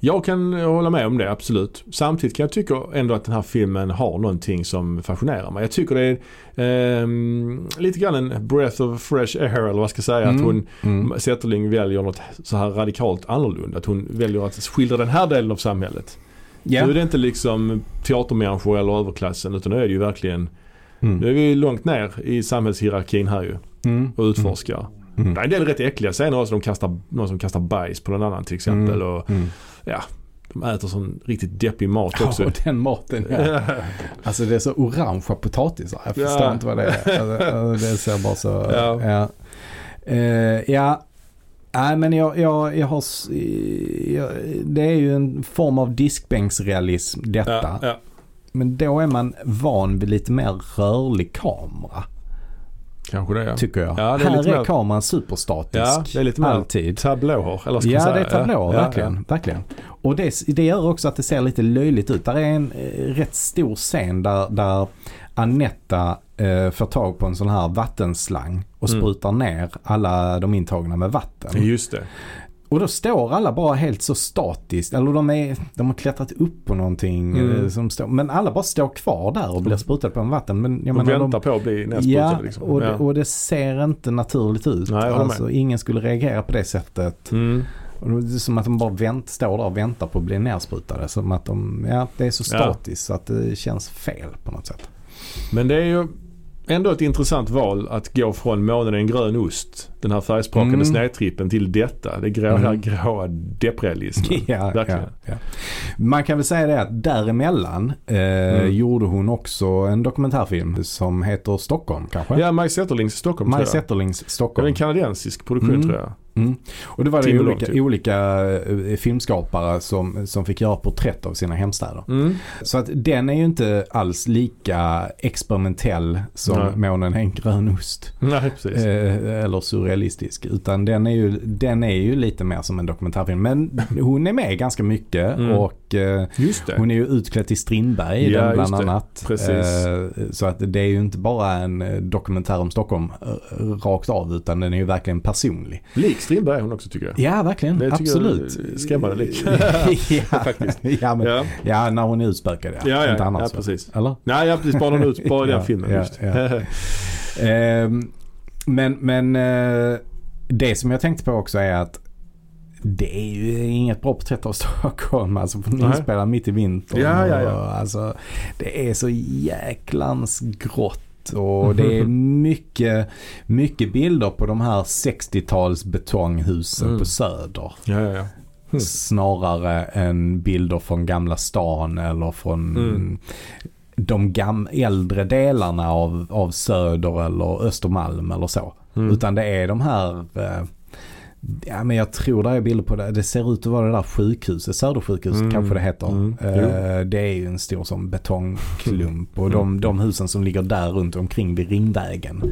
Jag kan hålla med om det, absolut. Samtidigt kan jag tycka ändå att den här filmen har någonting som fascinerar mig. Jag tycker det är ehm, lite grann en breath of fresh air eller vad jag ska säga. Att Mm. hon, Mm. Zetterling väljer något så här radikalt annorlunda. Att hon väljer att skildra den här delen av samhället. Ja. Nu är det inte liksom teatermänniskor eller överklassen utan nu är det ju verkligen, Mm. nu är vi långt ner i samhällshierarkin här ju Mm. och utforskar. Mm. Det är en del rätt äckliga scener också. De kastar, någon som kastar bajs på någon annan till exempel. Och Mm. de äter sån riktigt deppig mat också. Ja, den maten ja. Alltså det är så orangea potatisar. Jag förstår Ja. inte vad det är. Alltså, det ser bara så... Ja. Ja. Eh, ja. Nej men jag, jag, jag har... Jag, det är ju en form av diskbänksrealism detta. ja, ja. Men då är man van vid lite mer rörlig kamera. Kanske det ja. Tycker jag. Ja, det är Här lite är mer- kameran superstatisk. Ja, det är lite mer Alltid. tablåer. Eller ska Ja säga. det är tablåer, Ja, verkligen. verkligen. Och det, det gör också att det ser lite löjligt ut. Där är en eh, rätt stor scen där, där Anetta eh, får tag på en sån här vattenslang och Mm. sprutar ner alla de intagna med Ja. vatten. Just det. Och då står alla bara helt så statiskt. Eller de, är, de har klättrat upp på någonting. Mm. eh, Som står, men alla bara står kvar där och blir sprutade på med vatten. Men jag De menar, väntar de, på att bli Ja, nedsprutade liksom. och, ja. det, och det ser inte naturligt ut. Nej, alltså, ingen skulle reagera på det sättet. Mm. Och det är som att de bara vänt, står där och väntar på att bli nersprutade. Som att de, ja det är så Ja. statiskt så att det känns fel på något sätt. Men det är ju ändå ett intressant val att gå från månen är en grön ost, den här färgsprakande Mm. snedtrippen till detta. Det grå, Mm. här gråa depprealismen. Ja, Verkligen. ja, ja. Man kan väl säga det att däremellan eh, Mm. gjorde hon också en dokumentärfilm som heter Stockholm kanske? Ja, Maj Zetterlings Stockholm Maj tror jag. Zetterlings Det är Stockholm. en kanadensisk produktion Mm. tror jag. Mm. Och det var det olika, typ. olika eh, filmskapare som, som fick göra porträtt av sina hemstäder. Mm. Så att den är ju inte alls lika experimentell som Nej. Månen är en grön ost. Nej, precis. Eh, eller surrealistisk. Utan den är, ju, den är ju lite mer som en dokumentärfilm. Men hon är med ganska mycket Mm. och eh, Just det. hon är ju utklädd till Strindberg i Ja, den bland annat. Precis. Eh, så att det är ju inte bara en eh, dokumentär om Stockholm eh, rakt av utan den är ju verkligen personlig. Lik Strindberg är hon också tycker jag. Ja, verkligen. Det Absolut. skrämmande lik. ja, Faktiskt. Ja, men, Ja, ja, när hon är utspökad ja. ja, Inte ja, annars. ja precis. Eller? Nej, jag precis bara ut, bara i den Ja, filmen. ja, just. ja. Ehm, men men eh, det som jag tänkte på också är att det är ju inget bra porträtt av Stockholm. Alltså för inspelad mitt i vintern. Ja, ja, ja. Och, alltså, det är så jäklans grått. Och det är mycket, mycket bilder på de här 60-tals betonghusen Mm. på Söder. ja, ja, ja. Mm. Snarare än bilder från Gamla stan eller från Mm. de gam- äldre delarna av, av Söder eller Östermalm eller så. Mm. Utan det är de här eh, Ja men jag tror det är bilder på det. Det ser ut att vara det där sjukhuset, Södersjukhuset Mm. kanske det heter. Mm. Eh, det är ju en stor som betongklump och Mm. de, de husen som ligger där runt omkring vid Ringvägen.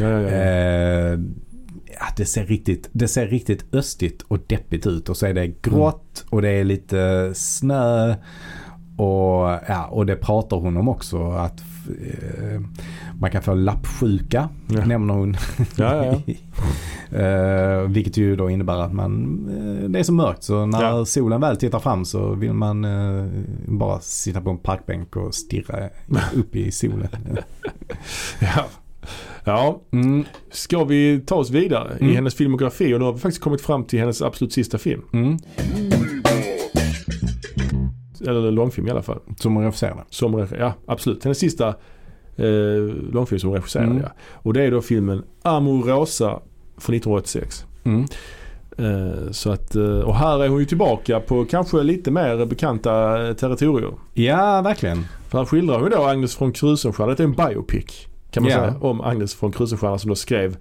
Ja, ja, ja. Eh, ja, det, ser riktigt, det ser riktigt östigt och deppigt ut och så är det grått och det är lite snö. Och, ja, och det pratar hon om också att man kan få lappsjuka Ja. nämner hon. ja, ja, ja. Eh, vilket ju då innebär att man, eh, det är så mörkt så när Ja. solen väl tittar fram så vill man eh, bara sitta på en parkbänk och stirra upp i solen. ja. ja. Mm, Ska vi ta oss vidare i Mm. hennes filmografi och nu har vi faktiskt kommit fram till hennes absolut sista film. mm, Eller långfilm i alla fall. som hon regisserade. Som ja, absolut. Hennes sista eh, långfilm som hon regisserade. Mm. Ja. Och det är då filmen Amorosa från 1986. Mm. Eh, så att, eh, och här är hon ju tillbaka på kanske lite mer bekanta eh, territorier. Ja, verkligen. För här skildrar hon då Agnes från Krusenstjerna. Det är en biopic kan man Ja. säga. Om Agnes från Krusenstjerna som då skrev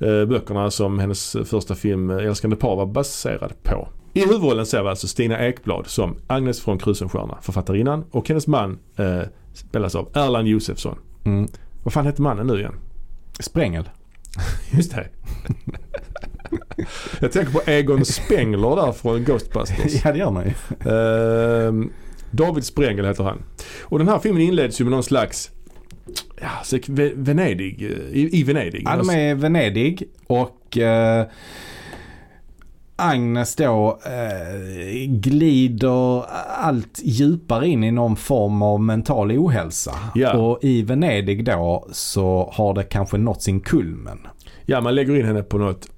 eh, böckerna som hennes första film Älskande par var baserad på. I huvudrollen ser vi alltså Stina Ekblad som Agnes från Krusenstjerna, författarinnan. Och hennes man eh, spelas av Erland Josefsson. Mm. Vad fan heter mannen nu igen? Sprängel. Just det. Jag tänker på Egon Spengler där från Ghostbusters. Ja, det gör man ju. Ehm, David Sprengel heter han. Och den här filmen inleds ju med någon slags Ja, så Ve- Venedig, eh, i, i Venedig. Ja, de är i Venedig och eh, Agnes då eh, glider allt djupare in i någon form av mental ohälsa. Ja. Och i Venedig då så har det kanske nått sin kulmen. Ja, man lägger in henne på något,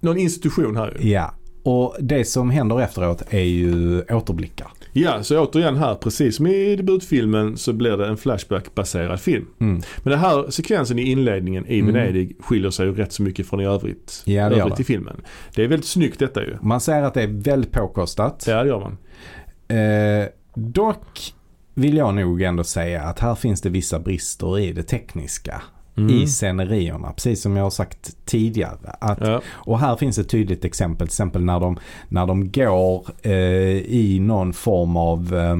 någon institution här ju. Ja. Och det som händer efteråt är ju återblickar. Ja, så återigen här, precis som i debutfilmen så blir det en Flashback-baserad film. Mm. Men den här sekvensen i inledningen i Mm. Venedig skiljer sig ju rätt så mycket från i övrigt, Ja, det övrigt det. i filmen. Det är väldigt snyggt detta ju. Man ser att det är väldigt påkostat. Ja, det gör man. Eh, dock vill jag nog ändå säga att här finns det vissa brister i det tekniska. Mm. I scenerierna, precis som jag har sagt tidigare. Att, Ja. Och här finns ett tydligt exempel, till exempel när de, när de går eh, i någon form av eh,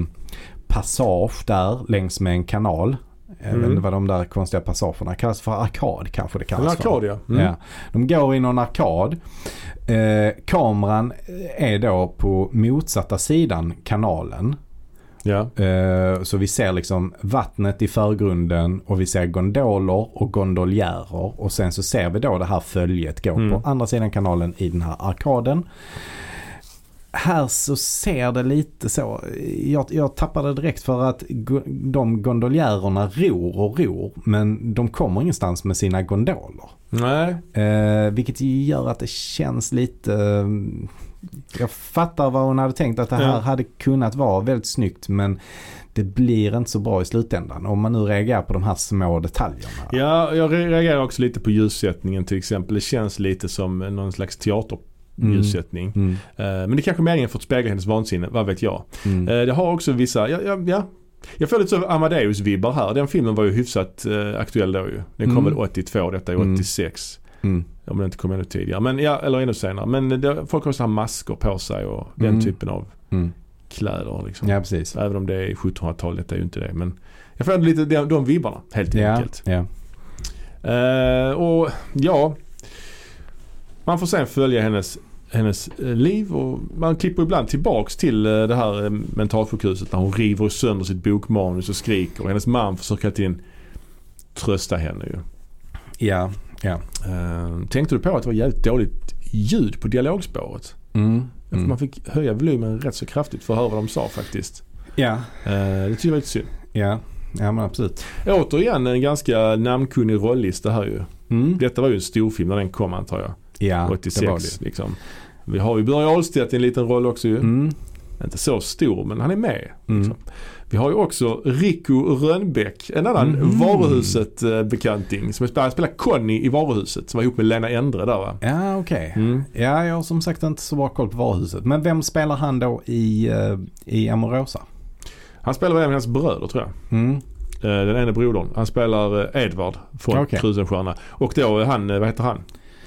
passage där längs med en kanal. Jag vet Mm. inte vad de där konstiga passagerna kallas för. Arkad kanske det En kallas för. arkad ja. Mm. Ja. De går i någon arkad. Eh, kameran är då på motsatta sidan kanalen. Ja. Eh, så vi ser liksom vattnet i förgrunden och vi ser gondoler och gondoljärer. Och sen så ser vi då det här följet gå Mm. på andra sidan kanalen i den här arkaden. Här så ser det lite så, jag, jag tappade direkt för att de gondoljärerna ror och ror men de kommer ingenstans med sina gondoler. Nej. Eh, vilket gör att det känns lite... jag fattar vad hon hade tänkt att det här Ja. hade kunnat vara väldigt snyggt men det blir inte så bra i slutändan. Om man nu reagerar på de här små detaljerna. Ja, jag re- reagerar också lite på ljussättningen till exempel. Det känns lite som någon slags teaterljussättning. Mm, Eh, Men det kanske är meningen för att spegla hennes vansinne, vad vet jag. mm. Eh, Det har också vissa, ja, ja, ja. Jag får lite så Amadeus-vibbar här. Den filmen var ju hyfsat eh, aktuell då ju. Den kom Mm. väl 82, detta är Mm. 86. Om det inte kom ännu tidigare. Men, ja, eller ännu senare. Men det, folk har sådana här masker på sig och den Mm. typen av Mm. kläder. Liksom. Ja, precis. Även om det är 1700-tal, detta är ju inte det. Men jag får lite de, de vibbarna helt Ja, enkelt. ja. Eh, och ja, man får sen följa hennes, hennes eh, liv och man klipper ibland tillbaks till eh, det här mentalsjukhuset när hon river sönder sitt bokmanus och skriker. Och hennes man försöker hela tiden trösta henne ju. Ja, ja. Eh, tänkte du på att det var jävligt dåligt ljud på dialogspåret? Mm. Mm. Man fick höja volymen rätt så kraftigt för att höra vad de sa faktiskt. Ja, Eh, det tycker jag var lite synd. ja. Ja men absolut. Återigen en ganska namnkunnig rollista här ju. Mm. Detta var ju en storfilm när den kom antar jag. Ja, det var 86 det. liksom. Vi har ju Börje Ahlstedt i en liten roll också ju. Mm. Inte så stor men han är med. Mm. Liksom. Vi har ju också Rico Rönnbäck, en annan Mhm. Varuhuset-bekanting. Som spelar, spelar Conny i Varuhuset som var ihop med Lena Endre där va. Ja, okej. Mm. Ja, jag har som sagt inte så bra koll på varuhuset. Men vem spelar han då i, uh, i Amorosa? Han spelar väl även hennes bröder tror jag. Mm. Eh, Den ene brodern. Han spelar eh, Edvard från Okej. Krusenstjerna. Och då han, eh, vad heter han?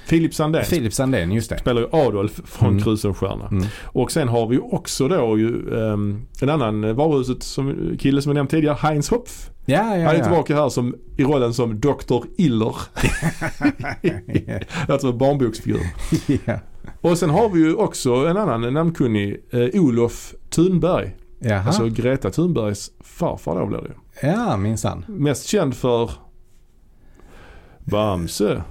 Filip Sandén. Filip Sandén, just det. Spelar ju Adolf från Mm. Krusenstjerna. Mm. Och sen har vi också då ju um, en annan varuhuset som, kille som jag nämnt tidigare, Heinz Hopf. Ja, ja, Han är ja. tillbaka här som, i rollen som Dr. Iller. alltså barnboksfigur. ja. Och sen har vi ju också en annan namnkunnig, eh, Olof Thunberg. Jaha. Alltså Greta Thunbergs farfar då blir det ju. ja, minsann. Mest känd för Bamse.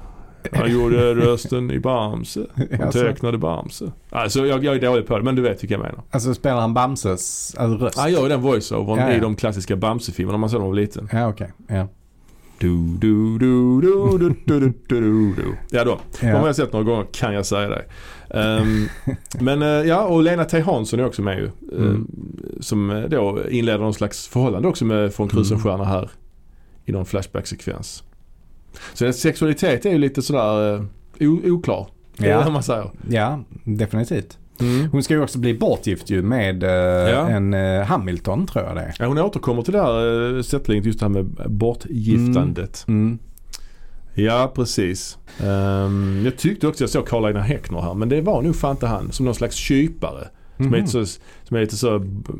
Han gjorde rösten i Bamse. Han tecknade Bamse. Alltså jag, jag är dålig på det men du vet vilka jag menar. alltså spelar han Bamses alltså röst? Han gör ju den voiceovern Ja, ja. i de klassiska Bamse-filmerna man såg när man var liten. Ja, okej. Ja. Du, du, du, du, du, du, du, du, du. Ja då. De har Ja. jag sett några gånger kan jag säga det. Ehm, men eh, ja och Lena T Hansson är också med ju. Ehm, Mm. Som eh, då inleder någon slags förhållande också med från Krusenstjerna här. I någon flashback-sekvens. Så sexualitet är ju lite sådär eh, oklar. Ja. man säger. ja, definitivt. Mm. Hon ska ju också bli bortgift ju med eh, Ja. en eh, Hamilton tror jag det är. Ja, hon återkommer till det här uh, sättlinget just det här med bortgiftandet. Mm. Ja, precis. Ehm, jag tyckte också jag såg Karl-Einar Häckner här men det var nog fan inte han. Som någon slags kypare. Som, är Mhm. så, som är lite så,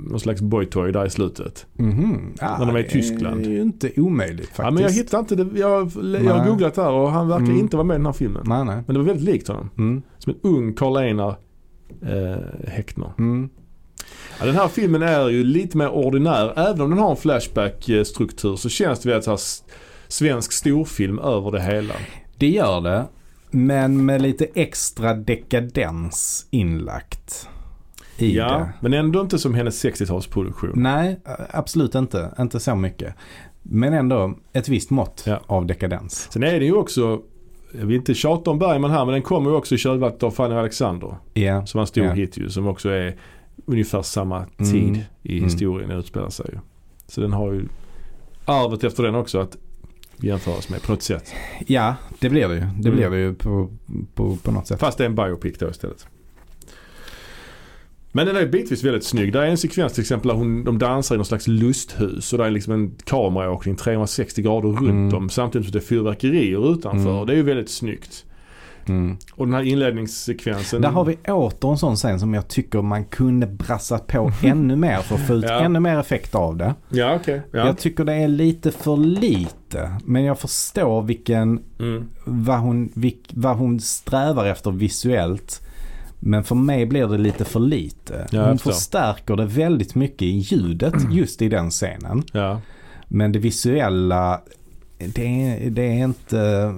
någon slags boytoy där i slutet. Mhm. Ja, När de är i det Tyskland. är ju inte omöjligt faktiskt. Ja, men jag hittade inte det. Jag, jag har googlat där och han verkar Mm. inte vara med i den här filmen. Nej, nej. Men det var väldigt likt honom. Mm. Som en ung Karl-Einar eh, Häckner. Mm. Ja, den här filmen är ju lite mer ordinär. Även om den har en flashback-struktur så känns det väldigt så här svensk storfilm över det hela. Det gör det. Men med lite extra dekadens inlagt i Ja, det. men ändå inte som hennes 60-talsproduktion. Nej, absolut inte. Inte så mycket. Men ändå ett visst mått Ja. av dekadens. Sen är det ju också, jag vill inte tjata om Bergman här, men den kommer ju också i kölvattnet av Fanny Alexander. Ja. Som var en stor Ja. hit ju, som också är ungefär samma Mm. tid i Mm. historien den utspelar sig ju. Så den har ju arvet efter den också att jämföras med på något sätt. ja, det blir det ju. Det Mm. blir det ju på, på, på något sätt. Fast det är en biopic då istället. Men den är bitvis väldigt snygg. Där är en sekvens till exempel där hon, de dansar i någon slags lusthus och där är liksom en kameraåkning 360 grader runt Mm. dem samtidigt som det är fyrverkerier utanför. Mm. Det är ju väldigt snyggt. Mm. Och den här inledningssekvensen. Där har vi åter en sån scen som jag tycker man kunde brassat på ännu mer för att få ut Ja. ännu mer effekt av det. Ja okej. Ja. Jag tycker det är lite för lite. Men jag förstår vilken, Mm. vad hon, vilk, vad hon strävar efter visuellt. Men för mig blir det lite för lite. Ja, hon förstärker det väldigt mycket i ljudet just i den scenen. Ja. Men det visuella, det är, det är inte,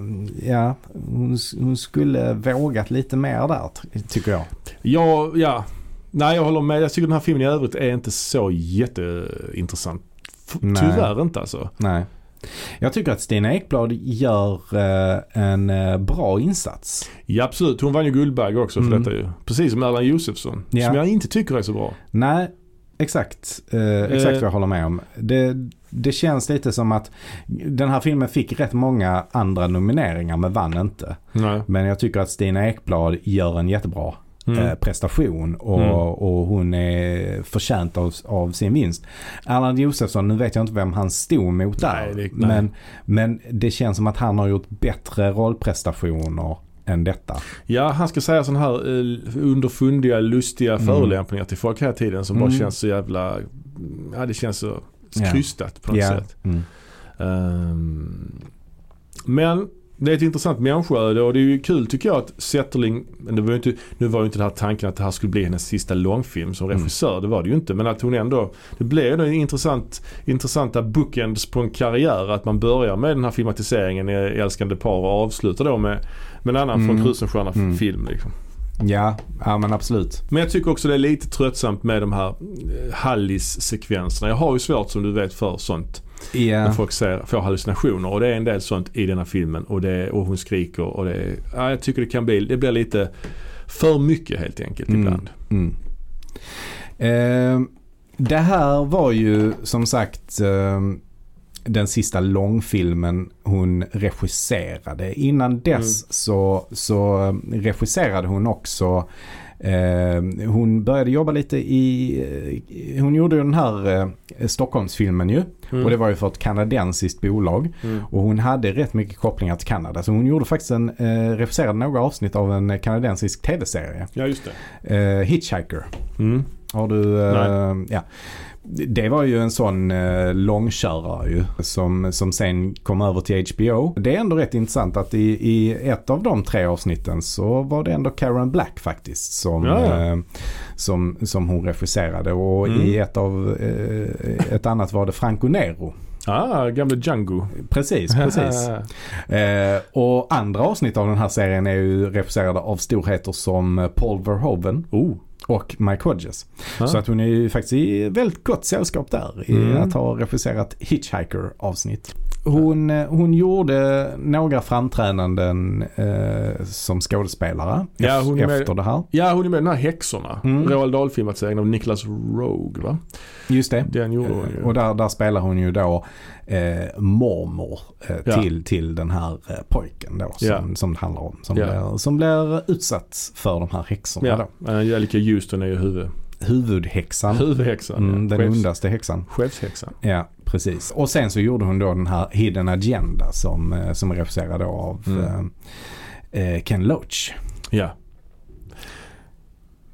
ja, hon, hon skulle vågat lite mer där ty- tycker jag. Ja, ja. Nej jag håller med. Jag tycker den här filmen i övrigt är inte så jätteintressant. F- Nej. Tyvärr inte alltså. Nej. Jag tycker att Stina Ekblad gör eh, en eh, bra insats. Ja absolut. Hon vann ju Guldbagge också för Mm. detta ju. Precis som Erland Josefsson. Ja. Som jag inte tycker är så bra. Nej, exakt. Eh, exakt Eh. vad jag håller med om. Det, det känns lite som att den här filmen fick rätt många andra nomineringar men vann inte. Nej. Men jag tycker att Stina Ekblad gör en jättebra Mm. eh, prestation och, Mm. och hon är förtjänt av, av sin vinst. Erland Josefsson, nu vet jag inte vem han stod mot där. Nej, det-. Men, men det känns som att han har gjort bättre rollprestationer än detta. Ja, han ska säga sådana här eh, underfundiga, lustiga Mm. förolämpningar till folk hela tiden som bara Mm. känns så jävla... Ja, det känns så krystat på något Ja. sätt. Mm. Ehm, men det är ett intressant människoöde och det är ju kul tycker jag att Zetterling, det var inte, nu var ju inte det här tanken att det här skulle bli hennes sista långfilm som Mm. regissör, det var det ju inte. Men att hon ändå, det blev ändå en intressant, intressanta bookends på en karriär. Att man börjar med den här filmatiseringen i Älskande par och avslutar då med, med en annan Mm. från Krusenstjerna Mm. film liksom. Ja, ja men absolut. Men jag tycker också det är lite tröttsamt med de här eh, Hallis-sekvenserna. Jag har ju svårt som du vet för sånt. Ja. När folk ser, får hallucinationer och det är en del sånt i den här filmen och, det, och hon skriker och det är, ja, jag tycker det kan bli, det blir lite för mycket helt enkelt Mm. ibland. Mm. Eh, det här var ju som sagt eh, den sista långfilmen hon regisserade. Innan dess Mm. så, så regisserade hon också Eh, hon började jobba lite i, eh, hon gjorde ju den här eh, Stockholmsfilmen ju. Mm. Och det var ju för ett kanadensiskt bolag. Mm. Och hon hade rätt mycket kopplingar till Kanada. Så hon gjorde faktiskt en, eh, regisserade några avsnitt av en kanadensisk tv-serie. Ja just det. Eh, Hitchhiker. Mm. Har du, eh, ja. Det var ju en sån eh, långkörare ju som, som sen kom över till HBO. Det är ändå rätt intressant att i, i ett av de tre avsnitten så var det ändå Karen Black faktiskt som, Ja, ja. eh, som, som hon regisserade. Och Mm. i ett av, eh, ett annat var det Franco Nero. Ah, gamle Django. Precis, precis. Eh, och andra avsnitt av den här serien är ju regisserade av storheter som Paul Verhoeven oh. Och Mike Hodges. Ah. Så att hon är ju faktiskt i väldigt gott sällskap där i Mm. att ha regisserat Hitchhiker-avsnitt. Hon, eh, hon gjorde några framträdanden eh, som skådespelare Ja, hon är med- efter det här. Ja hon är med i den här Häxorna. Mm. Roald Dahl-filmatiseringen av Niklas Rogue va? Just det. Den gjorde hon ju. Eh, Och där, där spelar hon ju då eh, mormor eh, Ja. till, till den här eh, pojken då som, Ja. som det handlar om. Som, Ja. blir, som blir utsatt för de här häxorna Ja, då. uh, Angelica Houston är ju huvud, Huvudhäxan. huvudhäxan. Mm, den Chefs- ondaste häxan. Chefshäxan. Ja, precis. Och sen så gjorde hon då den här Hidden Agenda som, eh, som är regisserad då av Mm. eh, eh, Ken Loach. Ja.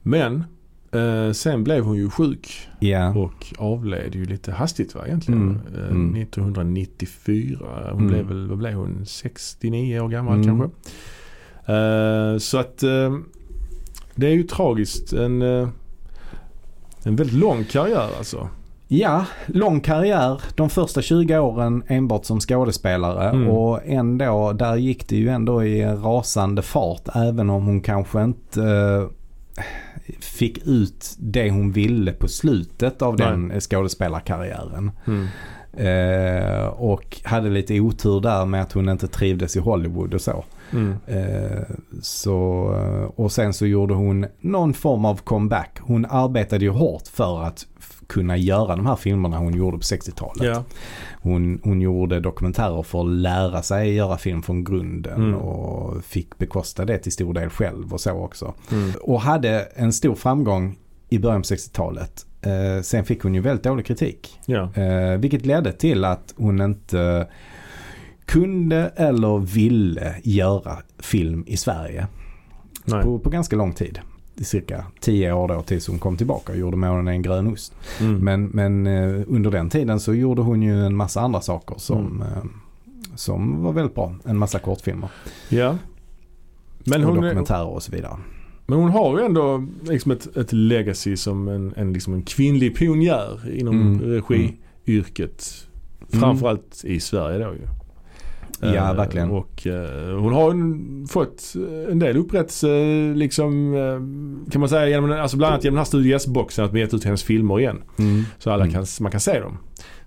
Men eh, sen blev hon ju sjuk Ja. och avled ju lite hastigt va egentligen. Mm. Eh, Mm. 1994. Hon Mm. blev väl, vad blev hon? 69 år gammal Mm. kanske. Eh, så att det är ju tragiskt. En, en väldigt lång karriär alltså. Ja, lång karriär. De första 20 åren enbart som skådespelare Mm. och ändå, där gick det ju ändå i rasande fart även om hon kanske inte eh, fick ut det hon ville på slutet av Nej. den skådespelarkarriären. Mm. Eh, och hade lite otur där med att hon inte trivdes i Hollywood och så. Mm. Eh, så, eh, och sen så gjorde hon någon form av comeback. Hon arbetade ju hårt för att kunna göra de här filmerna hon gjorde på 60-talet. Ja. Hon, hon gjorde dokumentärer för att lära sig göra film från grunden Mm. och fick bekosta det till stor del själv och så också. Mm. Och hade en stor framgång i början på 60-talet. Eh, sen fick hon ju väldigt dålig kritik. Ja. Eh, vilket ledde till att hon inte kunde eller ville göra film i Sverige på, på ganska lång tid. Cirka tio år då tills hon kom tillbaka och gjorde Månen en grön ost. Mm. Men, men eh, under den tiden så gjorde hon ju en massa andra saker som, Mm. eh, som var väldigt bra. En massa kortfilmer Ja. Men och hon, är, dokumentärer och så vidare. men hon har ju ändå liksom ett, ett legacy som en, en, liksom en kvinnlig pionjär inom Mm. regiyrket. Mm. Framförallt i Sverige då ju. Ja, Eh, verkligen. Och eh, hon har fått en del upprättelse liksom eh, kan man säga genom, alltså bland annat genom den här Studio S-boxen att man gett ut hennes filmer igen. Mm. Så alla Mm. kan, man kan se dem.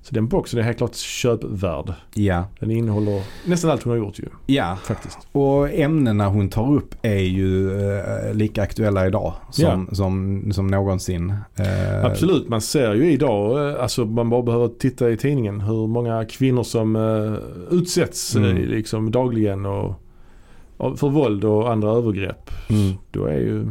Så den boxen är helt klart köpvärd. Ja. Den innehåller nästan allt hon har gjort ju ja, faktiskt. och ämnena hon tar upp är ju eh, lika aktuella idag som, som, som någonsin. Eh, Absolut, man ser ju idag, eh, alltså man bara behöver titta i tidningen hur många kvinnor som eh, utsätts Mm. eh, liksom dagligen och, och för våld och andra övergrepp. Mm. Då är ju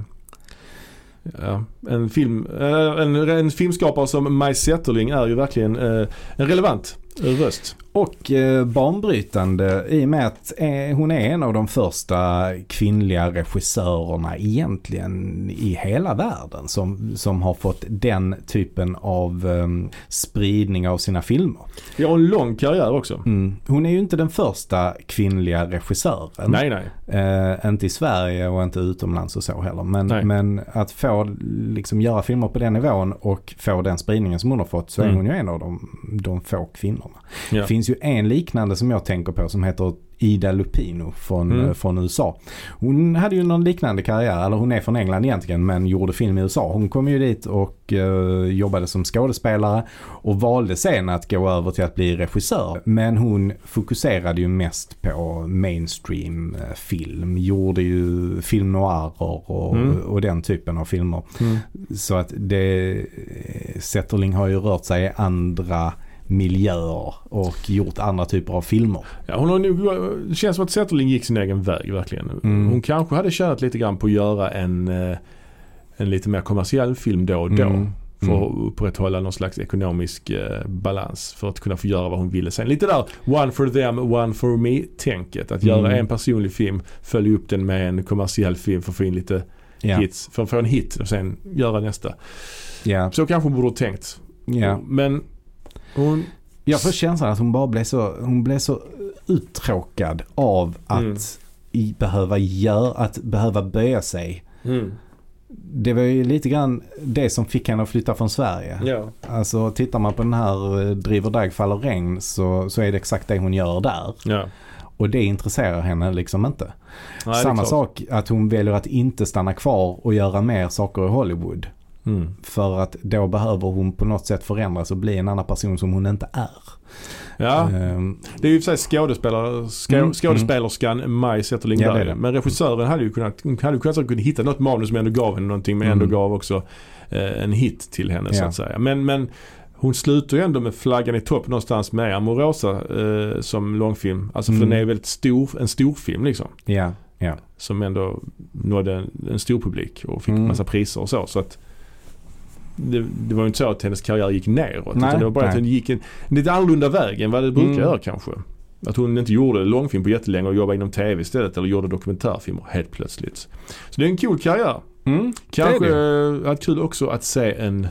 Ja, en, film, eh, en, en filmskapare som Maj Zetterling är ju verkligen eh, en relevant röst. Och eh, banbrytande i och med att eh, hon är en av de första kvinnliga regissörerna egentligen i hela världen som, som har fått den typen av eh, spridning av sina filmer. Har en lång karriär också. Mm. Hon är ju inte den första kvinnliga regissören. Nej, nej. Eh, inte i Sverige och inte utomlands och så heller. Men, Nej. men att få liksom göra filmer på den nivån och få den spridningen som hon har fått så är Mm. hon ju en av de, de få kvinnorna. Ja. Det finns ju en liknande som jag tänker på som heter Ida Lupino från, Mm. eh, från USA. Hon hade ju någon liknande karriär, eller hon är från England egentligen men gjorde film i USA. Hon kom ju dit och eh, jobbade som skådespelare och valde sen att gå över till att bli regissör. Men hon fokuserade ju mest på mainstream eh, film. Gjorde ju film noirer och, Mm. och den typen av filmer. Mm. Så att det, Zetterling har ju rört sig i andra miljöer och gjort andra typer av filmer. Ja, hon har nog, det känns som att Zetterling gick sin egen väg verkligen. Mm. Hon kanske hade tjänat lite grann på att göra en, eh, en lite mer kommersiell film då och då. Mm. För att upprätthålla någon slags ekonomisk eh, balans. För att kunna få göra vad hon ville sen. Lite där one for them, one for me-tänket. Att göra Mm. en personlig film, följa upp den med en kommersiell film för att få in lite Ja, hits. För att få en hit och sen göra nästa. ja, Så kanske hon borde ha tänkt. ja. Men hon... Jag får känslan att hon bara blev så, hon blev så uttråkad av att Mm. i, behöva göra, att behöva böja sig. Det var ju lite grann det som fick henne att flytta från Sverige. Ja. Alltså tittar man på den här eh, Driver dag faller regn så, så är det exakt det hon gör där. Ja. Och det intresserar henne liksom inte. Nej, Samma sak att hon väljer att inte stanna kvar och göra mer saker i Hollywood. Mm. För att då behöver hon på något sätt förändras och bli en annan person som hon inte är. Ja, Ehm, det är ju i och för sig skådespelare, skå, Mm, skådespelerskan Maj Zetterling Ja, där. Men regissören hade ju kunnat, hade kunnat kunnat hitta något manus som ändå gav henne någonting men ändå Mm. gav också eh, en hit till henne så Ja. att säga. Men, men hon slutar ju ändå med flaggan i topp någonstans med Amorosa eh, som långfilm. Alltså för Mm. den är väldigt stor, en stor film liksom. ja, ja. Som ändå nådde en, en stor publik och fick Mm. massa priser och så. så att det, det var ju inte så att hennes karriär gick neråt. Nej, utan det var bara att nej. hon gick en, en lite annorlunda väg än vad det brukar Mm. göra kanske. Att hon inte gjorde långfilm på jättelänge och jobbade inom tv istället eller gjorde dokumentärfilmer helt plötsligt. Så det är en cool karriär. Mm, Kanske det eh, kul också att se en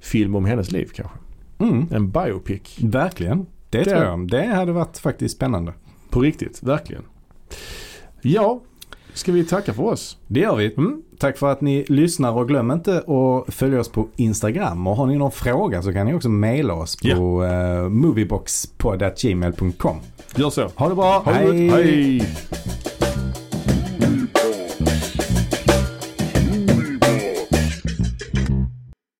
film om hennes liv kanske. Mm, En biopic. verkligen. Det, Det- tror jag. Det hade varit faktiskt spännande. På riktigt, verkligen. Ja, ska vi tacka för oss? Det gör vi. Mm. Tack för att ni lyssnar och glöm inte att följa oss på Instagram. Och har ni någon fråga så kan ni också mejla oss på uh, movieboxpodd.gmail.com. Gör så. Ha det bra. Ha gott. Hej!